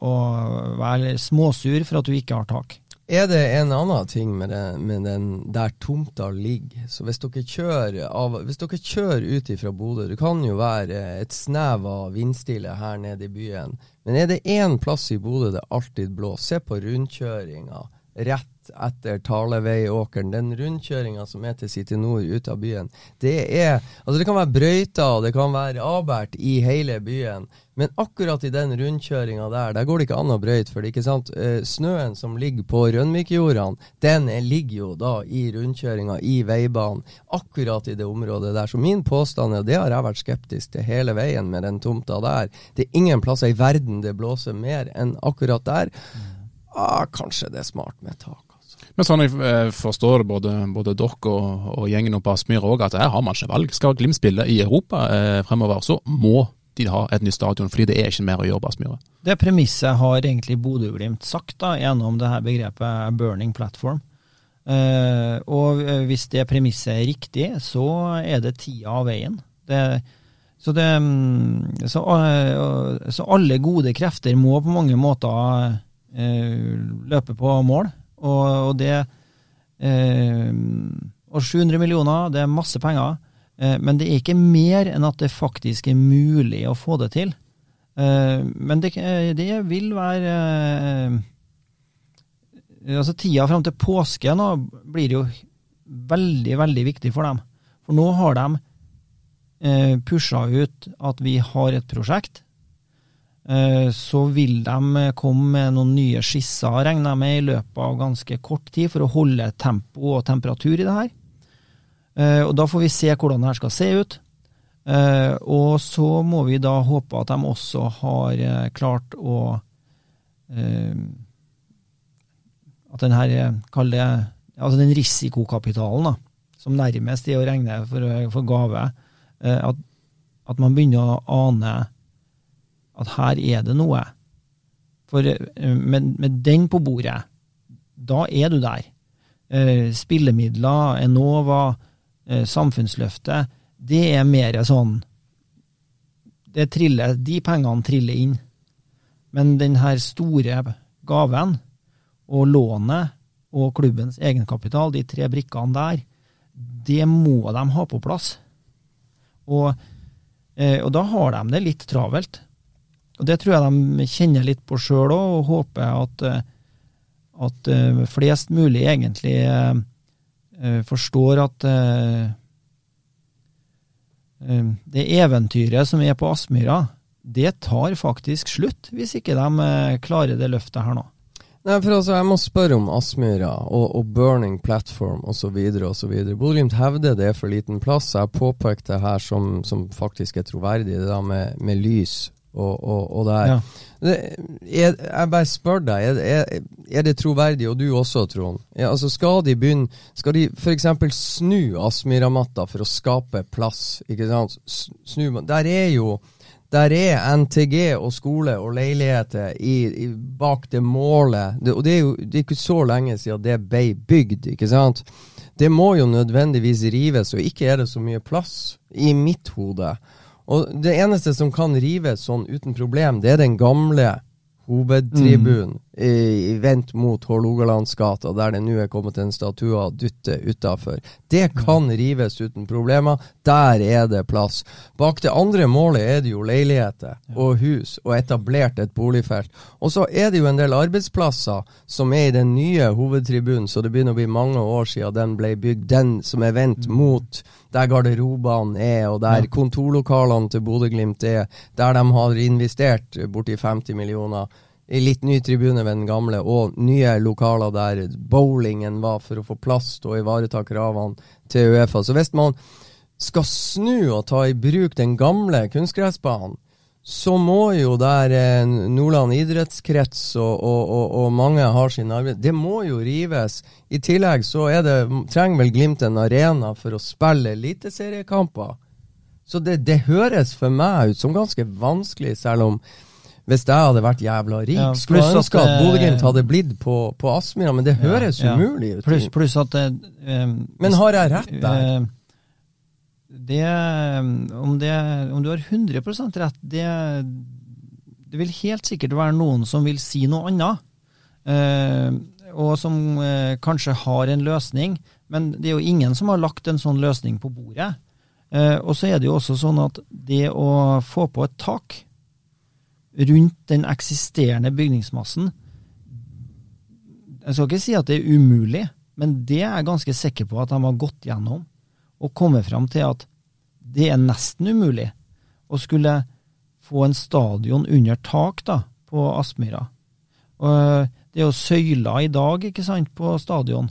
og være småsur for at du ikke har tak. Er det en annen ting med, det, med den der tomta ligger? Så hvis dere kjører, av, hvis dere kjører ut ifra Bodø Det kan jo være et snev av vindstille her nede i byen. Men er det én plass i Bodø det alltid blåser? Se på rundkjøringa rett etter Taleveiåkeren. Den rundkjøringa som er til City Nord ut av byen. Det er Altså det kan være brøyta, det kan være avbært i hele byen. Men akkurat i den rundkjøringa der, der går det ikke an å brøyte. For det ikke sant, eh, snøen som ligger på Rønvikjordene, den er, ligger jo da i rundkjøringa, i veibanen. Akkurat i det området der. Så min påstand er, og det har jeg vært skeptisk til hele veien med den tomta der, det er ingen plasser i verden det blåser mer enn akkurat der. Ah, kanskje det er smart med tak. Men sånn jeg eh, forstår både, både dere og, og gjengen oppe på Aspmyr òg, at her har man ikke valg. Skal Glimt spille i Europa eh, fremover, så må de ha et nytt stadion, fordi det er ikke mer å gjøre på Aspmyra. Det premisset har egentlig Bodø-Glimt sagt da, gjennom det her begrepet 'burning platform'. Eh, og eh, hvis det premisset er riktig, så er det tida av veien. Det, så, det, mm, så, eh, så alle gode krefter må på mange måter eh, løpe på mål. Og, og det eh, Og 700 millioner, det er masse penger. Eh, men det er ikke mer enn at det faktisk er mulig å få det til. Eh, men det, eh, det vil være eh, altså Tida fram til påske nå blir jo veldig, veldig viktig for dem. For nå har de eh, pusha ut at vi har et prosjekt. Eh, så vil de komme med noen nye skisser, regner jeg med, i løpet av ganske kort tid, for å holde tempo og temperatur i det her. Eh, og Da får vi se hvordan det her skal se ut. Eh, og så må vi da håpe at de også har eh, klart å eh, At den her, eh, kall det altså den risikokapitalen, da, som nærmest er å regne for, for gave, eh, at, at man begynner å ane at her er det noe. For eh, med, med den på bordet, da er du der. Eh, spillemidler, Enova, eh, Samfunnsløftet, det er mer sånn det triller, De pengene triller inn. Men den her store gaven, og lånet, og klubbens egenkapital, de tre brikkene der, det må de ha på plass. Og, og da har de det litt travelt. Og det tror jeg de kjenner litt på sjøl òg, og håper at, eh, at eh, flest mulig egentlig eh, forstår at det eventyret som er på Aspmyra, det tar faktisk slutt, hvis ikke de klarer det løftet her nå. Nei, for altså, Jeg må spørre om Aspmyra og, og Burning Platform osv. osv. Bodø-Glimt hevder det er for liten plass. Jeg har påpekt det her som, som faktisk er troverdig, det der med, med lys og, og, og det her. Ja. Er, jeg bare spør deg, er, er, er det troverdig, og du også, Trond? Ja, altså skal de begynne Skal de f.eks. snu Aspmyra-matta for å skape plass? Ikke sant? Snu, der er jo der er NTG og skole og leiligheter i, i, bak det målet. Det, og det er jo det er ikke så lenge siden det ble bygd, ikke sant? Det må jo nødvendigvis rives, og ikke er det så mye plass i mitt hode. Og det eneste som kan rives sånn uten problem, det er den gamle hovedtribunen. i vendt mot Hålogalandsgata, der det nå er kommet en statue av Dutte utafor. Det kan rives uten problemer. Der er det plass. Bak det andre målet er det jo leiligheter og hus, og etablert et boligfelt. Og så er det jo en del arbeidsplasser som er i den nye hovedtribunen, så det begynner å bli mange år siden den ble bygd. Den som er vendt mot der garderobene er, og der kontorlokalene til Bodø-Glimt er, der de har investert borti 50 millioner litt ny tribune ved den gamle, og nye lokaler der bowlingen var for å få plass til å ivareta kravene til Uefa. Så hvis man skal snu og ta i bruk den gamle kunstgressbanen, så må jo der Nordland idrettskrets og, og, og, og mange har sin arbeid Det må jo rives. I tillegg så det, trenger vel Glimt en arena for å spille eliteseriekamper. Så det, det høres for meg ut som ganske vanskelig, selv om hvis jeg hadde vært jævla rik, Ja, skulle jeg ønske at Bodø-Glimt hadde blitt på, på Aspmyra, men det høres Ja, ja. umulig ut. Pluss plus at eh, Men har jeg rett der? eh, det, om, det, om du har 100% rett, det, det vil helt sikkert være noen som vil si noe annet. Eh, og som eh, kanskje har en løsning, men det er jo ingen som har lagt en sånn løsning på bordet. Eh, og så er det jo også sånn at det å få på et tak rundt den eksisterende bygningsmassen Jeg skal ikke si at det er umulig, men det er jeg ganske sikker på at de har gått gjennom og kommet fram til at det er nesten umulig å skulle få en stadion under tak da, på Aspmyra. Det er jo søyler i dag ikke sant, på stadion.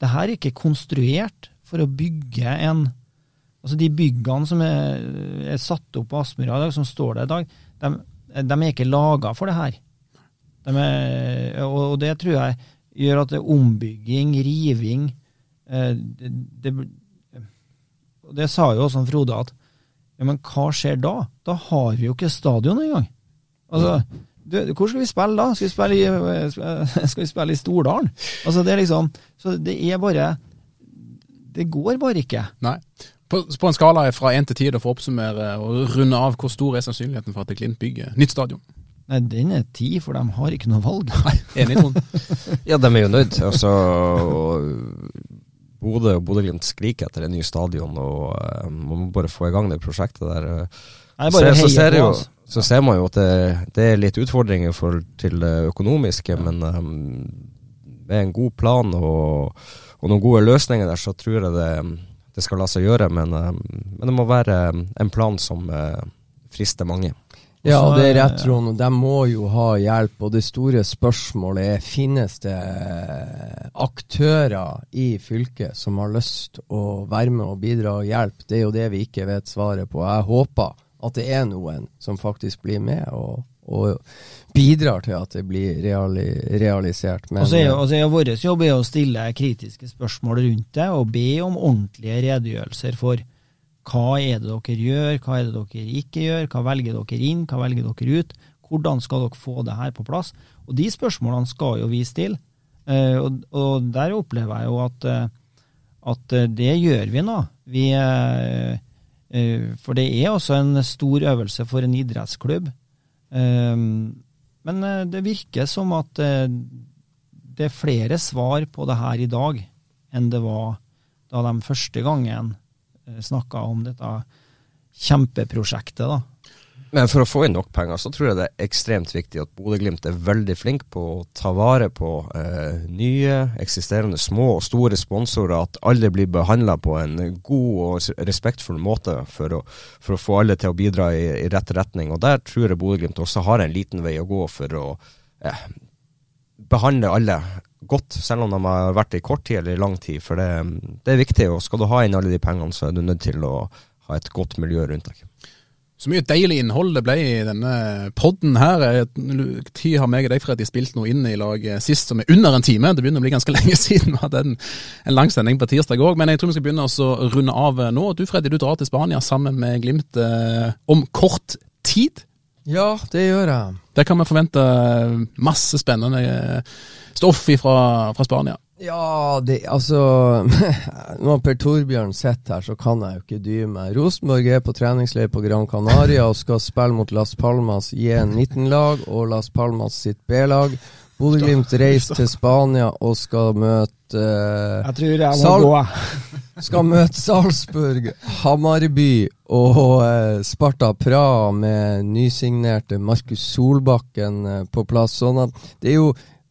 Det her er ikke konstruert for å bygge en Altså De byggene som er, er satt opp på Aspmyra i dag, som står der i dag, de, de er ikke laga for det her. De er, og det tror jeg gjør at det er ombygging, riving eh, det, det, det sa jo også Frode at ja, men hva skjer da? Da har vi jo ikke stadion engang. Altså, du, hvor skal vi spille da? Skal vi spille i, eh, skal vi spille i Stordalen? Altså, det er liksom Så det er bare Det går bare ikke. Nei. På, på en skala fra én til ti, for å oppsummere og runde av, hvor stor er sannsynligheten for at Klint bygger nytt stadion? Nei, den er ti, for de har ikke noe valg. Nei, Enig, Trond? Ja, de er jo nødt. Altså, Bodø og Bodø-Glimt skriker etter en ny stadion, og eh, man må bare få i gang det prosjektet der. eh. Nei, bare så, så, ser jo, så ser man jo at det, det er litt utfordringer for, til det økonomiske, men um, med en god plan og, og noen gode løsninger der, så tror jeg det, det skal la seg gjøre. Men, um, men det må være um, en plan som uh, frister mange. Ja, Og det er rett, Trond. og De må jo ha hjelp. Og det store spørsmålet er finnes det eh, aktører i fylket som har lyst å være med og bidra og hjelpe. Det er jo det vi ikke vet svaret på. Jeg håper at det er noen som faktisk blir med og, og bidrar til at det blir reali realisert. Men Og så er jo, er jo vår jobb er å stille kritiske spørsmål rundt det, og be om ordentlige redegjørelser for hva er det dere gjør, hva er det dere ikke gjør, hva velger dere inn, hva velger dere ut, hvordan skal dere få det her på plass? Og de spørsmålene skal jo vi stille, eh, og, og der opplever jeg jo at, eh, at eh, det gjør vi nå. Vi, for det er også en stor øvelse for en idrettsklubb. Men eh, det virker som at eh, det er flere svar på det her i dag enn det var da de første gangen snakka om dette kjempeprosjektet. da. Men for å få inn nok penger, så tror jeg det er ekstremt viktig at Bodø-Glimt er veldig flink på å ta vare på eh, nye, eksisterende små og store sponsorer. At alle blir behandla på en god og respektfull måte for å, for å få alle til å bidra i, i rett retning. Og der tror jeg Bodø-Glimt også har en liten vei å gå for å eh, behandle alle godt, selv om de har vært i kort tid eller i lang tid. For det, det er viktig, og skal du ha inn alle de pengene, så er du nødt til å ha et godt miljø rundt deg. Så mye deilig innhold det ble i denne podden her. Tid har meg og deg, Freddy, spilt noe inn i lag sist som er under en time. Det begynner å bli ganske lenge siden vi hadde en, en lang sending på tirsdag òg. Men jeg tror vi skal begynne å runde av nå. Du Freddy, du drar til Spania sammen med Glimt eh, om kort tid. Ja, det gjør jeg. Der kan vi forvente masse spennende eh, stoff fra, fra Spania. Ja, det, altså Når Per Torbjørn sitter her, så kan jeg jo ikke dy meg. Rosenborg er på treningsleir på Gran Canaria og skal spille mot Las Palmas J19-lag og Las Palmas sitt B-lag. Bodø-Glimt reiser til Spania og skal møte uh, Jeg tror jeg må Sal- gå. Skal møte Salzburg, Hamarby og uh, Sparta Praha med nysignerte Markus Solbakken uh, på plass. Sånn at det er jo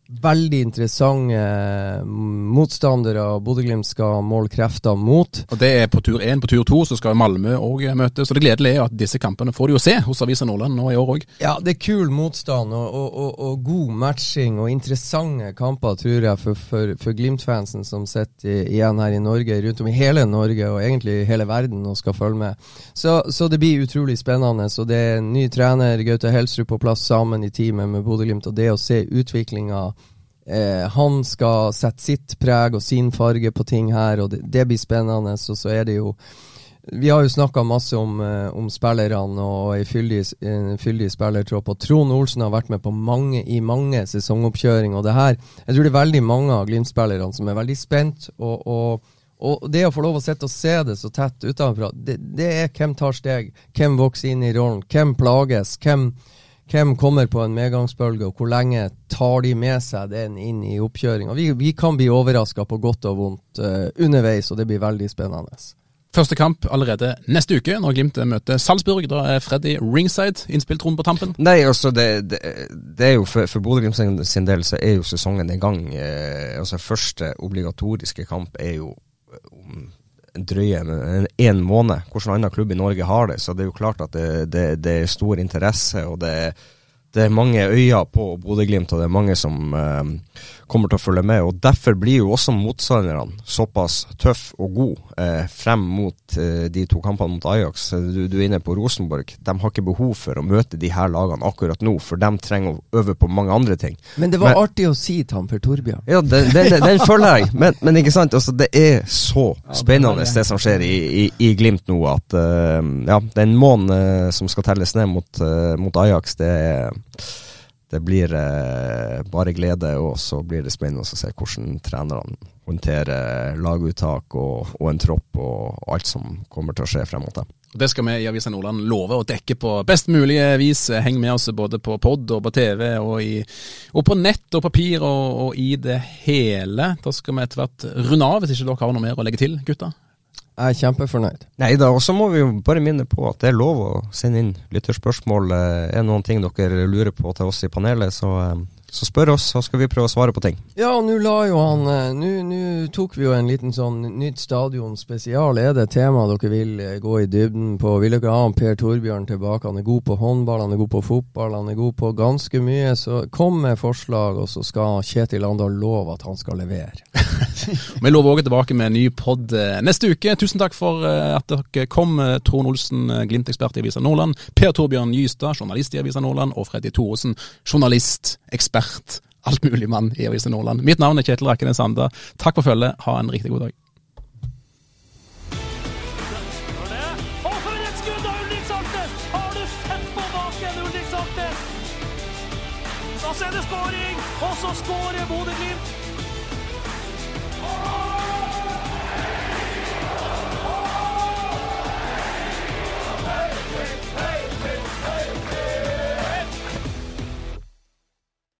veldig interessante eh, motstandere Bodø-Glimt skal måle krefter mot. Og Det er på tur én. På tur to så skal Malmö òg møte. Så det gledelige er at disse kampene får de jo se hos Avisa Nordland nå i år òg. Ja, det er kul motstand og, og, og, og god matching og interessante kamper, tror jeg, for, for, for Glimt-fansen som sitter igjen her i Norge, rundt om i hele Norge og egentlig hele verden og skal følge med. Så, så det blir utrolig spennende. Så det er ny trener, Gaute Helsrud, på plass sammen i teamet med Bodø-Glimt. Og det å se utviklinga Eh, han skal sette sitt preg og sin farge på ting her, og det, det blir spennende. Og så er det jo Vi har jo snakka masse om, eh, om spillerne og ei fyldig, fyldig spillertropp. Og Trond Olsen har vært med på mange, i mange sesongoppkjøringer. Og det her Jeg tror det er veldig mange av Glimt-spillerne som er veldig spent. og, og og det å få lov å sitte og se det så tett utenfra, det, det er hvem tar steg, hvem vokser inn i rollen, hvem plages, hvem, hvem kommer på en medgangsbølge, og hvor lenge tar de med seg den inn i oppkjøringa. Vi, vi kan bli overraska på godt og vondt uh, underveis, og det blir veldig spennende. Første kamp allerede neste uke, når Glimt møter Salzburg. Da er Freddy ringside. Innspill Trond på tampen. Nei, altså det, det, det er jo for, for Bodø-Glimt sin, sin del så er jo sesongen i gang. Eh, altså Første obligatoriske kamp er jo drøye en, måned. Hvordan annen klubb i Norge har det. Så det er jo klart at det, det, det er stor interesse, og det, det er mange øyer på Bodø-Glimt, og det er mange som eh, kommer til å følge med. og Derfor blir jo også motstanderne såpass tøff og god eh, frem mot eh, de to kampene mot Ajax. Du, du er inne på Rosenborg. De har ikke behov for å møte de her lagene akkurat nå, for de trenger å øve på mange andre ting. Men det var Men- artig å si til han for Torbjørn. Ja, den, den, den, den følger jeg. Men, men ikke sant, altså, det er så spennende det som skjer i, i, i Glimt nå, at uh, ja, den måneden eh, som skal telles ned mot, uh, mot Ajax, det, det blir eh, bare glede, og så blir det spennende å se hvordan trenerne håndterer laguttak og, og en tropp og, alt som kommer til å skje frem mot det. Det skal vi i Avisa Nordland love å dekke på best mulig vis. Heng med oss både på pod og på TV, og, i, og på nett og papir og, og i det hele. Da skal vi etter hvert runde av, hvis ikke dere har noe mer å legge til, gutta. Jeg er kjempefornøyd. Nei da, og så må vi jo bare minne på at det er lov å sende inn lytterspørsmål. Eh, Er det noen ting dere lurer på til oss i panelet, så, eh, så spør oss, så skal vi prøve å svare på ting. Ja, nå la jo han eh, Nå tok vi jo en liten sånn nytt stadion spesial. Er det tema dere vil eh, gå i dybden på? Vil dere ha Per Torbjørn tilbake? Han er god på håndball, han er god på fotball, han er god på ganske mye. Så kom med forslag, og så skal Kjetil Andal love at han skal levere. Vi lover også tilbake med en ny pod eh, neste uke. Tusen takk for at dere kom. Trond Olsen, Glimt-ekspert i Avisa Nordland. Per Torbjørn Gystad, journalist i Avisa Nordland. Og Freddy Thoresen, journalist, ekspert, alt mulig mann i Avisa Nordland. Mitt navn er Kjetil Rakkene Sanda. Takk for følget. Ha en riktig god dag. Og så skårer Bodø-Glimt.